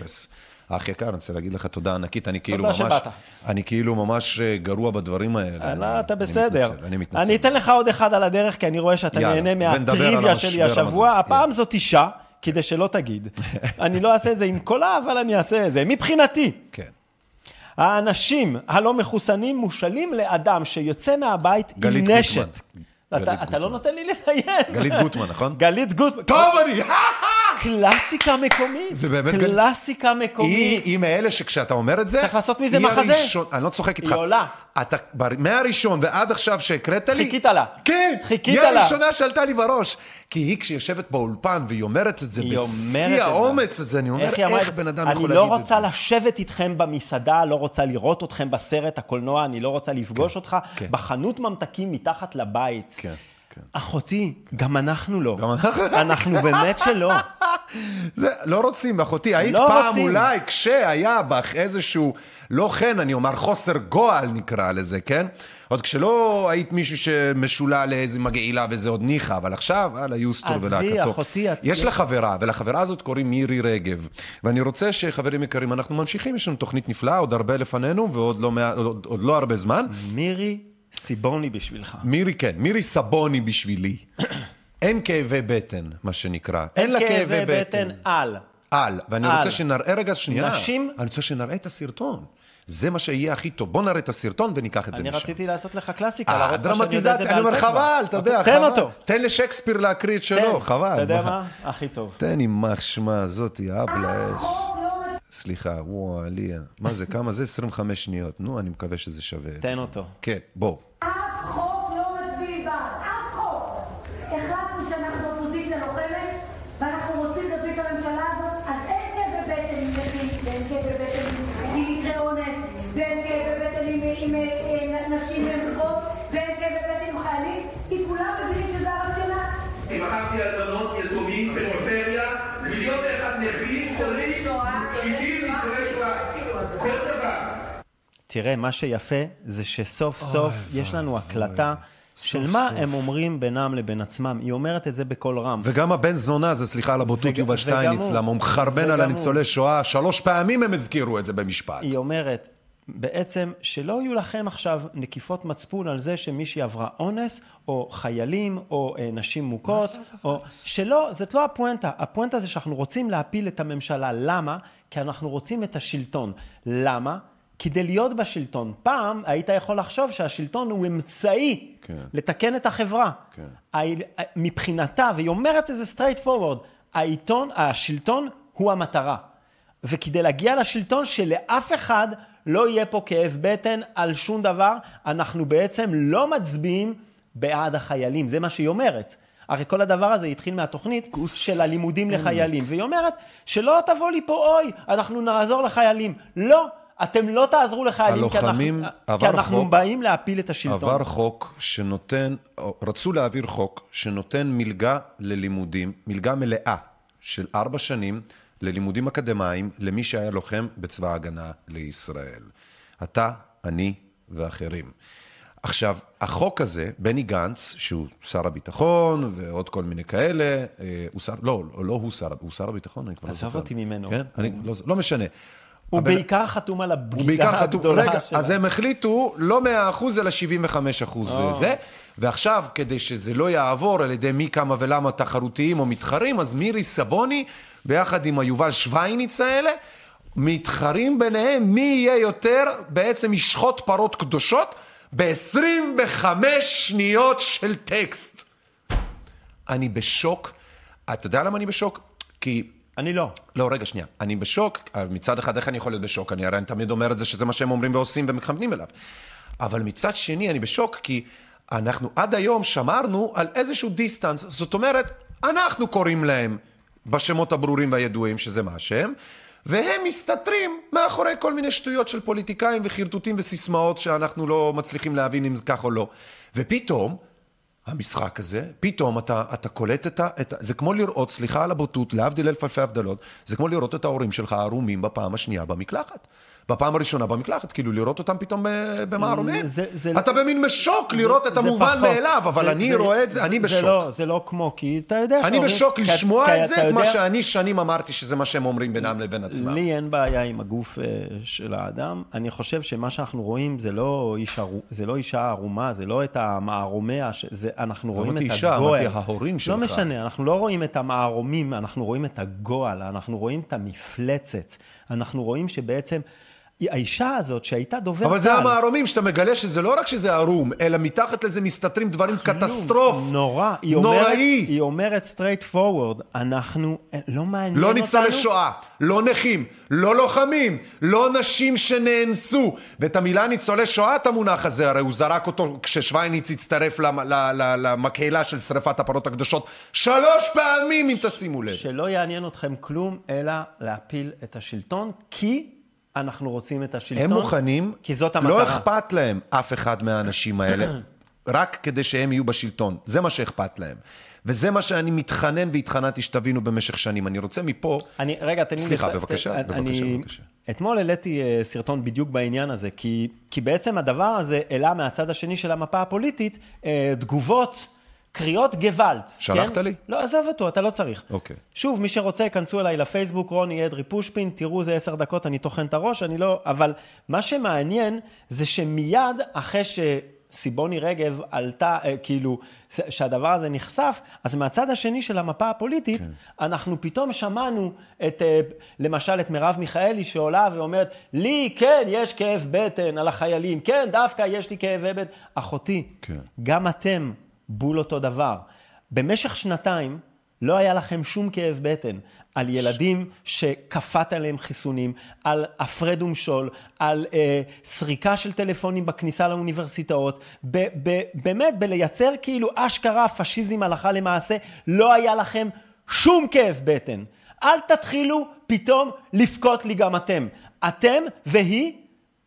אח יקר, אני רוצה להגיד לך תודה ענקית, אני כאילו תודה ממש, שבאת. אני כאילו ממש אה, גרוע בדברים האלה. לא, אני- אתה אני בסדר. מתנצל, אני מתנצל. אני אתן לך עוד אחד על הדרך, כי אני רואה שאתה יאללה, נהנה מהטריוויה שלי. השבוע. הפעם. זאת אישה, כדי שלא תגיד. אני לא אעשה את זה עם קולה, אבל אני אעשה את זה. מבחינתי, כן. האנשים הלא מחוסנים מושאלים לאדם שיוצא מהבית עם גלית נשת. גוטמן. אתה, גלית אתה לא. נותן לי לסיים. גלית גוטמן, נכון? גלית גוטמן. טוב אני! קלאסיקה מקומית. זה באמת קלאסיקה היא, מקומית. היא מאלה שכשאתה אומר את זה, צריך לעשות מזה היא מחזה. הראשון, אני לא צוחק איתך. היא עולה. אתה, מהראשון ועד עכשיו שהקראת לי, חיכית לה. כן, חיכית היא לה. הראשונה שעלתה לי בראש. כי היא כשיושבת באולפן והיא אומרת את זה היא בשיא. האומץ הזה, אני אומר, היא אמרה איך את- בן אדם יכול אני להגיד לא את זה? רוצה לשבת איתכם במסעדה, לא רוצה לראות אתכם בסרט הקולנוע, אני לא רוצה לפגוש אותך כן. בחנות ממתקים מתחת לבית. כן, כן. אחותי, גם אנחנו לא. גם אנחנו- אנחנו באמת שלא. זה, לא רוצים, אחותי. היית לא פעם רוצים. אולי, כשהיה בך איזשהו, לא חן, אני אומר, חוסר גועל נקרא לזה, כן? עוד כשלא היית מישהו שמשולה לאיזה מגעילה וזה עוד ניחא, אבל עכשיו, וואלה, יוסטור עזבי, ולהקתו. אחותי, את- יש לה חברה, ולחברה הזאת קוראים מירי רגב. ואני רוצה שחברים יקרים, אנחנו ממשיכים, יש לנו תוכנית נפלאה, עוד הרבה לפנינו, ועוד לא, עוד, עוד לא הרבה זמן. מירי סיבוני בשבילך. מירי, כן, מירי סבוני בשבילי. אין כאבי בטן, מה שנקרא. אין לה כאבי בטן. על. על, ואני על. רוצה שנראה רגע, שנייה. נשים- אני רוצה שנראה את הסרטון. זה מה שיהיה הכי טוב. בוא נראה את הסרטון וניקח את זה אני משם. רציתי לעשות לך קלאסיקה, אה, להראות לך שאני יודע את זה דרמטיזציה, אני אומר. חבל, אתה יודע, תן חבל. אותו. תן לשייקספיר להקריא את שלו, תן. חבל. אתה יודע מה? הכי טוב. תן יימח שמה זאתי, אב לאש. סליחה, וואו, עליה. מה זה, כמה זה? 25 שניות. נו, אני מקווה שזה שווה. את זה. תן אותו. כן, בוא. אף חוק לא מצביעים בעד, אף חוק. החלטנו שאנחנו אופוזיציה לוחמת, ואנחנו רוצים להביא את הממשלה הזאת, אז אין כאבי בטן עם נכים, ואין כאבי בטן עם מקרי אונס, ואין כאבי בטן עם- עם אה, נשים מוכות, ואין כאבי בטן עם חיילים, כי כולם מבינים שזה הרציונל. אני בחרתי על בנות יתומים פריפריה, מיליון ואחד נכים, חולים, קשישים, ניצולי שואה, כל דבר. תראה, מה שיפה זה שסוף סוף יש לנו הקלטה של סוף מה סוף. הם אומרים בינם לבין עצמם. היא אומרת את זה בקול רם. וגם הבן זונה זה, סליחה על הבוטות, יובל שטייניץ. למה הוא מחרבן על. הניצולי שואה, שלוש פעמים הם הזכירו את זה במשפט. היא אומרת, בעצם, שלא יהיו לכם עכשיו נקיפות מצפון על זה שמישהי עברה אונס, או חיילים, או אה, נשים מוכות, או... שלא, זאת לא הפואנטה. הפואנטה זה שאנחנו רוצים להפיל את הממשלה. למה? כי אנחנו רוצים את השלטון. למה? כדי להיות בשלטון. פעם היית יכול לחשוב שהשלטון הוא אמצעי כן. לתקן את החברה. כן. ה- מבחינתה, והיא אומרת את זה straight forward, העיתון, השלטון הוא המטרה. וכדי להגיע לשלטון שלאף אחד לא יהיה פה כאב בטן על שום דבר, אנחנו בעצם לא מצביעים בעד החיילים, זה מה שהיא אומרת. הרי כל הדבר הזה התחיל מהתוכנית כוס של הלימודים לחיילים, והיא אומרת שלא תבוא לי פה אוי, אנחנו נעזור לחיילים. לא, אתם לא תעזרו לחיילים, כי הלוחמים, אנחנו, עבר כי אנחנו חוק- באים להפיל את השלטון. עבר חוק שנותן, רצו להעביר חוק שנותן מלגה ללימודים, מלגה מלאה של ארבע שנים ללימודים אקדמיים למי שהיה לוחם בצבא ההגנה לישראל. אתה, אני ואחרים. עכשיו, החוק הזה, בני גנץ, שהוא שר הביטחון ועוד כל מיני כאלה, אה, הוא שר, לא, לא, לא הוא שר, הוא שר הביטחון, אני כבר לא עזוב זוכר. אותי ממנו. כן? אני, לא, לא משנה. הוא הבן- בעיקר חתום על הבגידה בעיקר חתום, הגדולה רגע, שלה. אז הם החליטו לא 100% אלא 75% אה. זה, ועכשיו כדי שזה לא יעבור על ידי מי כמה ולמה תחרותיים או מתחרים, אז מירי סבוני ביחד עם היובל שווייניץ האלה, מתחרים ביניהם מי יהיה יותר, בעצם ישחוט פרות קדושות ב-25 שניות של טקסט. אני בשוק. אתה יודע למה אני בשוק? כי אני לא. לא, רגע, שנייה. אני בשוק. מצד אחד, איך אני יכול להיות בשוק? אני הרי אני תמיד אומר את זה שזה מה שהם אומרים ועושים ומכוונים אליו. אבל מצד שני, אני בשוק כי אנחנו עד היום שמרנו על איזשהו דיסטנס. זאת אומרת, אנחנו קוראים להם בשמות הברורים והידועים, שזה מה השם, והם מסתתרים מאחורי כל מיני שטויות של פוליטיקאים וחרטוטים וסיסמאות שאנחנו לא מצליחים להבין אם זה כך או לא. ופתאום, המשחק הזה, פתאום אתה, אתה קולט את ה... את זה כמו לראות, סליחה על הבוטות, להבדיל אלף אלפי הבדלות, זה כמו לראות את ההורים שלך ערומים בפעם השנייה במקלחת. בפעם הראשונה במקלחת, כאילו לראות אותם פתאום ב- במערומיהם. זה- זה- אתה במין משוק לראות את המובן. מאליו, אבל אני רואה את זה, אני זה בשוק. לא, זה לא כמו, כי אתה יודע אני בשוק לשמוע את זה, את מה שאני שנים אמרתי שזה מה שהם אומרים בינם לבין עצמם. לי אין בעיה עם הגוף אה, של האדם. אני חושב שמה שאנחנו רואים זה לא, איש ערו, זה לא אישה ערומה, זה לא את המערומיה, אנחנו רואים אמרתי את אישה, הגועל. אמרתי ההורים שלך. לא משנה, אנחנו לא רואים את המערומים, אנחנו רואים את הגועל, אנחנו רואים את המפלצת. אנחנו רואים שבעצם האישה הזאת שהייתה דובר אבל זה צה"ל, המערומים שאתה מגלה שזה לא רק שזה ערום, אלא מתחת לזה מסתתרים דברים קטסטרוף. נורא. היא אומרת, נוראי. היא אומרת straight forward, אנחנו, לא מעניין לא אותנו. ניצולי שואה, לא נכים, לא לוחמים, לא נשים שנאנסו. ואת המילה ניצולי שואה, את המונח הזה, הרי הוא זרק אותו כששווייניץ הצטרף למקהלה של שרפת הפרות הקדושות שלוש פעמים, אם תשימו לב. שלא יעניין אתכם כלום, אלא להפיל את השלטון, כי אנחנו רוצים את השלטון. הם מוכנים, כי זאת המטרה. לא אכפת להם אף אחד מהאנשים האלה, רק כדי שהם יהיו בשלטון. זה מה שאכפת להם. וזה מה שאני מתחנן והתחננתי שתבינו במשך שנים. אני רוצה מפה... אני, רגע, תן לי... סליחה, לס- בבקשה, אני- בבקשה, בבקשה. אתמול העליתי אה, סרטון בדיוק בעניין הזה, כי, כי בעצם הדבר הזה העלה מהצד השני של המפה הפוליטית אה, תגובות, קריאות גוואלד. שלחת כן? לי? לא, עזוב אותו, אתה לא צריך. אוקיי. שוב, מי שרוצה, כנסו אליי לפייסבוק, רוני אדרי פושפין, תראו, זה עשר דקות, אני טוחן את הראש, אני לא... אבל מה שמעניין זה שמיד אחרי שסיבוני רגב עלתה, אה, כאילו, שהדבר הזה נחשף, אז מהצד השני של המפה הפוליטית, כן. אנחנו פתאום שמענו את, אה, למשל, את מרב מיכאלי שעולה ואומרת, לי, כן, יש כאב בטן על החיילים, כן, דווקא יש לי כאבי בטן. אחותי, כן. גם אתם בול אותו דבר. במשך שנתיים לא היה לכם שום כאב בטן על ילדים שכפת עליהם חיסונים, על הפרד ומשול, על אה, סריקה של טלפונים בכניסה לאוניברסיטאות, ב- ב- באמת בלייצר כאילו אשכרה פשיזם הלכה למעשה, לא היה לכם שום כאב בטן. אל תתחילו פתאום לבכות לי גם אתם. אתם והיא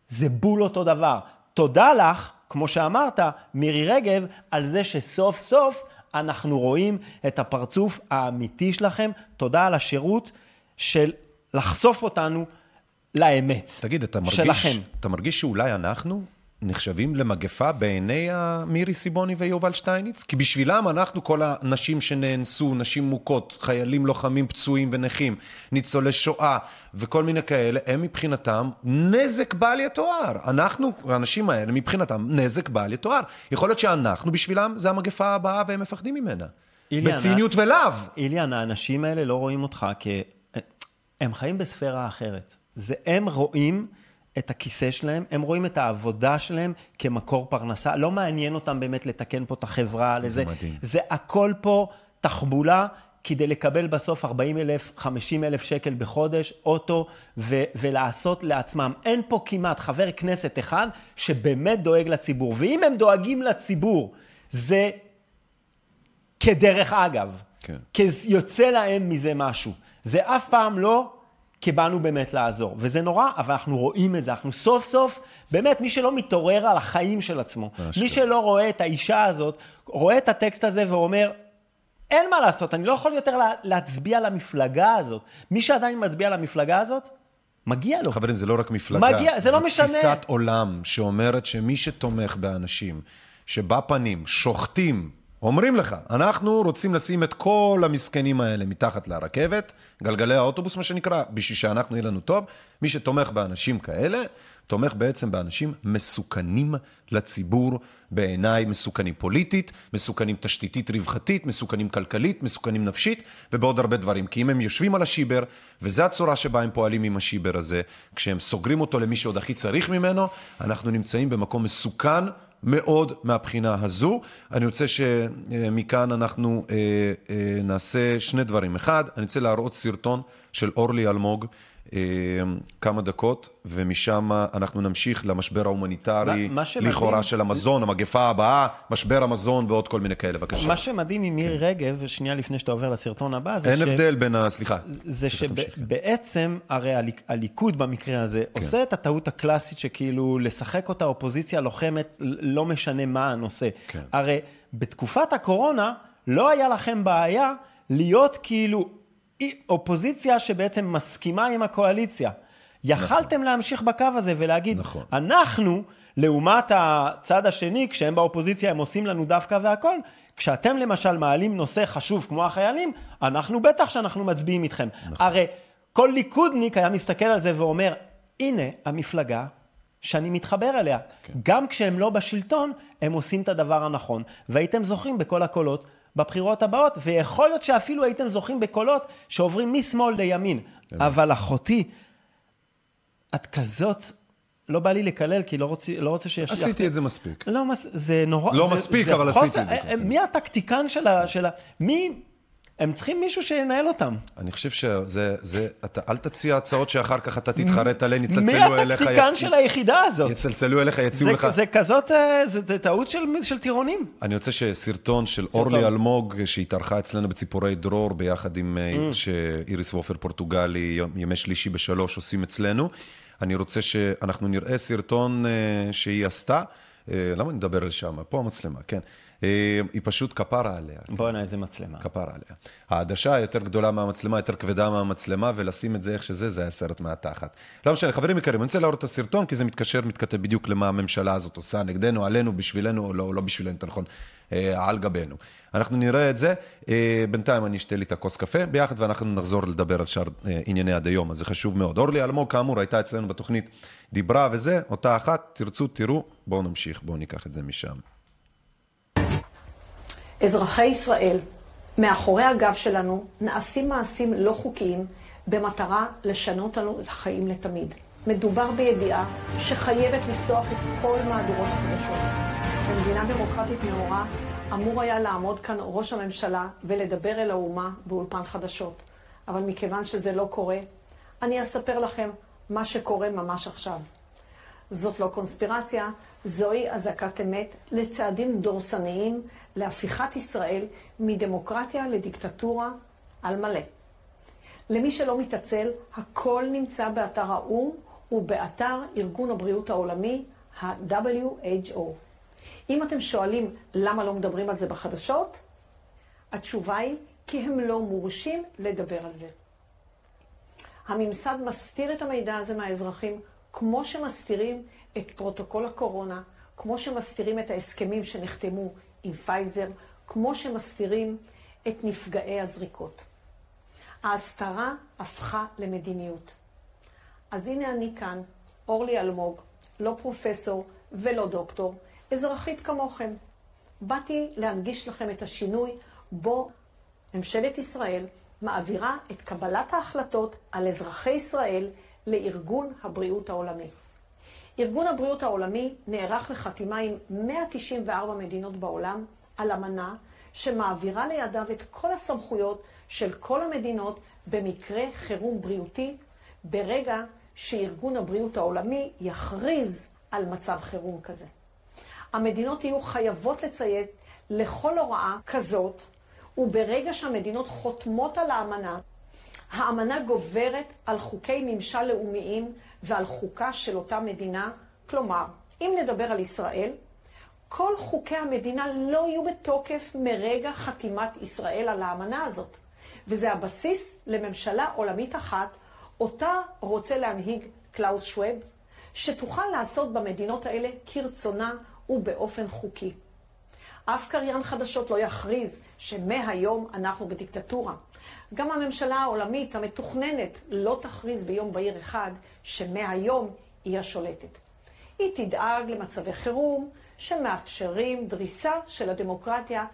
זה בול אותו דבר. תודה לך, כמו שאמרת, מירי רגב, על זה שסוף סוף אנחנו רואים את הפרצוף האמיתי שלכם. תודה על השירות של לחשוף אותנו לאמת. תגיד, אתה מרגיש, שלכם. אתה מרגיש שאולי אנחנו נחשבים למגפה בעיני מירי סיבוני ויובל שטייניץ? כי בשבילם אנחנו, כל הנשים שנאנסו, נשים מוכות, חיילים לוחמים פצועים ונכים, ניצולי שואה וכל מיני כאלה, הם מבחינתם נזק בל יתואר. אנחנו, האנשים האלה, מבחינתם נזק בל יתואר. יכול להיות שאנחנו, בשבילם, זה המגפה הבאה והם מפחדים ממנה. איליה, בציניות ולאו. איליאן, האנשים האלה לא רואים אותך כ... הם חיים בספירה אחרת. זה הם רואים את הכיסא שלהם, הם רואים את העבודה שלהם כמקור פרנסה. לא מעניין אותם באמת לתקן פה את החברה לזה. מדהים. זה הכל פה תחבולה כדי לקבל בסוף 40 אלף, 50 אלף שקל בחודש, אוטו, ו- ולעשות לעצמם. אין פה כמעט חבר כנסת אחד שבאמת דואג לציבור. ואם הם דואגים לציבור, זה כדרך אגב. כן. כי יוצא להם מזה משהו. זה אף פעם לא כי באנו באמת לעזור. וזה נורא, אבל אנחנו רואים את זה. אנחנו סוף סוף, באמת, מי שלא מתעורר על החיים של עצמו, אשכרה. מי שלא רואה את האישה הזאת, רואה את הטקסט הזה ואומר, אין מה לעשות, אני לא יכול יותר לה, להצביע למפלגה הזאת. מי שעדיין מצביע למפלגה הזאת, מגיע לו. חברים, זה לא רק מפלגה. מגיע, זה לא משנה. זו תפיסת עולם שאומרת שמי שתומך באנשים שבפנים שוחטים, אומרים לך, אנחנו רוצים לשים את כל המסכנים האלה מתחת לרכבת, גלגלי האוטובוס, מה שנקרא, בשביל שאנחנו יהיה לנו טוב. מי שתומך באנשים כאלה, תומך בעצם באנשים מסוכנים לציבור, בעיניי מסוכנים פוליטית, מסוכנים תשתיתית רווחתית, מסוכנים כלכלית, מסוכנים נפשית, ובעוד הרבה דברים. כי אם הם יושבים על השיבר, וזו הצורה שבה הם פועלים עם השיבר הזה, כשהם סוגרים אותו למי שעוד הכי צריך ממנו, אנחנו נמצאים במקום מסוכן מאוד מהבחינה הזו. אני רוצה שמכאן אנחנו אה, אה, נעשה שני דברים. אחד, אני רוצה להראות סרטון של אורלי אלמוג. אה, כמה דקות, ומשם אנחנו נמשיך למשבר ההומניטרי, לכאורה של המזון, המגפה הבאה, משבר המזון ועוד כל מיני כאלה. בבקשה. מה שמדהים עם מירי רגב, שנייה לפני שאתה עובר לסרטון הבא, זה אין ש... הבדל בין ה... סליחה. זה תמשיך. שבעצם, הרי הליכוד במקרה הזה, כן. עושה את הטעות הקלאסית שכאילו לשחק אותה אופוזיציה לוחמת, לא משנה מה הנושא. כן. הרי בתקופת הקורונה לא היה לכם בעיה להיות כאילו אי- אופוזיציה שבעצם מסכימה עם הקואליציה. יכלתם להמשיך בקו הזה ולהגיד, נכון. אנחנו, לעומת הצד השני, כשהם באופוזיציה הם עושים לנו דווקא והכל, כשאתם למשל מעלים נושא חשוב כמו החיילים, אנחנו בטח שאנחנו מצביעים איתכם. נכון. הרי כל ליכודניק היה מסתכל על זה ואומר, הנה המפלגה שאני מתחבר אליה. כן. גם כשהם לא בשלטון, הם עושים את הדבר הנכון. והייתם זוכים בכל הקולות בבחירות הבאות, ויכול להיות שאפילו הייתם זוכים בקולות שעוברים משמאל לימין. אבל אחותי, את כזאת לא בא לי לקלל, כי לא רוצה, לא רוצה שיש... עשיתי את זה מספיק. לא, מס- זה נורא... לא זה, מספיק, זה אבל חוסר- עשיתי את זה. אה, אה, מי הטקטיקן של ה... של ה... מי... הם צריכים מישהו שינהל אותם. אני חושב שזה, זה, אתה, אל תציע הצעות שאחר כך אתה תתחרט עליהן, מי יצלצלו אליך, הטקטיקן י- של היחידה הזאת? יצלצלו אליך, יציעו לך. זה כזאת, אה, זה, זה טעות של, של טירונים. אני רוצה שסרטון של אורלי אלמוג, שהתארחה אצלנו בציפורי דרור, ביחד עם Mm. אה, שאיריס וופר פורטוגלי, ימי שלישי בשלוש עושים אצלנו. אני רוצה שאנחנו נראה סרטון אה, שהיא עשתה. למה אני מדבר על שם? פה המצלמה, כן. אה, היא פשוט כפרה עליה. בואנה, איזה מצלמה. כפרה עליה. העדשה יותר גדולה מהמצלמה, יותר כבדה מהמצלמה, ולשים את זה איך שזה, זה היה סרט מהתחת. לא משנה, חברים יקרים, אני רוצה להראות את הסרטון, כי זה מתקשר, מתכתב בדיוק למה הממשלה הזאת עושה נגדנו, עלינו, בשבילנו, או לא, לא בשבילנו, יותר נכון, אה, על גבינו. אנחנו נראה את זה, אה, בינתיים אני אשתה לי את הכוס קפה ביחד, ואנחנו נחזור לדבר על שאר אה, ענייני עד היום, אז זה חשוב מאוד. אורלי אלמוג, כאמור, הייתה אצלנו בתוכנית, דיברה וזה, אותה אחת, תרצו, תראו, בואו נמשיך, בואו ניקח את זה משם. אזרחי ישראל, מאחורי הגב שלנו נעשים מעשים לא חוקיים במטרה לשנות לנו את החיים לתמיד. מדובר בידיעה שחייבת לפתוח את כל מהדורות החדשות. במדינה דמוקרטית נאורה אמור היה לעמוד כאן ראש הממשלה ולדבר אל האומה באולפן חדשות. אבל מכיוון שזה לא קורה, אני אספר לכם מה שקורה ממש עכשיו. זאת לא קונספירציה, זוהי אזעקת אמת לצעדים דורסניים להפיכת ישראל מדמוקרטיה לדיקטטורה על מלא. למי שלא מתעצל, הכל נמצא באתר האו"ם ובאתר ארגון הבריאות העולמי, ה-WHO. אם אתם שואלים למה לא מדברים על זה בחדשות, התשובה היא כי הם לא מורשים לדבר על זה. הממסד מסתיר את המידע הזה מהאזרחים, כמו שמסתירים את פרוטוקול הקורונה, כמו שמסתירים את ההסכמים שנחתמו עם פייזר, כמו שמסתירים את נפגעי הזריקות. ההסתרה הפכה למדיניות. אז הנה אני כאן, אורלי אלמוג, לא פרופסור ולא דוקטור, אזרחית כמוכם. באתי להנגיש לכם את השינוי בו ממשלת ישראל מעבירה את קבלת ההחלטות על אזרחי ישראל לארגון הבריאות העולמי. ארגון הבריאות העולמי נערך לחתימה עם 194 מדינות בעולם על אמנה שמעבירה לידיו את כל הסמכויות של כל המדינות במקרה חירום בריאותי, ברגע שארגון הבריאות העולמי יכריז על מצב חירום כזה. המדינות יהיו חייבות לציית לכל הוראה כזאת, וברגע שהמדינות חותמות על האמנה, האמנה גוברת על חוקי ממשל לאומיים ועל חוקה של אותה מדינה. כלומר, אם נדבר על ישראל, כל חוקי המדינה לא יהיו בתוקף מרגע חתימת ישראל על האמנה הזאת. וזה הבסיס לממשלה עולמית אחת, אותה רוצה להנהיג קלאוס שווב, שתוכל לעשות במדינות האלה כרצונה ובאופן חוקי. אף קריין חדשות לא יכריז שמהיום אנחנו בדיקטטורה. גם הממשלה העולמית המתוכננת לא תכריז ביום בהיר אחד שמהיום היא השולטת. היא תדאג למצבי חירום שמאפשרים דריסה של הדמוקרטיה,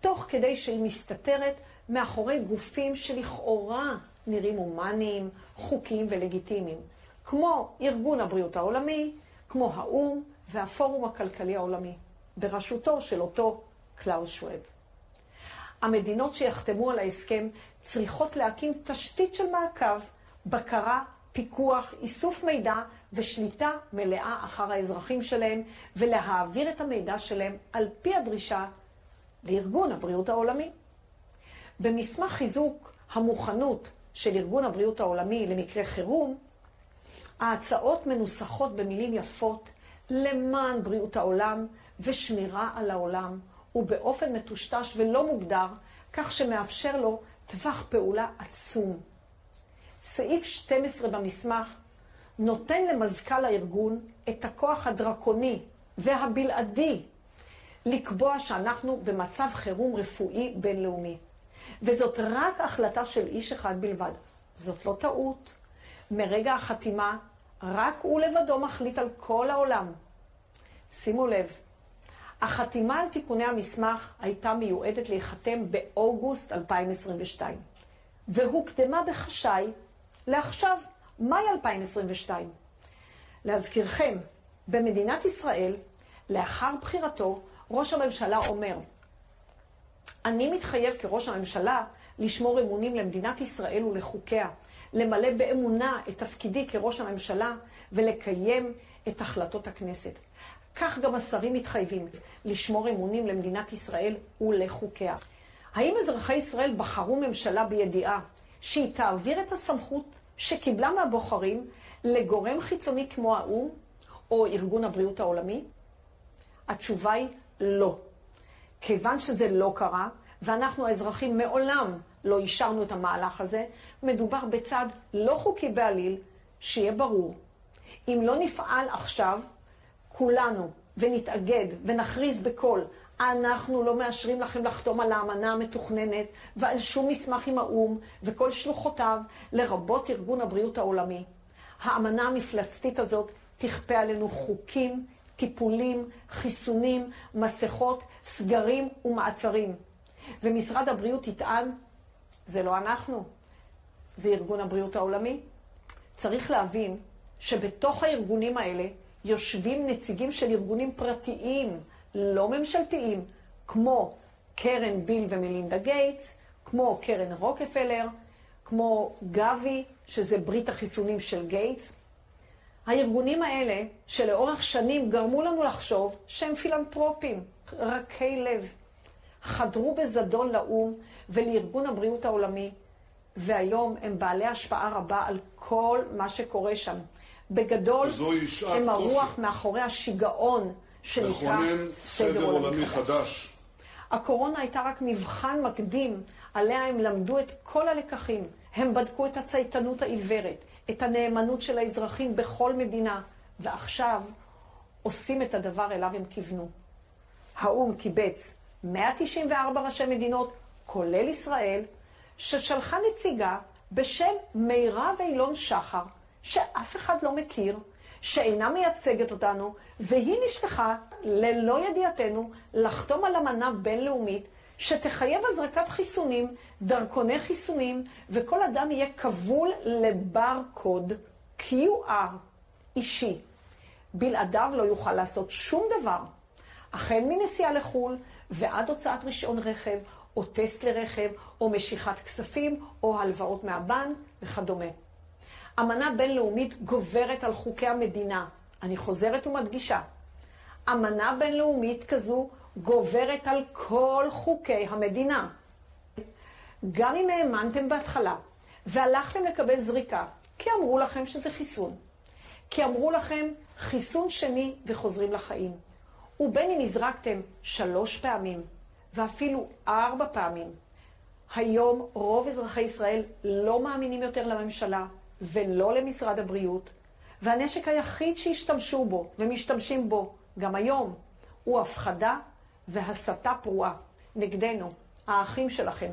תוך כדי שהיא מסתתרת מאחורי גופים שלכאורה נראים הומניים, חוקיים ולגיטימיים, כמו ארגון הבריאות העולמי, כמו האו"ם והפורום הכלכלי העולמי, בראשותו של אותו קלאוס שווב. המדינות שיחתמו על ההסכם צריכות להקים תשתית של מעקב, בקרה, פיקוח, איסוף מידע ושליטה מלאה אחר האזרחים שלהם, ולהעביר את המידע שלהם על פי הדרישה לארגון הבריאות העולמי. במסמך חיזוק המוכנות של ארגון הבריאות העולמי למקרה חירום, ההצעות מנוסחות במילים יפות למען בריאות העולם ושמירה על העולם, ובאופן מטושטש ולא מוגדר, כך שמאפשר לו טווח פעולה עצום. סעיף 12 במסמך נותן למזכ"ל הארגון את הכוח הדרקוני והבלעדי לקבוע שאנחנו במצב חירום רפואי בינלאומי. וזאת רק החלטה של איש אחד בלבד. זאת לא טעות. מרגע החתימה, רק הוא לבדו מחליט על כל העולם. שימו לב, החתימה על תיקוני המסמך הייתה מיועדת להיחתם באוגוסט 2022, והוקדמה בחשאי לעכשיו, מאי 2022. להזכירכם, במדינת ישראל, לאחר בחירתו, ראש הממשלה אומר, אני מתחייב כראש הממשלה לשמור אמונים למדינת ישראל ולחוקיה, למלא באמונה את תפקידי כראש הממשלה ולקיים את החלטות הכנסת. כך גם השרים מתחייבים לשמור אמונים למדינת ישראל ולחוקיה. האם אזרחי ישראל בחרו ממשלה בידיעה שהיא תעביר את הסמכות שקיבלה מהבוחרים לגורם חיצוני כמו האו"ם או ארגון הבריאות העולמי? התשובה היא לא. כיוון שזה לא קרה, ואנחנו האזרחים מעולם לא אישרנו את המהלך הזה, מדובר בצעד לא חוקי בעליל, שיהיה ברור. אם לא נפעל עכשיו, כולנו, ונתאגד ונכריז בקול, אנחנו לא מאשרים לכם לחתום על האמנה המתוכננת ועל שום מסמך עם האו"ם וכל שלוחותיו, לרבות ארגון הבריאות העולמי. האמנה המפלצתית הזאת תכפה עלינו חוקים, טיפולים, חיסונים, מסכות, סגרים ומעצרים. ומשרד הבריאות יטען, זה לא אנחנו, זה ארגון הבריאות העולמי. צריך להבין שבתוך הארגונים האלה יושבים נציגים של ארגונים פרטיים, לא ממשלתיים, כמו קרן ביל ומלינדה גייטס, כמו קרן רוקפלר, כמו GAVI, שזה ברית החיסונים של גייטס. הארגונים האלה, שלאורך שנים גרמו לנו לחשוב שהם פילנטרופים, רכי לב, חדרו בזדון לאו"ם ולארגון הבריאות העולמי, והיום הם בעלי השפעה רבה על כל מה שקורה שם. בגדול, הם הרוח מאחורי השיגעון שנקרא סדר עולמי חדש. הקורונה הייתה רק מבחן מקדים, עליה הם למדו את כל הלקחים. הם בדקו את הצייתנות העיוורת, את הנאמנות של האזרחים בכל מדינה, ועכשיו עושים את הדבר אליו הם כיוונו. האו"ם קיבץ 194 ראשי מדינות, כולל ישראל, ששלחה נציגה בשם מירב אילון שחר, שאף אחד לא מכיר, שאינה מייצגת אותנו, והיא נשלחה, ללא ידיעתנו, לחתום על אמנה בינלאומית שתחייב הזרקת חיסונים, דרכוני חיסונים, וכל אדם יהיה כבול לברקוד QR אישי. בלעדיו לא יוכל לעשות שום דבר. החל מנסיעה לחו"ל ועד הוצאת רישיון רכב, או טסט לרכב, או משיכת כספים, או הלוואות מהבנק וכדומה. אמנה בינלאומית גוברת על חוקי המדינה. אני חוזרת ומדגישה. אמנה בינלאומית כזו גוברת על כל חוקי המדינה. גם אם האמנתם בהתחלה והלכתם לקבל זריקה, כי אמרו לכם שזה חיסון, כי אמרו לכם חיסון שני וחוזרים לחיים, ובין אם הזרקתם שלוש פעמים ואפילו ארבע פעמים, היום רוב אזרחי ישראל לא מאמינים יותר לממשלה ולא למשרד הבריאות, והנשק היחיד שהשתמשו בו ומשתמשים בו גם היום הוא הפחדה והסתה פרועה נגדנו, האחים שלכם,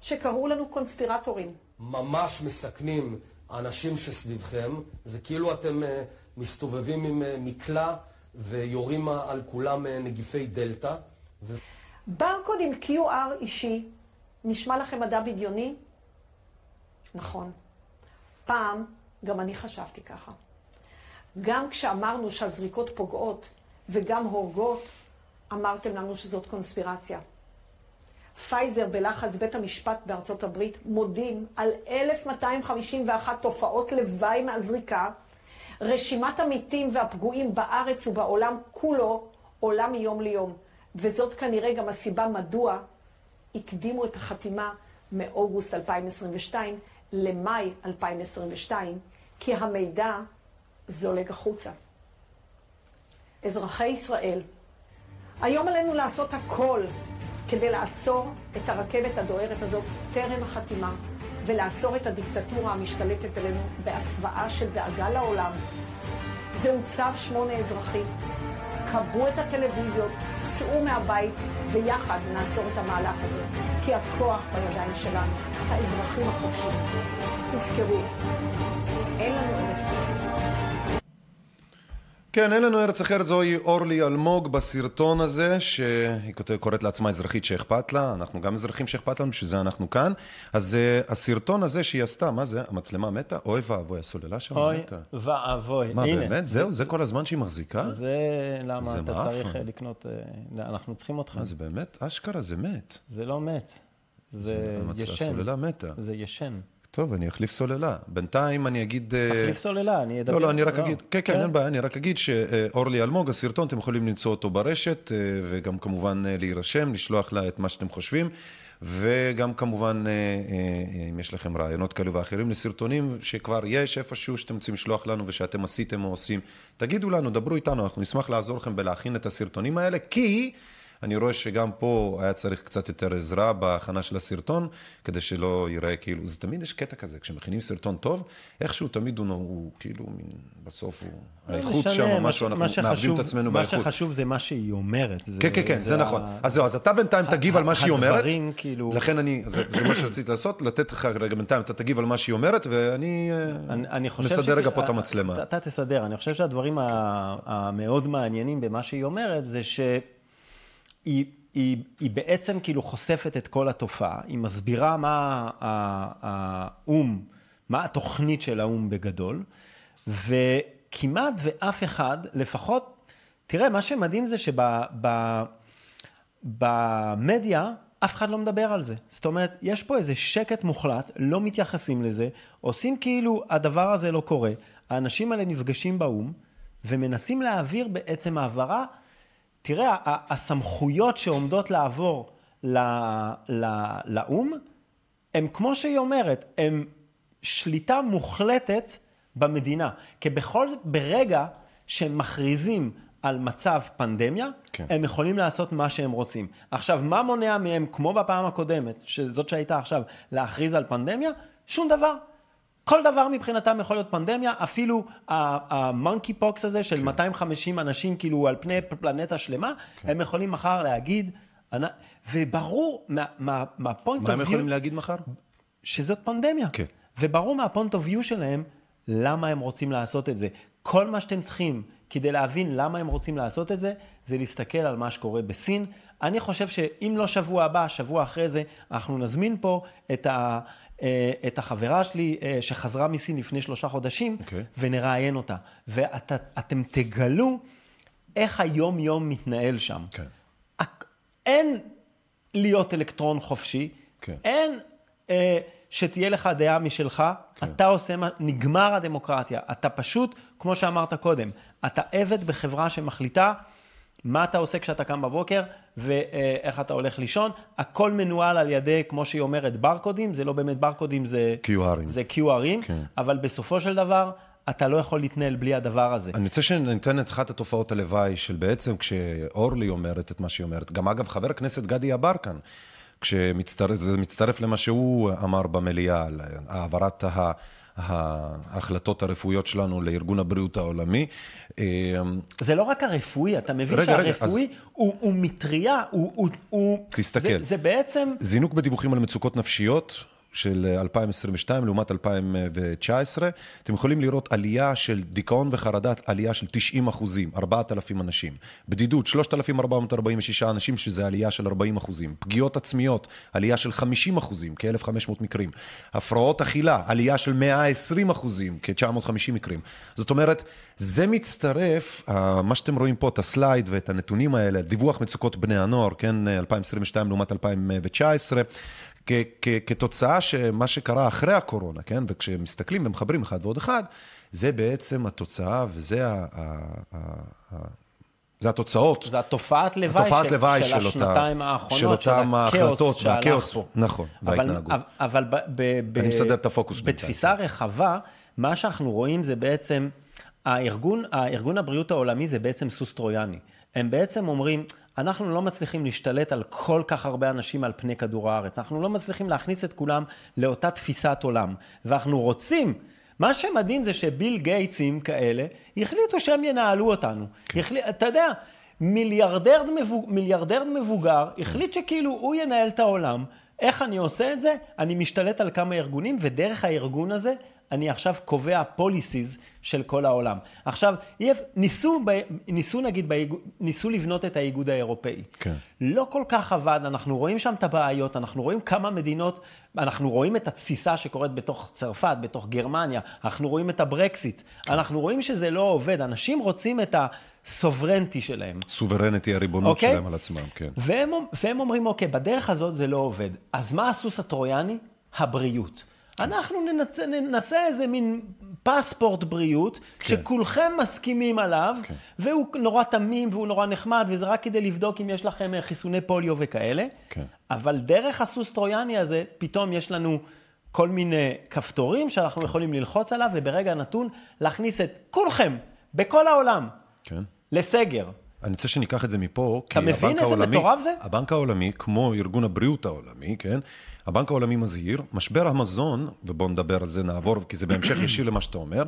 שקראו לנו קונספירטורים. ממש מסכנים האנשים שסביבכם, זה כאילו אתם uh, מסתובבים עם uh, מקלע ויורים על כולם uh, נגיפי דלתא. ו... ברקוד עם QR אישי, נשמע לכם מדע בדיוני? נכון. פעם גם אני חשבתי ככה. גם כשאמרנו שהזריקות פוגעות וגם הורגות, אמרתם לנו שזאת קונספירציה. פייזר בלחץ בית המשפט בארצות הברית מודים על 1,251 תופעות לוואי מהזריקה. רשימת המתים והפגועים בארץ ובעולם כולו עולה מיום ליום. וזאת כנראה גם הסיבה מדוע הקדימו את החתימה מאוגוסט 2022 למאי 2022, כי המידע זולג החוצה. אזרחי ישראל, היום עלינו לעשות הכל כדי לעצור את הרכבת הדוהרת הזאת טרם החתימה, ולעצור את הדיקטטורה המשתלטת עלינו בהסוואה של דאגה לעולם. זהו צו שמונה אזרחי. כבו את הטלוויזיות, צאו מהבית, ויחד נעצור את המהלך הזה. כי הכוח בידיים שלנו, האזרחים החופשיים. תזכרו, אין לנו ארץ כן, אין לנו ארץ אחרת, זוהי אורלי אלמוג בסרטון הזה, שהיא קוראת לעצמה אזרחית שאכפת לה, אנחנו גם אזרחים שאכפת לנו, בשביל זה אנחנו כאן. אז uh, הסרטון הזה שהיא עשתה, מה זה? המצלמה מתה? אוי ואבוי, הסוללה שם אוי מתה. ואבוי. מה, הנה, באמת? זהו? זה כל הזמן שהיא מחזיקה? זה למה זה אתה מעפן. צריך אה, לקנות, אה, אנחנו צריכים אותך. מה, זה באמת? אשכרה, זה מת. זה לא מת, זה המצ- ישן. הסוללה מתה. זה ישן. טוב, אני אחליף סוללה. בינתיים אני אגיד... אה, תחליף סוללה, אני אדבר. לא, לא, אני רק אגיד, כן, כן, אין בעיה, אני רק אגיד שאורלי אלמוג, הסרטון, אתם יכולים למצוא אותו ברשת, אה, וגם כמובן אה, להירשם, לשלוח לה את מה שאתם חושבים, וגם כמובן, אם יש לכם רעיונות כאלו ואחרים לסרטונים שכבר יש איפשהו שאתם רוצים לשלוח לנו ושאתם עשיתם או עושים, תגידו לנו, דברו איתנו, אנחנו נשמח לעזור לכם בלהכין את הסרטונים האלה, כי... אני רואה שגם פה היה צריך קצת יותר עזרה בהכנה של הסרטון, כדי שלא ייראה כאילו, זה תמיד יש קטע כזה, כשמכינים סרטון טוב, איכשהו תמיד הוא, הוא כאילו, מין, בסוף הוא, האיכות לא משנה, שם, מה משהו, ש- אנחנו מה מאבדים את עצמנו מה באיכות. שחשוב זה מה שהיא אומרת. זה- כן, כן, כן, זה ה- נכון. אז זהו, אז אתה בינתיים תגיב על מה שהיא אומרת. הדברים, כאילו- לכן אני, זה זה מה שרציתי לעשות, לתת לך רגע בינתיים, אתה תגיב על מה שהיא אומרת, ואני אה, אני, אני מסדר ש- רגע פה את אתה- המצלמה. אתה תסדר. אני חושב שהדברים ה- המאוד מעניינים במה שהיא אומרת, זה שהיא היא, היא בעצם כאילו חושפת את כל התופעה. היא מסבירה מה האו"ם, מה התוכנית של האו"ם בגדול, וכמעט ואף אחד, לפחות, תראה, מה שמדהים זה שבמדיה, אף אחד לא מדבר על זה. זאת אומרת, יש פה איזה שקט מוחלט, לא מתייחסים לזה, עושים כאילו הדבר הזה לא קורה. האנשים האלה נפגשים באו"ם ומנסים להעביר בעצם העברה. תראה, הסמכויות שעומדות לעבור ל- ל- לאו"ם, הם כמו שהיא אומרת, הם שליטה מוחלטת במדינה. כי בכל זאת, ברגע שהם מכריזים על מצב פנדמיה. כן. הם יכולים לעשות מה שהם רוצים. עכשיו, מה מונע מהם, כמו בפעם הקודמת, שזאת שהייתה עכשיו, להכריז על פנדמיה? שום דבר. כל דבר מבחינתם יכול להיות פנדמיה, אפילו ה monkey pox הזה של 250 אנשים כאילו על פני פלנטה שלמה, הם יכולים מחר להגיד, וברור מה- מה- מה point מה הם of יכולים להגיד מחר? שזאת פנדמיה. כן. וברור מה point of view שלהם, למה הם רוצים לעשות את זה. כל מה שאתם צריכים כדי להבין למה הם רוצים לעשות את זה, זה להסתכל על מה שקורה בסין. אני חושב שאם לא שבוע הבא, שבוע אחרי זה, אנחנו נזמין פה את, ה, את החברה שלי אה, שחזרה מסין לפני שלושה חודשים, אוקיי. ונראיין אותה. ואתם תגלו איך היום-יום מתנהל שם. כן. הכ- אין להיות אלקטרון חופשי, כן. אין אה, שתהיה לך דעה משלך, כן. אתה עושה מה, נגמר הדמוקרטיה. אתה פשוט, כמו שאמרת קודם, אתה עבד בחברה שמחליטה מה אתה עושה כשאתה קם בבוקר ואיך אתה הולך לישון. הכל מנוהל על ידי, כמו שהיא אומרת, ברקודים, זה לא באמת ברקודים, זה QRים. זה QRים, כן. אבל בסופו של דבר, אתה לא יכול להתנהל בלי הדבר הזה. אני רוצה שניתן את אחת התופעות הלוואי של בעצם כשאורלי אומרת את מה שהיא אומרת. גם אגב, חבר הכנסת גדי יברקן, כשמצטרף, זה מצטרף למה שהוא אמר במליאה על העברת ה... ההחלטות הרפואיות שלנו לארגון הבריאות העולמי. אה, זה לא רק הרפואי, אתה מבין רגע, רגע, שהרפואי הוא, הוא מטריה, הוא... הוא, הוא תסתכל. זה, זה בעצם... זינוק בדיווחים על מצוקות נפשיות של 2022 לעומת 2019. אתם יכולים לראות עלייה של דיכאון וחרדה, עלייה של 90 אחוזים, 4,000 אנשים. בדידות, 3,446 אנשים, שזה עלייה של 40 אחוזים. פגיעות עצמיות, עלייה של 50 אחוזים, כ-1,500 מקרים. הפרעות אכילה, עלייה של 120 אחוזים, כ-950 מקרים. זאת אומרת, זה מצטרף, אה, מה שאתם רואים פה, את הסלייד ואת הנתונים האלה, דיווח מצוקות בני הנוער, כן, 2022 לעומת 2019. כתוצאה שמה שקרה אחרי הקורונה, כן, וכשמסתכלים ומחברים אחד ועוד אחד, זה בעצם התוצאה וזה ה- ה- ה- ה- זה התוצאות. זה התופעת לוואי, התופעת של, לוואי של, של אותה- השנתיים האחרונות, של אותם ההחלטות והכאוס, פה. נכון, אבל, וההתנהגות. אבל ב, ב, ב, אני מסדר את הפוקוס בינתיים. בתפיסה רחבה, מה שאנחנו רואים זה בעצם, הארגון, הארגון הבריאות העולמי זה בעצם סוס טרויאני. הם בעצם אומרים, אנחנו לא מצליחים להשתלט על כל כך הרבה אנשים על פני כדור הארץ. אנחנו לא מצליחים להכניס את כולם לאותה תפיסת עולם. ואנחנו רוצים, מה שמדהים זה שביל גייטסים כאלה, החליטו שהם ינהלו אותנו. כן. החליט, אתה יודע, מיליארדר, מבוג, מיליארדר מבוגר החליט שכאילו הוא ינהל את העולם. איך אני עושה את זה? אני משתלט על כמה ארגונים, ודרך הארגון הזה אני עכשיו קובע פוליסיז של כל העולם. עכשיו, ניסו, ניסו נגיד, ניסו לבנות את האיגוד האירופאי. כן. לא כל כך עבד, אנחנו רואים שם את הבעיות, אנחנו רואים כמה מדינות, אנחנו רואים את התסיסה שקורית בתוך צרפת, בתוך גרמניה, אנחנו רואים את הברקסיט, אנחנו רואים שזה לא עובד, אנשים רוצים את הסוברנטי שלהם. סוברנטי, הריבונות אוקיי? שלהם על עצמם, כן. והם, והם אומרים, אוקיי, בדרך הזאת זה לא עובד. אז מה הסוס הטרויאני? הבריאות. אנחנו ננצ... ננסה איזה מין פספורט בריאות, כן. שכולכם מסכימים עליו, והוא נורא תמים והוא נורא נחמד, וזה רק כדי לבדוק אם יש לכם אה, חיסוני פוליו וכאלה. כן. אבל דרך הסוס טרויאני הזה, פתאום יש לנו כל מיני כפתורים שאנחנו יכולים ללחוץ עליו, וברגע נתון להכניס את כולכם, בכל העולם, כן. לסגר. אני רוצה שניקח את זה מפה, כי אתה מבין הבנק איזה העולמי, מטורף זה? הבנק העולמי, כמו ארגון הבריאות העולמי, כן? הבנק העולמי מזהיר, משבר המזון, ובואו נדבר על זה, נעבור, כי זה בהמשך ישיר למה שאתה אומר,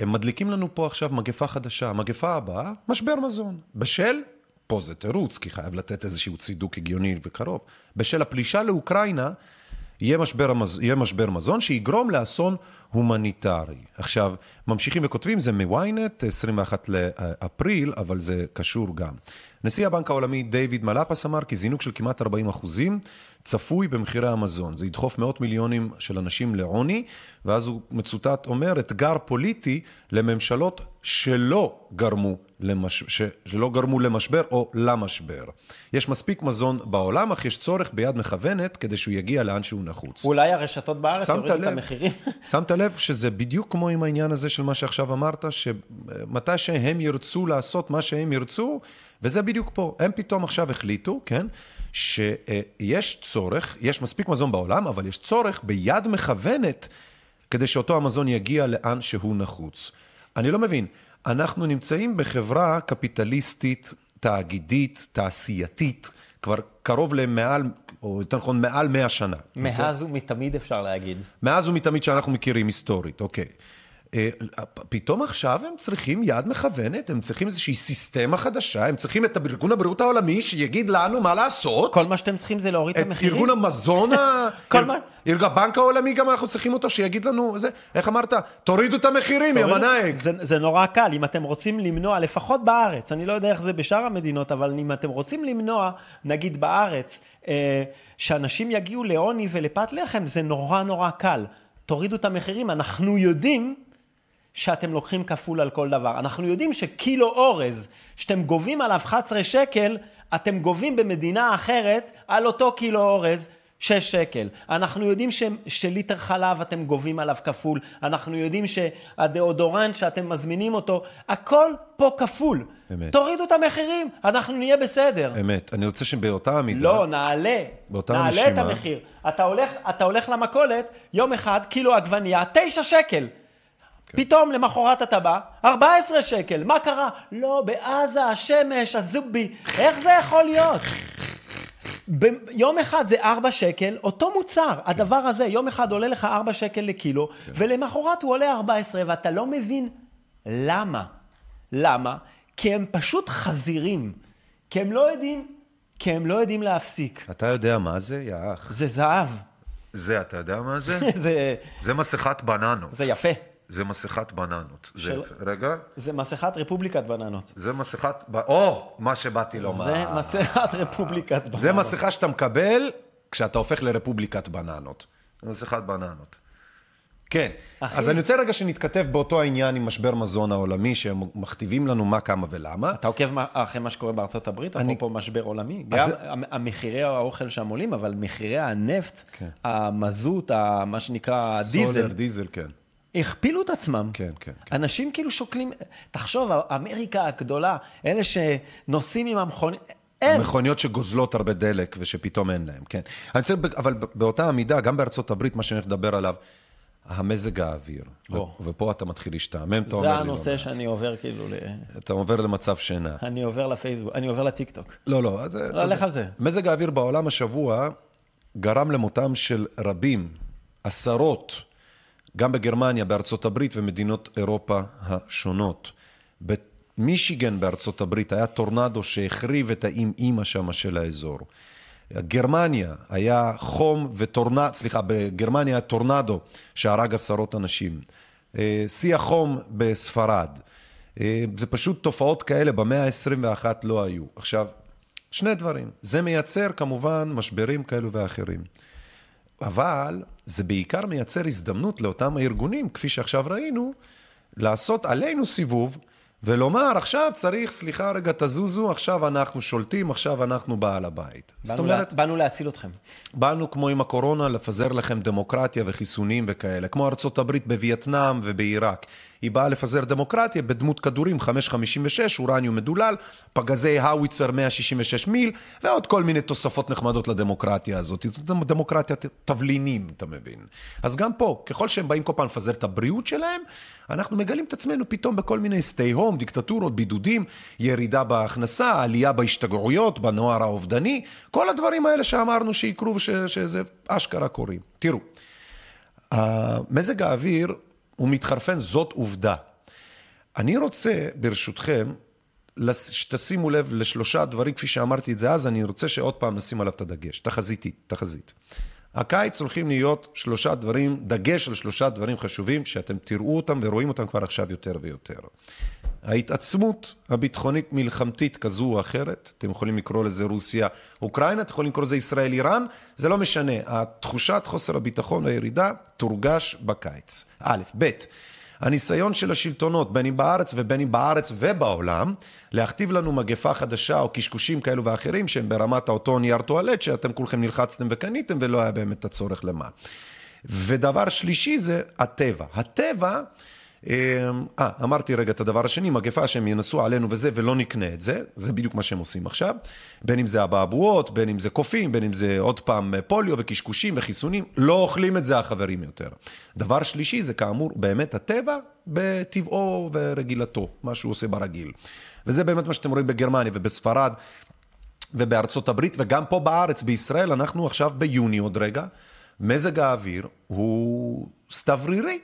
הם מדליקים לנו פה עכשיו מגפה חדשה. המגפה הבאה, משבר מזון. בשל, פה זה תירוץ, כי חייב לתת איזשהו צידוק הגיוני וקרוב, בשל הפלישה לאוקראינה, יהיה משבר, המז... יהיה משבר מזון שיגרום לאסון הומניטרי. עכשיו, ממשיכים וכותבים, זה מוויינט, 21 לאפריל, אבל זה קשור גם. נשיא הבנק העולמי דיוויד מלאפס אמר כי זינוק של כמעט 40 אחוזים צפוי במחירי המזון. זה ידחוף מאות מיליונים של אנשים לעוני, ואז הוא מצוטט אומר, אתגר פוליטי לממשלות שלא גרמו, למש... ש... שלא גרמו למשבר או למשבר. יש מספיק מזון בעולם, אך יש צורך ביד מכוונת כדי שהוא יגיע לאן שהוא נחוץ. אולי הרשתות בארץ יורידו את? המחירים? שמת לב שזה בדיוק כמו עם העניין הזה של מה שעכשיו אמרת, שמתי שהם ירצו לעשות מה שהם ירצו, וזה בדיוק פה. הם פתאום עכשיו החליטו, כן, שיש צורך, יש מספיק מזון בעולם, אבל יש צורך ביד מכוונת כדי שאותו המזון יגיע לאן שהוא נחוץ. אני לא מבין, אנחנו נמצאים בחברה קפיטליסטית, תאגידית, תעשייתית, כבר קרוב למעל, או יותר נכון, מעל 100 שנה. מאז ומתמיד אפשר להגיד. מאז ומתמיד שאנחנו מכירים היסטורית, אוקיי. אה, פתאום עכשיו הם צריכים יד מכוונת, הם צריכים איזושהי סיסטמה חדשה, הם צריכים את ארגון הבריאות העולמי שיגיד לנו מה לעשות. כל מה שאתם צריכים זה להוריד את את המחירים. ארגון המזון, ה- כל מה- ארגון הבנק העולמי גם אנחנו צריכים אותו שיגיד לנו, זה, איך אמרת? תורידו את המחירים, יא מנאייק. זה, זה נורא קל, אם אתם רוצים למנוע, לפחות בארץ, אני לא יודע איך זה בשאר המדינות, אבל אם אתם רוצים למנוע, נגיד בארץ, אה, שאנשים יגיעו לעוני ולפת לחם, זה נורא נורא קל. תורידו את המחירים, אנחנו יודעים שאתם לוקחים כפול על כל דבר. אנחנו יודעים שקילו אורז, שאתם גובים עליו 11 שקל, אתם גובים במדינה אחרת על אותו קילו אורז 6 שקל. אנחנו יודעים ש, שליטר חלב אתם גובים עליו כפול. אנחנו יודעים שהדאודורנט שאתם מזמינים אותו, הכל פה כפול. אמת. תורידו את המחירים, אנחנו נהיה בסדר. אמת, אני רוצה שבאותה המידה... לא, נעלה. באותה נעלה את נשימה. המחיר. אתה הולך, אתה הולך למכולת, יום אחד, קילו עגבנייה, 9 שקל. כן. פתאום למחרת אתה בא, 14 שקל, מה קרה? לא, בעזה, השמש, הזובי, איך זה יכול להיות? ביום אחד זה 4 שקל, אותו מוצר, כן. הדבר הזה, יום אחד עולה לך 4 שקל לקילו, ולמחרת הוא עולה 14, ואתה לא מבין למה. למה? כי הם פשוט חזירים. כי הם לא יודעים, כי הם לא יודעים להפסיק. אתה יודע מה זה, יא אח? זה זהב. זה, אתה יודע מה זה? זה, זה מסכת בננות. זה יפה. זה מסכת בננות. זה של- יפה. רגע, זה מסכת רפובליקת בננות. זה מסכת... או, מה שבאתי לומר. זה מסכת רפובליקת בננות. זה מסכה שאתה מקבל כשאתה הופך לרפובליקת בננות. זה מסכת בננות. כן, אחי- אז אני רוצה רגע שנתכתב באותו העניין עם משבר מזון העולמי, שהם מכתיבים לנו מה, כמה ולמה. אתה עוקב אחרי מה שקורה בארצות הברית, אני- אפרופו משבר עולמי? אז גם זה- המ- המחירי האוכל שם עולים, אבל מחירי הנפט, כן. המזוט, מה שנקרא סולר, דיזל, דיזל, כן. הכפילו את עצמם. כן, כן, כן. אנשים כאילו שוקלים, תחשוב, אמריקה הגדולה, אלה שנוסעים עם המכונית, אין. מכוניות שגוזלות הרבה דלק ושפתאום אין להם, כן. אני רוצה, אבל באותה המידה, גם בארצות הברית, מה שאני הולך לדבר עליו, המזג האוויר. או. ו- ופה אתה מתחיל להשתעמם, אתה אומר זה לי לא הנושא מעט. שאני עובר כאילו, ל... אתה עובר למצב שינה. אני עובר לפייסבוק, אני עובר לטיקטוק. לא, לא, אז... יודע, לך על זה. מזג האוויר בעולם השבוע גרם למותם של רבים, עשרות, גם בגרמניה, בארצות הברית ומדינות אירופה השונות. במישיגן בארצות הברית היה טורנדו שהחריב את האם אימא שמה של האזור. גרמניה היה חום וטורנדו, סליחה, בגרמניה היה טורנדו שהרג עשרות אנשים. אה, שיא החום בספרד. אה, זה פשוט תופעות כאלה במאה ה-21 לא היו. עכשיו, שני דברים. זה מייצר כמובן משברים כאלו ואחרים. אבל זה בעיקר מייצר הזדמנות לאותם הארגונים, כפי שעכשיו ראינו, לעשות עלינו סיבוב ולומר, עכשיו צריך, סליחה רגע, תזוזו, עכשיו אנחנו שולטים, עכשיו אנחנו בעל הבית. זאת אומרת... באנו להציל אתכם. באנו כמו עם הקורונה לפזר לכם דמוקרטיה וחיסונים וכאלה, כמו ארצות הברית בווייטנאם ובעיראק. היא באה לפזר דמוקרטיה בדמות כדורים 556, אורניום מדולל, פגזי האוויצר 166 מיל, ועוד כל מיני תוספות נחמדות לדמוקרטיה הזאת. זאת דמוקרטיית תבלינים, אתה מבין. אז גם פה, ככל שהם באים כל פעם לפזר את הבריאות שלהם, אנחנו מגלים את עצמנו פתאום בכל מיני stay home, דיקטטורות, בידודים, ירידה בהכנסה, עלייה בהשתגעויות, בנוער האובדני, כל הדברים האלה שאמרנו שיקרו ושזה אשכרה קורים. תראו, מזג האוויר הוא מתחרפן, זאת עובדה. אני רוצה, ברשותכם, שתשימו לב לשלושה דברים, כפי שאמרתי את זה אז, אני רוצה שעוד פעם נשים עליו את הדגש. תחזיתית, תחזית. הקיץ הולכים להיות שלושה דברים, דגש על שלושה דברים חשובים, שאתם תראו אותם ורואים אותם כבר עכשיו יותר ויותר. ההתעצמות הביטחונית מלחמתית כזו או אחרת, אתם יכולים לקרוא לזה רוסיה, אוקראינה, אתם יכולים לקרוא לזה ישראל, איראן, זה לא משנה. התחושת חוסר הביטחון והירידה תורגש בקיץ. א', ב', הניסיון של השלטונות, בין אם בארץ ובין אם בארץ ובעולם, להכתיב לנו מגפה חדשה או קשקושים כאלו ואחרים שהם ברמת אותו נייר טואלט שאתם כולכם נלחצתם וקניתם ולא היה באמת הצורך למה. ודבר שלישי זה הטבע. הטבע... אה, אמרתי רגע את הדבר השני, מגפה שהם ינסו עלינו וזה, ולא נקנה את זה, זה בדיוק מה שהם עושים עכשיו. בין אם זה אבעבועות, בין אם זה קופים, בין אם זה עוד פעם פוליו וקשקושים וחיסונים, לא אוכלים את זה החברים יותר. דבר שלישי זה כאמור באמת הטבע בטבעו ורגילתו, מה שהוא עושה ברגיל. וזה באמת מה שאתם רואים בגרמניה ובספרד ובארצות הברית, וגם פה בארץ, בישראל, אנחנו עכשיו ביוני עוד רגע, מזג האוויר הוא סתוורירי.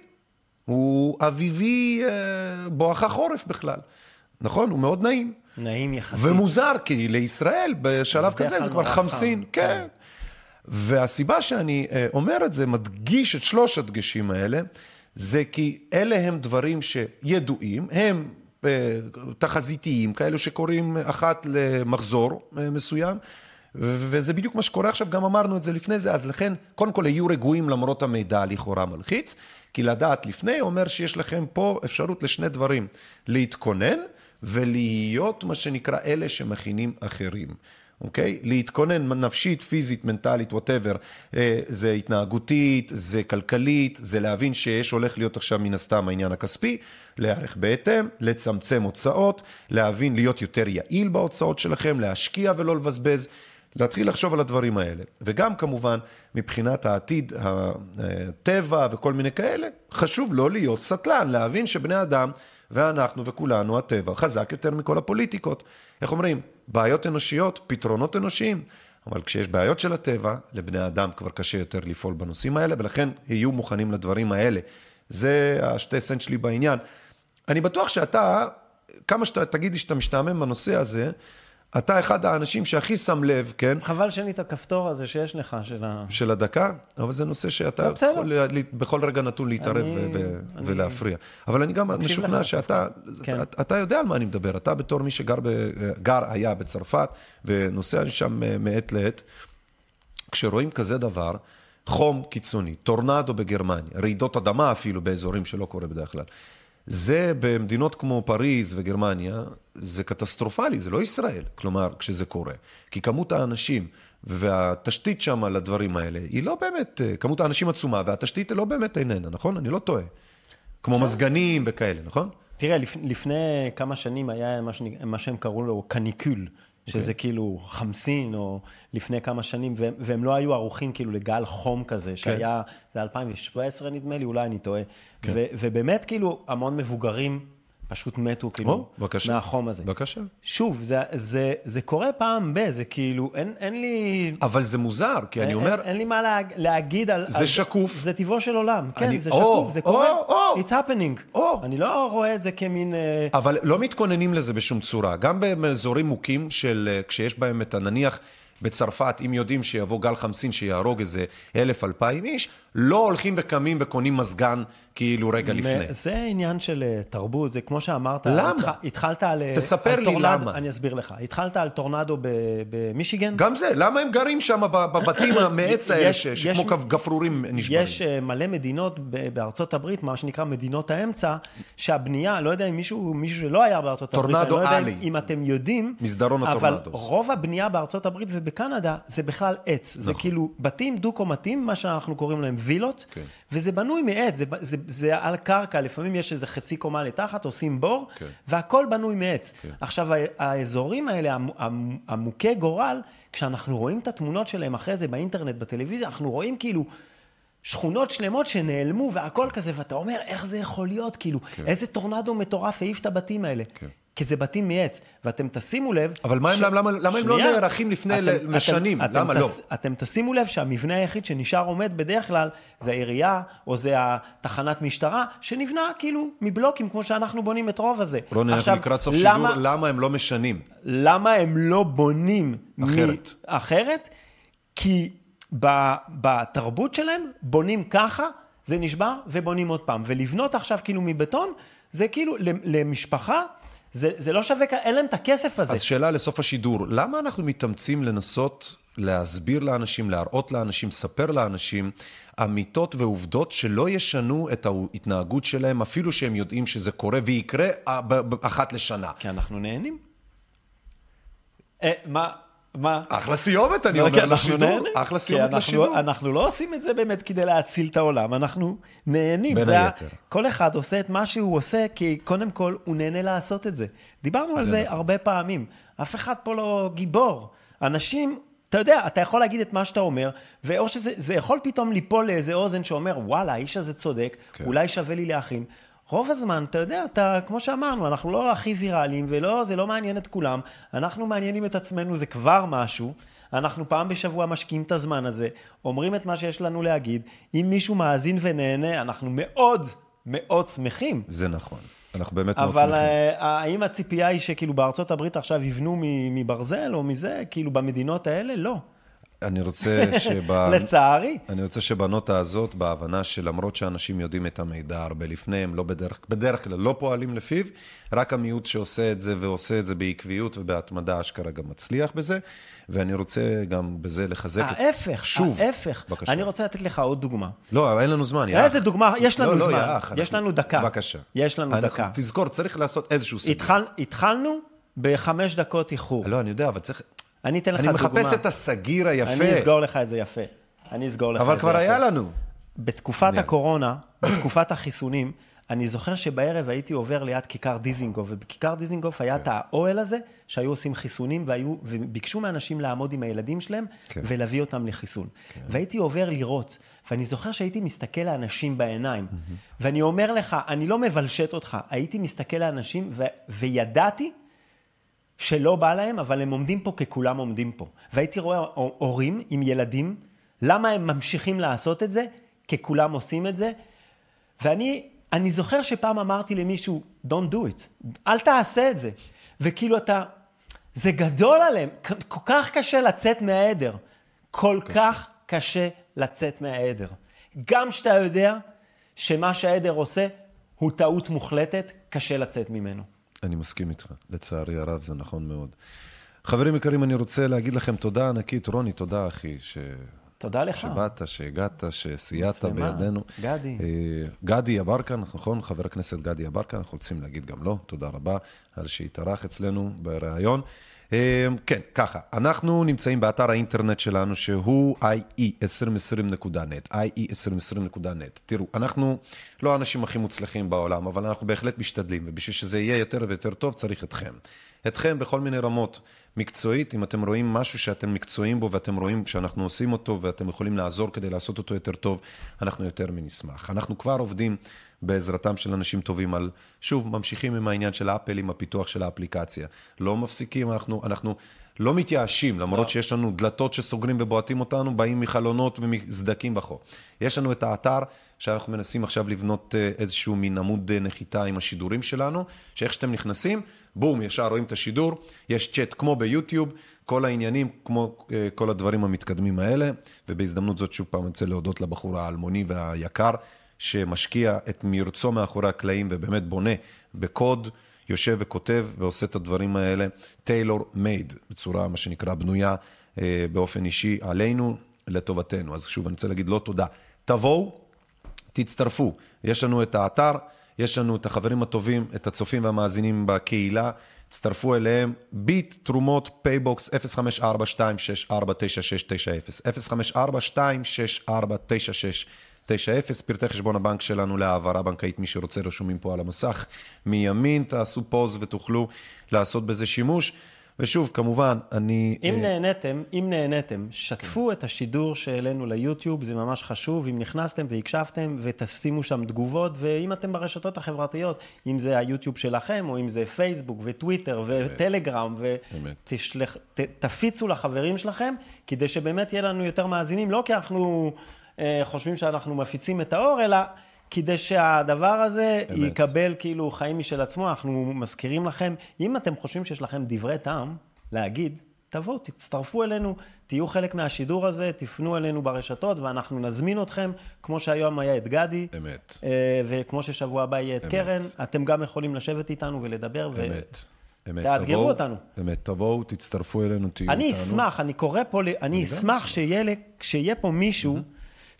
הוא אביבי אה, בואכה חורף בכלל. נכון? הוא מאוד נעים. נעים יחסית. ומוזר, כי לישראל בשלב כזה זה כבר חמסין. כן. כן. והסיבה שאני אה, אומר את זה, מדגיש את שלוש הדגשים האלה, זה כי אלה הם דברים שידועים, הם אה, תחזיתיים, כאלו שקורים אחת למחזור מסוים, וזה בדיוק מה שקורה עכשיו, גם אמרנו את זה לפני זה, אז לכן, קודם כל היו רגועים למרות המידע לכאורה מלחיץ. כי לדעת לפני אומר שיש לכם פה אפשרות לשני דברים, להתכונן ולהיות מה שנקרא אלה שמכינים אחרים. אוקיי? Okay? להתכונן נפשית, פיזית, מנטלית, ווטאבר, אה, זה התנהגותית, זה כלכלית, זה להבין שיש, הולך להיות עכשיו מן הסתם העניין הכספי, להיערך בהתאם, לצמצם הוצאות, להבין, להיות יותר יעיל בהוצאות שלכם, להשקיע ולא לבזבז. להתחיל לחשוב על הדברים האלה. וגם כמובן, מבחינת העתיד, הטבע וכל מיני כאלה, חשוב לא להיות סטלן, להבין שבני אדם ואנחנו וכולנו, הטבע, חזק יותר מכל הפוליטיקות. איך אומרים? בעיות אנושיות, פתרונות אנושיים. אבל כשיש בעיות של הטבע, לבני אדם כבר קשה יותר לפעול בנושאים האלה, ולכן יהיו מוכנים לדברים האלה. זה השתי סנט שלי בעניין. אני בטוח שאתה, כמה שאתה תגיד לי שאתה משתעמם בנושא הזה, אתה אחד האנשים שהכי שם לב, כן? חבל שאין לי את הכפתור הזה שיש לך, של ה... של הדקה, אבל זה נושא שאתה בסדר. יכול בכל רגע נתון להתערב אני- ו- אני- ולהפריע. אבל אני גם משוכנע לך. שאתה כן. אתה- אתה יודע על מה אני מדבר. אתה בתור מי שגר ב- גר, היה בצרפת, ונוסע שם מעת לעת, כשרואים כזה דבר, חום קיצוני, טורנדו בגרמניה, רעידות אדמה אפילו באזורים שלא קורה בדרך כלל. זה במדינות כמו פריז וגרמניה, זה קטסטרופלי, זה לא ישראל, כלומר, כשזה קורה. כי כמות האנשים והתשתית שם לדברים האלה, היא לא באמת, אה, כמות האנשים עצומה, והתשתית לא באמת איננה, נכון? אני לא טועה. כמו מזגנים וכאלה, נכון? תראה, לפ, לפני כמה שנים היה מה, שאני, מה שהם קראו לו קניקול, שזה אוקיי. כאילו חמסין, או לפני כמה שנים, והם, והם לא היו ערוכים כאילו לגל חום כזה, כן. שהיה, זה 2017 נדמה לי, אולי אני טועה. ו, ובאמת כאילו המון מבוגרים פשוט מתו כאילו או, בבקשה. מהחום הזה. בבקשה. שוב, זה, זה, זה קורה פעם ב, זה כאילו, אין, אין לי... אבל זה מוזר, כי אני אין, אומר, אין, אין לי מה להג, להגיד על... זה על שקוף. זה טבעו של עולם, כן, אני- זה או, שקוף, זה או, קורה. או. It's happening. או. אני לא רואה את זה כמין... אה, אבל לא מתכוננים לזה בשום צורה. גם באזורים מוכים של, אה, כשיש בהם את הנניח בצרפת, אם יודעים שיבוא גל חמסין שיהרוג איזה אלף, אלפיים איש, לא הולכים וקמים וקונים מזגן כאילו רגע לפני. זה עניין של אה, תרבות, זה כמו שאמרת. למה? התח... התחלת על... אה, תספר על לי טורנדו, למה. אני אסביר לך. התחלת על טורנדו ב... במישיגן? גם זה, למה הם גרים שם בבתים מעץ האלה, יש- ש- יש- שכמו גפרורים נשברים? יש אה, מלא מדינות בארצות הברית, מה שנקרא מדינות האמצע, שהבנייה, לא יודע אם מישהו, מישהו שלא היה בארצות הברית, טורנדו אני לא יודע. אם, אתם יודעים, מסדרון אבל הטורנדוס. רוב הבנייה בארצות הברית ובקנדה זה בכלל עץ. זה נכון. כאילו בתים דו-קומתיים, מה שאנחנו קוראים להם וילות, כן. וזה בנוי מעץ, זה, זה, זה על קרקע, לפעמים יש איזה חצי קומה לתחת, עושים בור, כן. והכל בנוי מעץ. כן. עכשיו, האזורים האלה, המ- המ- המוכי גורל, כשאנחנו רואים את התמונות שלהם אחרי זה באינטרנט, בטלוויזיה, אנחנו רואים כאילו שכונות שלמות שנעלמו והכל כזה, ואתה אומר, איך זה יכול להיות? כאילו, כן. איזה טורנדו מטורף העיף את הבתים האלה. כן. כי זה בתים מעץ, ואתם תשימו לב... אבל מה הם- למה- למה הם לא. נערכים לפני אתם- לשנים? אתם- למה אתם לא? אתם תשימו לב שהמבנה היחיד שנשאר עומד בדרך כלל זה העירייה, או זה התחנת משטרה, שנבנה כאילו מבלוקים, כמו שאנחנו בונים את רוב הזה. אנחנו עכשיו, לקראת סוף למה- שידור, למה הם לא משנים? למה הם לא בונים אחרת. מ... אחרת? כי ב... בתרבות שלהם בונים ככה, זה נשבר ובונים עוד פעם. ולבנות עכשיו כאילו מבטון, זה כאילו למשפחה, זה, זה לא שווה, אין להם את הכסף הזה. אז שאלה לסוף השידור, למה אנחנו מתאמצים לנסות להסביר לאנשים, להראות לאנשים, לספר לאנשים אמיתות ועובדות שלא ישנו את ההתנהגות שלהם, אפילו שהם יודעים שזה קורה ויקרה אה, אחת לשנה? כי אנחנו נהנים. אה, מה? מה? אחלה סיומת, אני לא, אומר אנחנו לשידור. אחלה סיומת אנחנו- לשידור. אנחנו לא עושים את זה באמת כדי להציל את העולם, אנחנו נהנים. בין היתר. כל אחד עושה את מה שהוא עושה, כי קודם כל הוא נהנה לעשות את זה. דיברנו על זה נכון. הרבה פעמים. אף אחד פה לא גיבור. אנשים, אתה יודע, אתה יכול להגיד את מה שאתה אומר, ואו שזה זה יכול פתאום ליפול לאיזה אוזן שאומר, וואלה, האיש הזה צודק, כן. אולי שווה לי להכין. רוב הזמן, אתה יודע, אתה, כמו שאמרנו, אנחנו לא הכי ויראליים, ולא, זה לא מעניין את כולם. אנחנו מעניינים את עצמנו, זה כבר משהו. אנחנו פעם בשבוע משקיעים את הזמן הזה, אומרים את מה שיש לנו להגיד. אם מישהו מאזין ונהנה, אנחנו מאוד מאוד שמחים. זה נכון. אנחנו באמת מאוד אבל שמחים. אה, האם הציפייה היא שכאילו בארצות הברית עכשיו יבנו מברזל או מזה, כאילו במדינות האלה? לא. אני רוצה שב... לצערי. אני רוצה שבנוטה הזאת, בהבנה שלמרות שאנשים יודעים את המידע הרבה לפני, הם לא בדרך, בדרך כלל לא פועלים לפיו, רק המיעוט שעושה את זה ועושה את זה בעקביות ובהתמדה, אשכרה גם מצליח בזה, ואני רוצה גם בזה לחזק את... ההפך, שוב, ההפך. בבקשה. אני רוצה לתת לך עוד דוגמה. לא, אין לנו זמן, יאח. איזה דוגמה? יש לנו לא, לא, זמן. יאח, יש אנחנו- לנו דקה. בבקשה. יש לנו אנחנו- דקה. תזכור, צריך לעשות איזשהו סדר. התחל, התחלנו בחמש דקות איחור. לא, אני יודע, אבל צריך... אני אתן לך אני דוגמה. מחפש את הסגיר היפה. אני אסגור לך את זה יפה. אני אסגור לך את זה יפה. אבל כבר היה לנו. בתקופת. הקורונה, בתקופת החיסונים, אני זוכר שבערב הייתי עובר ליד כיכר דיזינגוף, ובכיכר דיזינגוף היה כן. את האוהל הזה, שהיו עושים חיסונים, והיו, וביקשו מאנשים לעמוד עם הילדים שלהם, כן. ולהביא אותם לחיסון. והייתי עובר לראות, ואני זוכר שהייתי מסתכל לאנשים בעיניים, ואני אומר לך, אני לא מבלשט אותך, הייתי מסתכל לאנשים, ו- וידעתי שלא בא להם, אבל הם עומדים פה ככולם עומדים פה. והייתי רואה הורים עם ילדים, למה הם ממשיכים לעשות את זה? כי כולם עושים את זה. ואני אני זוכר שפעם אמרתי למישהו, Don't do it, אל תעשה את זה. וכאילו אתה, זה גדול עליהם, כל כך קשה לצאת מהעדר. כל קשה. כך קשה לצאת מהעדר. גם שאתה יודע שמה שהעדר עושה הוא טעות מוחלטת, קשה לצאת ממנו. אני מסכים איתך, לצערי הרב זה נכון מאוד. חברים יקרים, אני רוצה להגיד לכם תודה ענקית. רוני, תודה אחי, ש... תודה לך. שבאת, שהגעת, שסייעת. בידינו. גדי. אה, גדי יברקן, נכון? חבר הכנסת גדי יברקן, אנחנו רוצים להגיד גם לו, תודה רבה על שהתארח אצלנו בריאיון. אה, כן, ככה, אנחנו נמצאים באתר האינטרנט שלנו שהוא ie2020.net, ie2020.net. תראו, אנחנו לא האנשים הכי מוצלחים בעולם, אבל אנחנו בהחלט משתדלים, ובשביל שזה יהיה יותר ויותר טוב צריך אתכם. אתכם בכל מיני רמות. מקצועית, אם אתם רואים משהו שאתם מקצועיים בו ואתם רואים שאנחנו עושים אותו ואתם יכולים לעזור כדי לעשות אותו יותר טוב, אנחנו יותר מנשמח. אנחנו כבר עובדים בעזרתם של אנשים טובים על, שוב, ממשיכים עם העניין של אפל, עם הפיתוח של האפליקציה. לא מפסיקים, אנחנו, אנחנו לא מתייאשים, למרות שיש לנו דלתות שסוגרים ובועטים אותנו, באים מחלונות ומסדקים בחור. יש לנו את האתר שאנחנו מנסים עכשיו לבנות אה, איזשהו מין עמוד אה, נחיתה עם השידורים שלנו, שאיך שאתם נכנסים, בום, ישר רואים את השידור, יש צ'אט כמו ביוטיוב, כל העניינים, כמו אה, כל הדברים המתקדמים האלה, ובהזדמנות זאת שוב פעם אני רוצה להודות לבחור האלמוני והיקר, שמשקיע את מרצו מאחורי הקלעים ובאמת בונה בקוד, יושב וכותב ועושה את הדברים האלה טיילור מייד, בצורה מה שנקרא בנויה אה, באופן אישי עלינו, לטובתנו. אז שוב, אני רוצה להגיד לא תודה. תבואו, תצטרפו. יש לנו את האתר, יש לנו את החברים הטובים, את הצופים והמאזינים בקהילה. הצטרפו אליהם, ביט, תרומות, פייבוקס, 054-264-9690, 054-264-9690, פרטי חשבון הבנק שלנו להעברה בנקאית, מי שרוצה רשומים פה על המסך. מימין, תעשו pause ותוכלו לעשות בזה שימוש. ושוב, כמובן, אני... אם אה, נהניתם, אם נהניתם, שתפו את השידור שהעלינו ליוטיוב, זה ממש חשוב. אם נכנסתם והקשבתם, ותשימו שם תגובות, ואם אתם ברשתות החברתיות, אם זה היוטיוב שלכם, או אם זה פייסבוק וטוויטר וטלגרם, ותפיצו לחברים שלכם, כדי שבאמת יהיה לנו יותר מאזינים, לא כי אנחנו חושבים שאנחנו מפיצים את האור, אלא... כדי שהדבר הזה אמת. יקבל כאילו חיים משל עצמו, אנחנו מזכירים לכם, אם אתם חושבים שיש לכם דברי טעם להגיד, תבואו, תצטרפו אלינו, תהיו חלק מהשידור הזה, תפנו אלינו ברשתות ואנחנו נזמין אתכם, כמו שהיום היה את גדי, אמת. אה, וכמו ששבוע הבא יהיה את אמת. קרן, אתם גם יכולים לשבת איתנו ולדבר, ו... אמת. אמת. תאתגרו תבואו, אותנו. אמת. תבואו, תצטרפו אלינו, תהיו אני איתנו. אשמח, אני קורא פה, אני גם אשמח. שיהיה שיהיה פה מישהו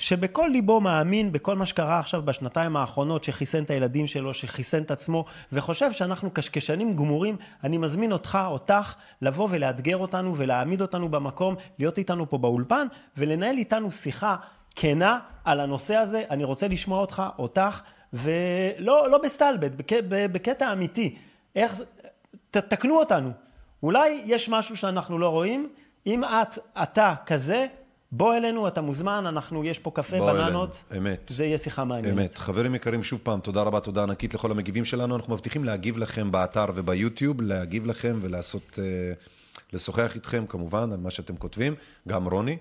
שבכל ליבו מאמין בכל מה שקרה עכשיו בשנתיים האחרונות, שחיסן את הילדים שלו, שחיסן את עצמו, וחושב שאנחנו קשקשנים גמורים, אני מזמין אותך, אותך, לבוא ולאתגר אותנו ולהעמיד אותנו במקום, להיות איתנו פה באולפן, ולנהל איתנו שיחה כנה על הנושא הזה. אני רוצה לשמוע אותך, אותך, ולא לא בסטלבט, בק, בקטע אמיתי. איך, ת, תקנו אותנו. אולי יש משהו שאנחנו לא רואים. אם את, אתה כזה, בוא אלינו, אתה מוזמן, אנחנו, יש פה קפה, בוא אלינו, בננות. אמת. זה יהיה שיחה מעניינת. אמת. חברים יקרים, שוב פעם, תודה רבה, תודה ענקית לכל המגיבים שלנו. אנחנו מבטיחים להגיב לכם באתר וביוטיוב, להגיב לכם ולעשות, אה, לשוחח איתכם כמובן על מה שאתם כותבים. גם רוני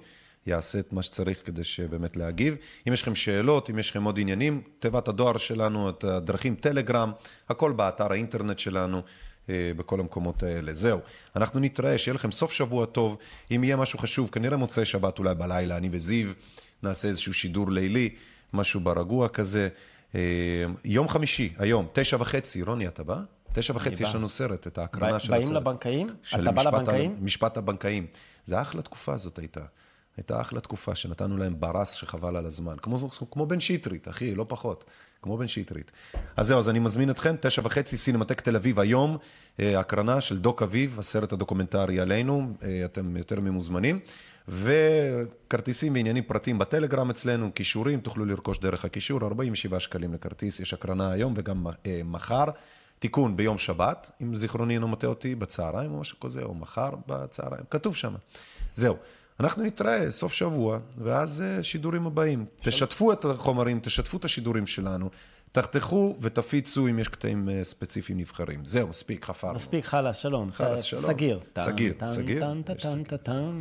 יעשה את מה שצריך כדי שבאמת להגיב. אם יש לכם שאלות, אם יש לכם עוד עניינים, תיבת הדואר שלנו, את הדרכים, טלגרם, הכל באתר האינטרנט שלנו. אה, בכל המקומות האלה. זהו, אנחנו נתראה, שיהיה לכם סוף שבוע טוב. אם יהיה משהו חשוב, כנראה מוצאי שבת אולי בלילה, אני וזיו נעשה איזשהו שידור לילי, משהו ברגוע כזה. אה, יום חמישי, היום, תשע וחצי, רוני, אתה בא? תשע וחצי. יש לנו סרט, את ההקרנה של באים הסרט. לבנקאים? של אתה בא לבנקאים? משפט הבנקאים. זה אחלה תקופה זאת הייתה. הייתה אחלה תקופה שנתנו להם ברס שחבל על הזמן. כמו, כמו בן שטרית, אחי, לא פחות. כמו בן שטרית. אז זהו, אז אני מזמין אתכם, תשע וחצי, סינמטק תל אביב היום, אה, הקרנה של דוק אביב, הסרט הדוקומנטרי עלינו, אה, אתם יותר ממוזמנים. וכרטיסים ועניינים פרטיים בטלגרם אצלנו, כישורים, תוכלו לרכוש דרך הכישור, 47 שקלים לכרטיס, יש הקרנה היום וגם אה, מחר. תיקון ביום שבת, אם זיכרוני אינו מטעה אותי, בצהריים או משהו כזה, או מחר בצהריים, כתוב שם. זהו. אנחנו נתראה סוף שבוע, ואז אה, שידורים הבאים. תשתפו את החומרים, תשתפו את השידורים שלנו, תחתכו ותפיצו אם יש קטעים אה, ספציפיים נבחרים. זהו, מספיק, חפרנו. מספיק, חלאס, שלום. חלאס, ת- שלום. סגיר. סגיר, סגיר. טן, טן, טן, טן, טן.